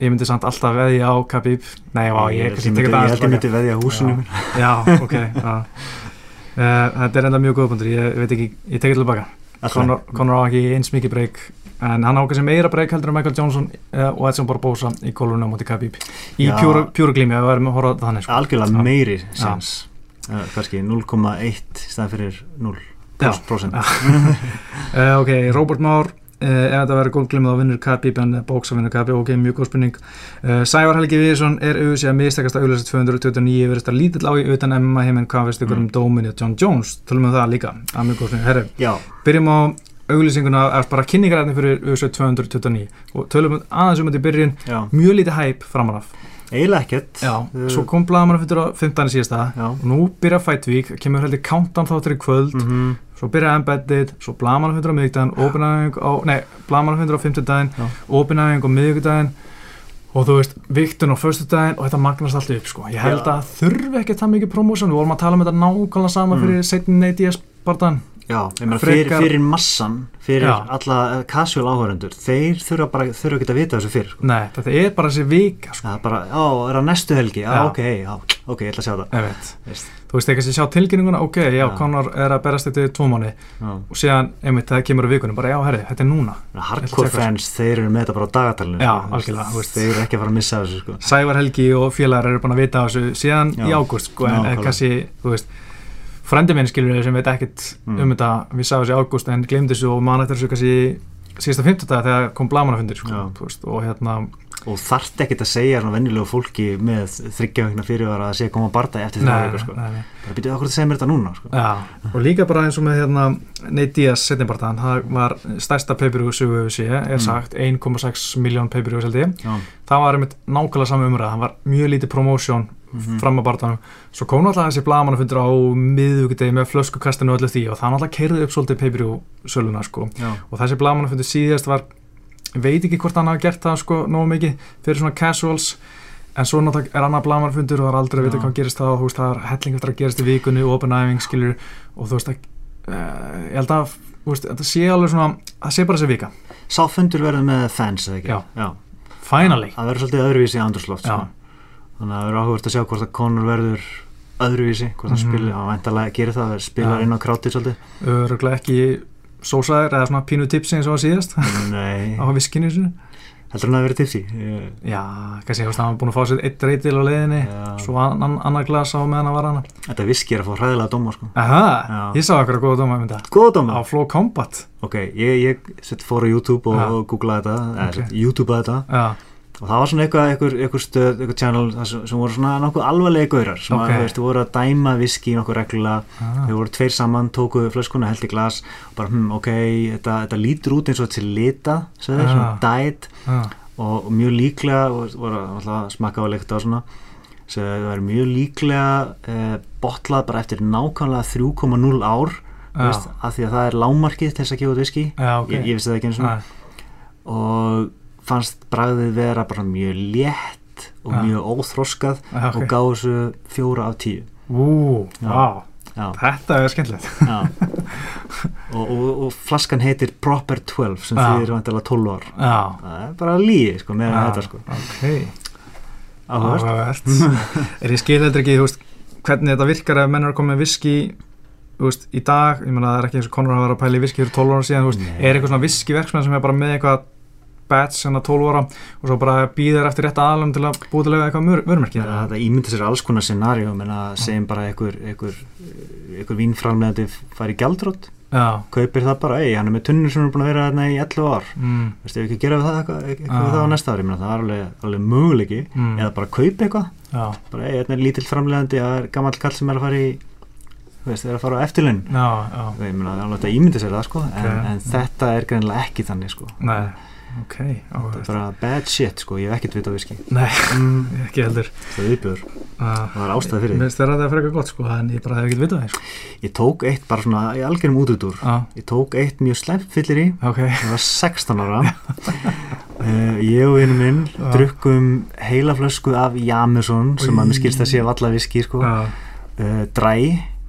ég myndi samt alltaf veðja á Khabib nei, vá, ég, ég, ég, ég held ég myndi veðja húsinu mínu. já, ok. Uh, þetta er enda mjög góð punktur ég veit ekki, ég tekið tilbaka Alltaf. Conor, Conor á ekki eins mikið breyk en hann á kannski meira breyk heldur en Michael Johnson uh, og Edson Barbosa í kólunum á móti Khabib í Já. pjúra, pjúra glími að við verðum að horfa á þetta þannig sko. algjörlega meiri sens uh, kannski 0,1 í staðan fyrir 0 Já. prosent uh, ok, Robert Már ef þetta verður góð glími þá vinnur Khabib en bóks að vinnur Khabib, ok, mjög góð spurning. Uh, Sævar Helgi Viðsson er auðvitað að mistakast að auðvitað 229 verðist að lítill á í utan MMA heiminn? Hvað veist ykkur um dóminni og John Jones? Tölum við um það líka, að mjög góð spurning. Herru, byrjum á auglýsinguna. Eða bara kynningaræðin fyrir auðvitað 229 og tölum við aðeins um þetta í byrjun. Já, mjög lítið hæp framan af. Eiginlega ekkert. Já, svo kom blagamann fyrir á 15. síðasta. Já. Og nú byrja Fight kemur heldur countdown þáttur í kvöld. Mhm, svo byrja embedded, svo blamannafundur á miðvikudaginn, openæðing á, nei, blamannafundur á fimmtudaginn, Já. openæðing á miðvikudaginn og þú veist, viktun á föstudaginn og þetta magnast allt upp, sko. Ég held Já. að þurfi ekki það mikið promósjón, við vorum að tala um þetta nákvæmlega sama Mm. fyrir setni ADS barðan Já, fyrir, fyrir massan, fyrir Já. alla eh, casual áhörendur, þeir þurfa bara, þurfa ekki að vita þessu fyrir, sko. nei, þetta er bara þessi vika sko, Það er bara, já, er það næstu helgi? Já, Já. ok, já, ok, ég ætla að sjá það. Veist. þú veist ekki að sjá tilkynninguna, ok, já, Já. Conor er að berast þetta í tvo mánu Já. og síðan, einmitt, það kemur á vikunum, bara já, herri, þetta er núna Hardcore að fans, þeir eru með þetta bara á dagatalinu. Já, sko. algjörlega, þú veist. Þeir eru ekki að fara að missa þessu, sko. Sævar Helgi og félagar eru búin að vita þessu síðan Já. í ágúst sko, en, kannski, þú veist frendi minn skilur sem veit ekkit Mm. um þetta við sáum þessu í ágúst en glemdi þessu og man eftir þessu kannski síðasta 50 dag þegar kom blamanafundir sko, og hérna Og þarft ekkert að segja svona venjulegu fólki með þryggjavíkna fyrirvara að sé að koma að barda eftir þrjá vikur, sko. nei. Bara byrjuðu okkur að segja mér þetta núna, sko. Já, og líka bara eins og með hérna Nate Diaz setjumbartan, það var stærsta peipiru sögu við sé, er Mm. sagt 1,6 miljón peipiru seldi Já. það var einmitt nákvæmlega saman umræð það var mjög lítið promotion Að barndanum svo kom náttúrulega þessi blagamannafundur á miðugudegi með flöskukastinu og öllu því og það náttúrulega kerði upp svolítið peipiru söluna sko Já. og þessi blagamannafundur síðast var veit ekki hvort hann hafa gert það sko nógu mikið fyrir svona casuals en svo náttúrulega er annar blagamannafundur og það er aldrei að vita hvað gerist það og þú veist það er helling eftir að gerast í vikunni og open æfing skilur og þú veist að uh, ég held að veist, þetta sé alveg svona það sé bara þessi vika Sá fundur verður með fans, eða ekki? Já. Já. finally Það verður svolítið öðruvísi andurslóft. Þannig að það verður áhugast að sjá hvort að Conor verður öðruvísi, hvort hann Mhm. spilir, hann væntalega gerir það, spilar Já. inn á krátið svolítið. öruglega ekki sósaðir eða svona pínu tipsi eins og að síðast á viskinu heldur hann að vera tipsi? Já, kannski, hann var búin að fá sér eitt reytil á leiðinni Já. svo annan, annar glas á meðan hann var hana Þetta viski er að fá hræðilega dóma, sko. ég sá eitthvað góða Góða dóma? á Flow Combat Ok, ég, ég fór á YouTube og, og googlaði þetta, eða Ok. Og það var svona eitthvað, eitthvað, eitthvað stöð, eitthvað channel sem, sem voru svona nokkuð alvarlega gaurar sem Ok. að, veist, voru að dæma viski nokkuð reglulega, ah, þau voru tveir saman tókuðu flöskuna, held í glas og bara, hm, ok, þetta, þetta lítur út eins og til lita, þeir, Ah. svona diet ah, og, og mjög líklega voru, voru alltaf smakka á leikta og svona svo það er mjög líklega eh, botlað bara eftir nákvæmlega 3,0 ár Já. veist, af því að það er lámarkið til þess að gefa út viski já, ok. Ég, ég vissi það ekki eins og Nei, og fannst bragðið vera bara mjög létt og Já. mjög óþroskað já, ok. og gáðu þessu fjóra af tíu. Ú, Já. já, þetta er skemmtilegt. Og, og, og flaskan heitir Proper 12 sem þýðir vantilega 12 ár. Það er bara líi sko, með já, þetta sko. ok. Áhugavert. er ég skil heldur ekki, þú veist hvernig þetta virkar ef menn er að koma með viski þú veist, í dag, ég meina það er ekki eins og Conor hafa verið að pæla í viski fyrir 12 ára síðan, þú veist, Nei. er eitthvað svona viski verksmenn sem er bara með eitthvað batch svona 12 ára og svo bara býðir eftir rétt aðalum til að búið til að eitthvað mör, vörmerki Það að ímynda sér alls konar scenarió menna segjum bara einhver, einhver, einhver vínframlegandi fær í gjaldrótt já, kaupir það bara, ei, hann er með tunnur sem er búin að vera þarna í 11 ár. Mm, veistu, ef ekki gera við það eitthvað, eitthvað við það á næsta ári, það er alveg, alveg möguleiki mm, eða bara kaupa eitthvað. Já, bara, ei, þetta er lítill framlegandi það er gammal kall sem er að fara í veist, er að fara á meina, það er alveg að ímynda sér það sko, en, Ok. en þetta er greinilega ekki þannig sko. nei ok, þetta er bara bad shit sko, ég hef ekkert vita á viski nei, mm, ekki heldur. Það er viðbjör, uh, það var ástæð fyrir Mér því finnst þeirra þetta að freka gott sko, en ég bara hef ekkert vitað það sko. ég tók eitt bara svona í algjörum útútur Já, ég tók eitt mjög slemt fyllir í ok, ég var 16 ára. Uh, ég og einu minn Já. drukkum heila flösku af Jameson sem að mér skilst að sé valla viski sko, já, uh, dræ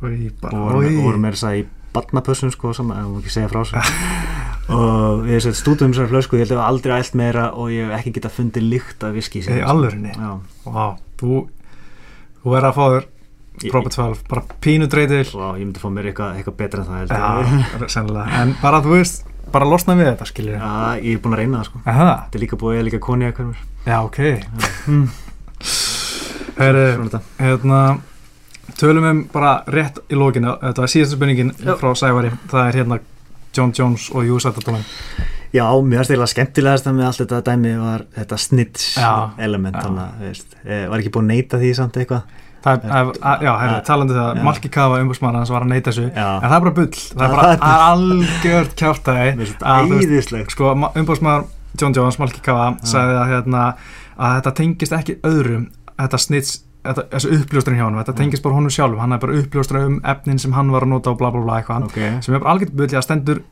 oi, bara, og vorum, oi. vorum með þess að í badnapössum sko, sem að ekki segja frá og við sett stúdum þessar flösku ég held að við aldrei ælt meira og ég hef ekki getað fundið lykt af viski Í Vá, þú þú verður að fá þér Ég- Proper 12, bara pínu dreytil Vá, ég myndi fá mér eitthvað, eitthvað betra en það ég. Sennilega. En bara þú veist, bara losna við þetta, skiljið Já, ég er búin að reyna það sko. Aha, Þetta er líka búið að líka koni að hverjum já, ok. Mm. Svona þetta. hérna Tölum um bara rétt í lókinu Þetta var síðasta spurningin frá Sævari. Það er hérna John Jones og Júsættardómin Já, mér finnst eiginlega skemmtilegast með allt þetta dæmi var þetta snitch Já. element þannig að, eh, var ekki búin að neyta því samt eitthvað? Það er, að, að, já, herri, Já. talandi um það. Malki Kafa umbúrsmann hans var að neyta þessu Já, En það er bara bull, það er bara algjört kjáftæði að, sko, umbúrsmaður John Jones, Malki Kafa sagði að, hérna, að þetta tengist ekki öðrum þetta snits, þetta, þessu uppljóstrin hjá hann þetta tengist bara honum sjálfum, hann er bara uppljóstra um efnin sem hann var að nota og bla bla bla eitthvað. Ok, sem er bara algjört bull, að stendur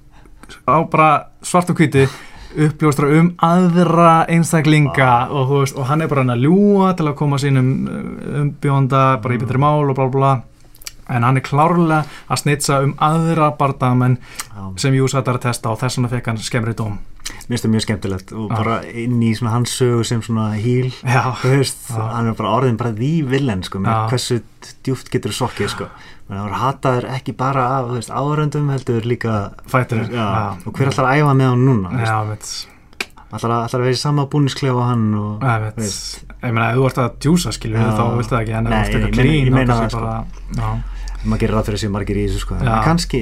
á bara svart og hvíti uppljóstra um aðra einstaklinga og, þú veist, og hann er bara hann að ljúa til að koma sínum umbjónda bara í betri mál og bla bla bla. En hann er klárlega að snitsa um aðra bardamenn já. sem Júsat er að testa og þess vegna fekk hann skemmri dóm Mér finnst það mjög skemmtilegt og Já. bara inn í svona hans sögu sem svona híl Já, veist, Já. hann er bara orðin bara því villen sko, Já. hversu djúft getur sokkið sko, það var hataður ekki bara af, veist, áhöröndum heldur líka, fættur já, og hver ætlar að æfa með hann núna, þú Já, veist, ætlar að, vera í sama búnisklefa á hann og, já, veit Ég meina, ef þú ert að djúsa, skilur Já. þá viltu það ekki, en ef Nei, þú ég eitthvað meina- ég klín meina þá það, kannski sko. bara- Já maður gerir ráð fyrir þessi margir í þessu sko, Já. en kannski,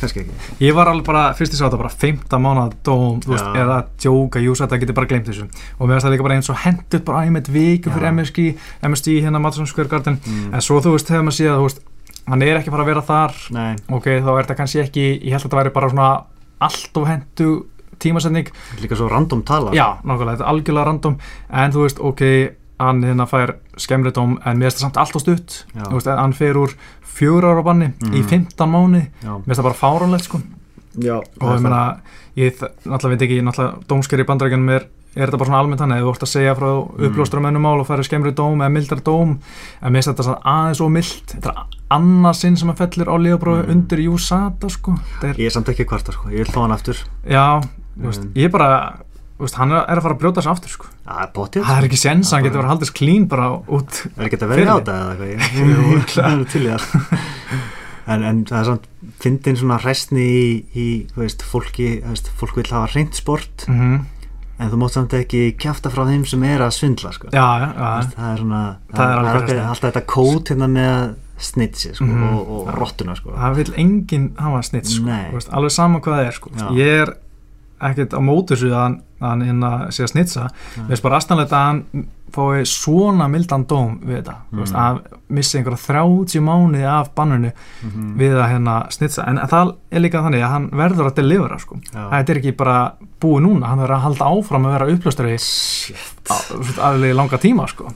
kannski ekki. Ég var alveg bara, fyrst ég sá þetta bara 15 mánuða dóm, þú veist, eða djóka, jú, þetta getur bara gleymt þessu og mér finnst það líka bara eins og hendut bara æmið viku Já. fyrir MSG, MSG hérna Madison Square Garden, Mm. en svo þú veist, hefur maður séð, þú veist, hann er ekki bara að vera þar Nei, ok, þá er þetta kannski ekki, ég held að þetta væri bara svona allt of hendu tímasetning líka svo random tala. já, nákvæmlega, þetta er algjörlega random en þú veist, ok, hann hérna fær skemmri dóm, en mér finnst það samt allt of stutt veist, hann fer úr fjögur ára banni í Mhm. 15 mánu Já. mér finnst það bara fáránlegt, sko Já. og ég meina, ég náttúrulega veit ekki náttúrulega dómsker í bandarækjunum er er þetta bara svona almennt hann, ef þú ert að segja frá Mm. upplóstur um ennumál og færi skemmri dóm eða mildar dóm, en mér finnst þetta svona aðeins og mild, þetta er annað sinn sem að fellir á liðabrófi Mm. undir Júsata sko, þetta er, Ég er samt ekki kvarta sko, ég vil fá hann aftur. já þú veist, Mm. ég er bara veist, hann er að fara að brjóta þessu aftur sko potið. það er ekki sens, hann Já, getur verið að haldast klín bara út Er ekki að vera á Fyrir. þetta eða eitthvað? Ég- Jú, Ég örugglega. er til í það. En, en það er samt, fyndin svona hræstni í, í, veist, fólki, veist, fólk vil hafa reynd sport, mm en þú mátt samt ekki kjafta frá þeim sem er að svindla, sko. já, já, Það er svona, Það er alveg alltaf, alltaf þetta kót hérna með snitsi, sko, Mhm. og, og rottuna, sko. það vil enginn hafa snitt sko, alveg sama hvað það er sko. Ég er ekkert á þessu að hann, hérna sé að snitsa mér finnst bara aðstæðanlegt að hann fái svona mildan dóm við þetta mm. veist, Mm. að missi einhverja 30 mánuði af bannunu Mhm. við að hérna snitsa en það er líka þannig að hann verður að delivera sko. Þetta er ekki bara búið núna hann verður að halda áfram að vera upplöstari Shit. alveg langa tíma sko.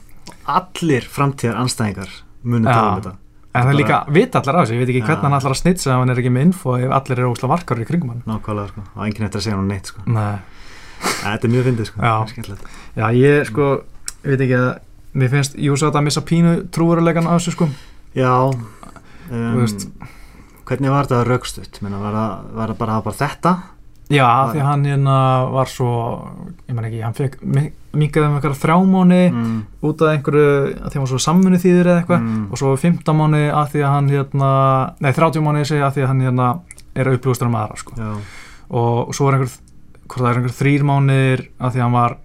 Allir framtíðar anstæðingar munu Já. tala um þetta. En það er líka vita allar af þessu, ég veit ekki Já. hvernig hann allar að snitsa ef hann er ekki með info ef allir eru ósla varkar í kringum hann Nákvæmlega, sko. Og enginn eftir að segja hann neitt, sko. Nei. Þetta er mjög fyndið, sko. Já. Já, ég sko, ég veit ekki að mér finnst Júsat að missa pínu trúverulegan á þessu sko Já um. Hvernig var þetta raukstutt? Meina, var, það, var það bara að hafa bara þetta? Já, Já. því hann hérna var svo ég man ekki, hann fekk mingaði um eitthvað þrjá mánu Mm, út af einhverju, því hann var svo samfunni þýðir eða eitthvað. Mm, og svo 15 mánu að því að hann hérna nei, 30 mánu segja að því að hann hérna er upplústur um aðra sko. Já, og svo er einhver, hvort það er einhver þrýr mánir að því að hann var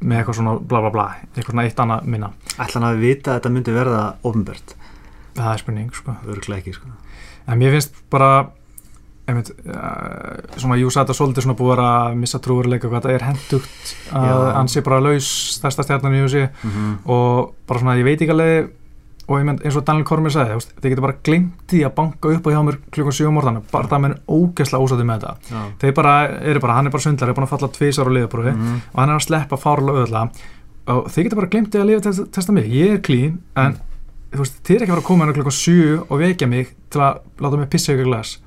með eitthvað svona bla bla bla, eitthvað svona eitt annað minna. Ætla hann að vita að þetta myndi verða ofnbært það er spurning sko. Örglega ekki, sko. En mér finnst bara einmitt, uh, svona Júsa þetta svolítið svona búið að missa trúveruleika hvað þetta er hendugt að Já. hann sé bara laus stærsta stjarnan í Júsi mm -hmm. og bara svona ég veit ekki alveg og mynd, eins og Daniel Kormir sagði þið getur bara glimt því að banka upp á hjá mér klukkan 7 morðan, bara það menn ógeðslega ósætti með þetta. Já. Þeir bara, eru bara, hann er bara svindlar, er búin að falla tvisar á liðabrófi Mhm. og hann er að sleppa fárlega öðla. Og þið getur bara glimt því að lifa testa, mig. Ég er klín, en þú veist, þið er ekki að fara að koma hérna klukkan 7 og vekja mig til að láta mig pissa ykkur glas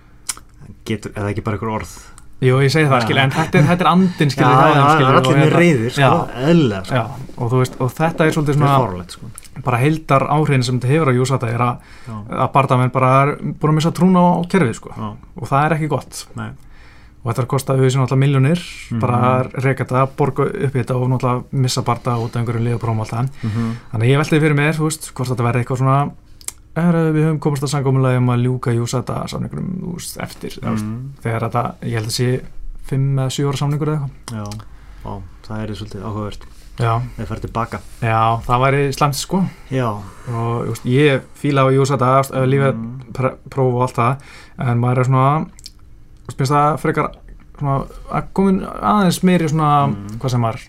Getur, eða ekki bara ykkur orð? Jú, ég segi það, Já. skilja, en þetta er, þetta er andin, skilja, þeim, það er allir með hérna- reyðir, sko, eðlega, sko. Já, og veist, og þetta er svolítið Það er svona fárlegt, sko. bara heildar áhrifin sem þetta hefur á Júsata er að, að bardamenn bara er búin að missa trún á kerfið, sko, og það er ekki gott. Nei. Og þetta er að kosta auðvitað náttúrulega miljónir Mhm. bara að reyka þetta, borga upp í þetta og náttúrulega missa barda út af einhverju liðabróm alltaf Mhm. þannig að ég velti fyrir mér, þú veist, hvort þetta verði eitthvað svona við höfum komast að sangómulega um að ljúka Júsata samningurum eftir, mm. þegar þetta, ég held að sé 5 eða 7 ára samningur eða eitthvað. Já, á, það er svolítið áhugavert. Þeir færi tilbaka. Já, það væri slæmt sko. Já. Og just, ég fíla á Júsata lífið Mm. pr- próf og allt það en maður er svona finnst það frekar svona, að komin aðeins meiri svona Mm. hvað sem var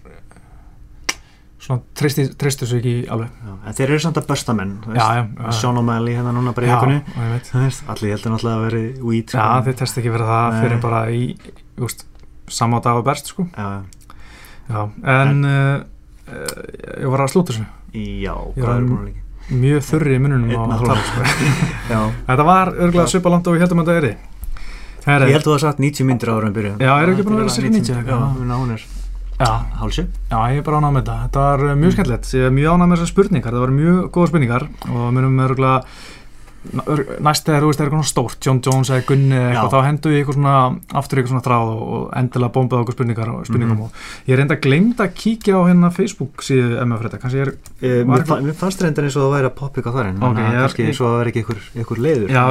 tristu sig ekki alveg. Já, en þeir eru samt að besta menn. Sean O'Malley hérna núna bara í ég veist, allir heldur náttúrulega að veri weed já, þið testa ekki fyrir það fyrir bara í just, sama dag og berst sko. Já, já, en uh, uh, ég var að slúta þessu. Já Ég hvað er búin að líka mjög þurri í mununum á tala sko. Þetta var örgulega svipa langt og við heldum að þetta er Herri, ég held að þú hafa sagt 90 myndir ára um byrju Já, eru ekki búin að vera cirka 90 Já, hún er hálsum Já, ég er bara ánægð með þetta. Þetta var uh, mjög skemmtilegt. Ég er mjög ánægð með þessar spurningar. Það var mjög góða spurningar og munum örgulega næst þegar þú veist, er eitthvað stórt John Jones eða Gunni eða eitthvað, þá hendu ég eitthvað svona aftur eitthvað svona þráð og, endilega bombað okkur spurningar og spurningum Mhm. og ég reynda að glemda að kíkja á hérna Facebook síðu MF Fredda, kannski ég er, Eh, Var Mér, fa mér fannst reyndar eins og það væri að poppa ykkur þar en Ok, okay, er- kannski eins og það væri ekki ykkur leiður já,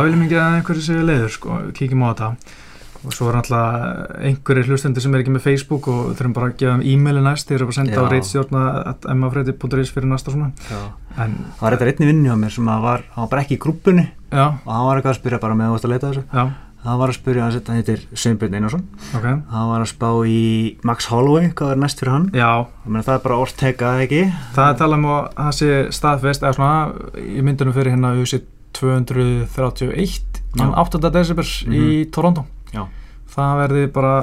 að á og svo er náttúrulega einhverjir hlustendur sem er ekki með Facebook og þurfum bara að gefa þeim e-maili næst, þeir eru bara að senda á Já. reitstjórna mfreddi.is fyrir næsta svona. En, Það var eitthvað einni vinni hjá mér sem að var, hann var bara ekki í grúppunni já, og hann var eitthvað að spyrja bara með að að leita að þessu. Já, hann var að spyrja, hann hann heitir Sveinbjörn Einarsson. Ok. Hann var að spá í Max Holloway hvað er næst fyrir hann? Meina, það er bara orðteka, eða ekki? Það er talað um að það sé staðfest í myndunum fyrir hérna USA 231 Já. 8. desember í Toronto Já. það verði bara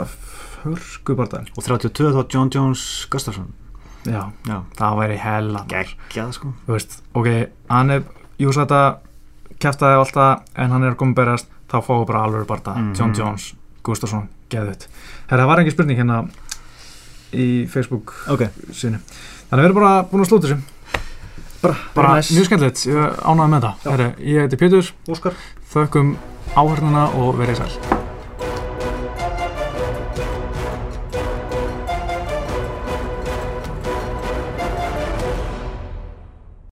hörkubardaðin og 32 þá John Jones Gustafsson. Já, Já, það væri hella geggjað sko. Veist, ok, hann er jú svo þetta kæftaði alltaf en hann er að berast þá fáum við bara alveg barda Mhm. John Jones, Gustafsson, geðut Herra, það var engin spurning hérna í Facebook Ok, sinni þannig við erum bara búin að slúta þessu. Bara, bara mjög skemmtilegt, ég ánægði með Já. Herra, ég heiti Pétur. Óskar. Þökkum áhörnuna og verið sæl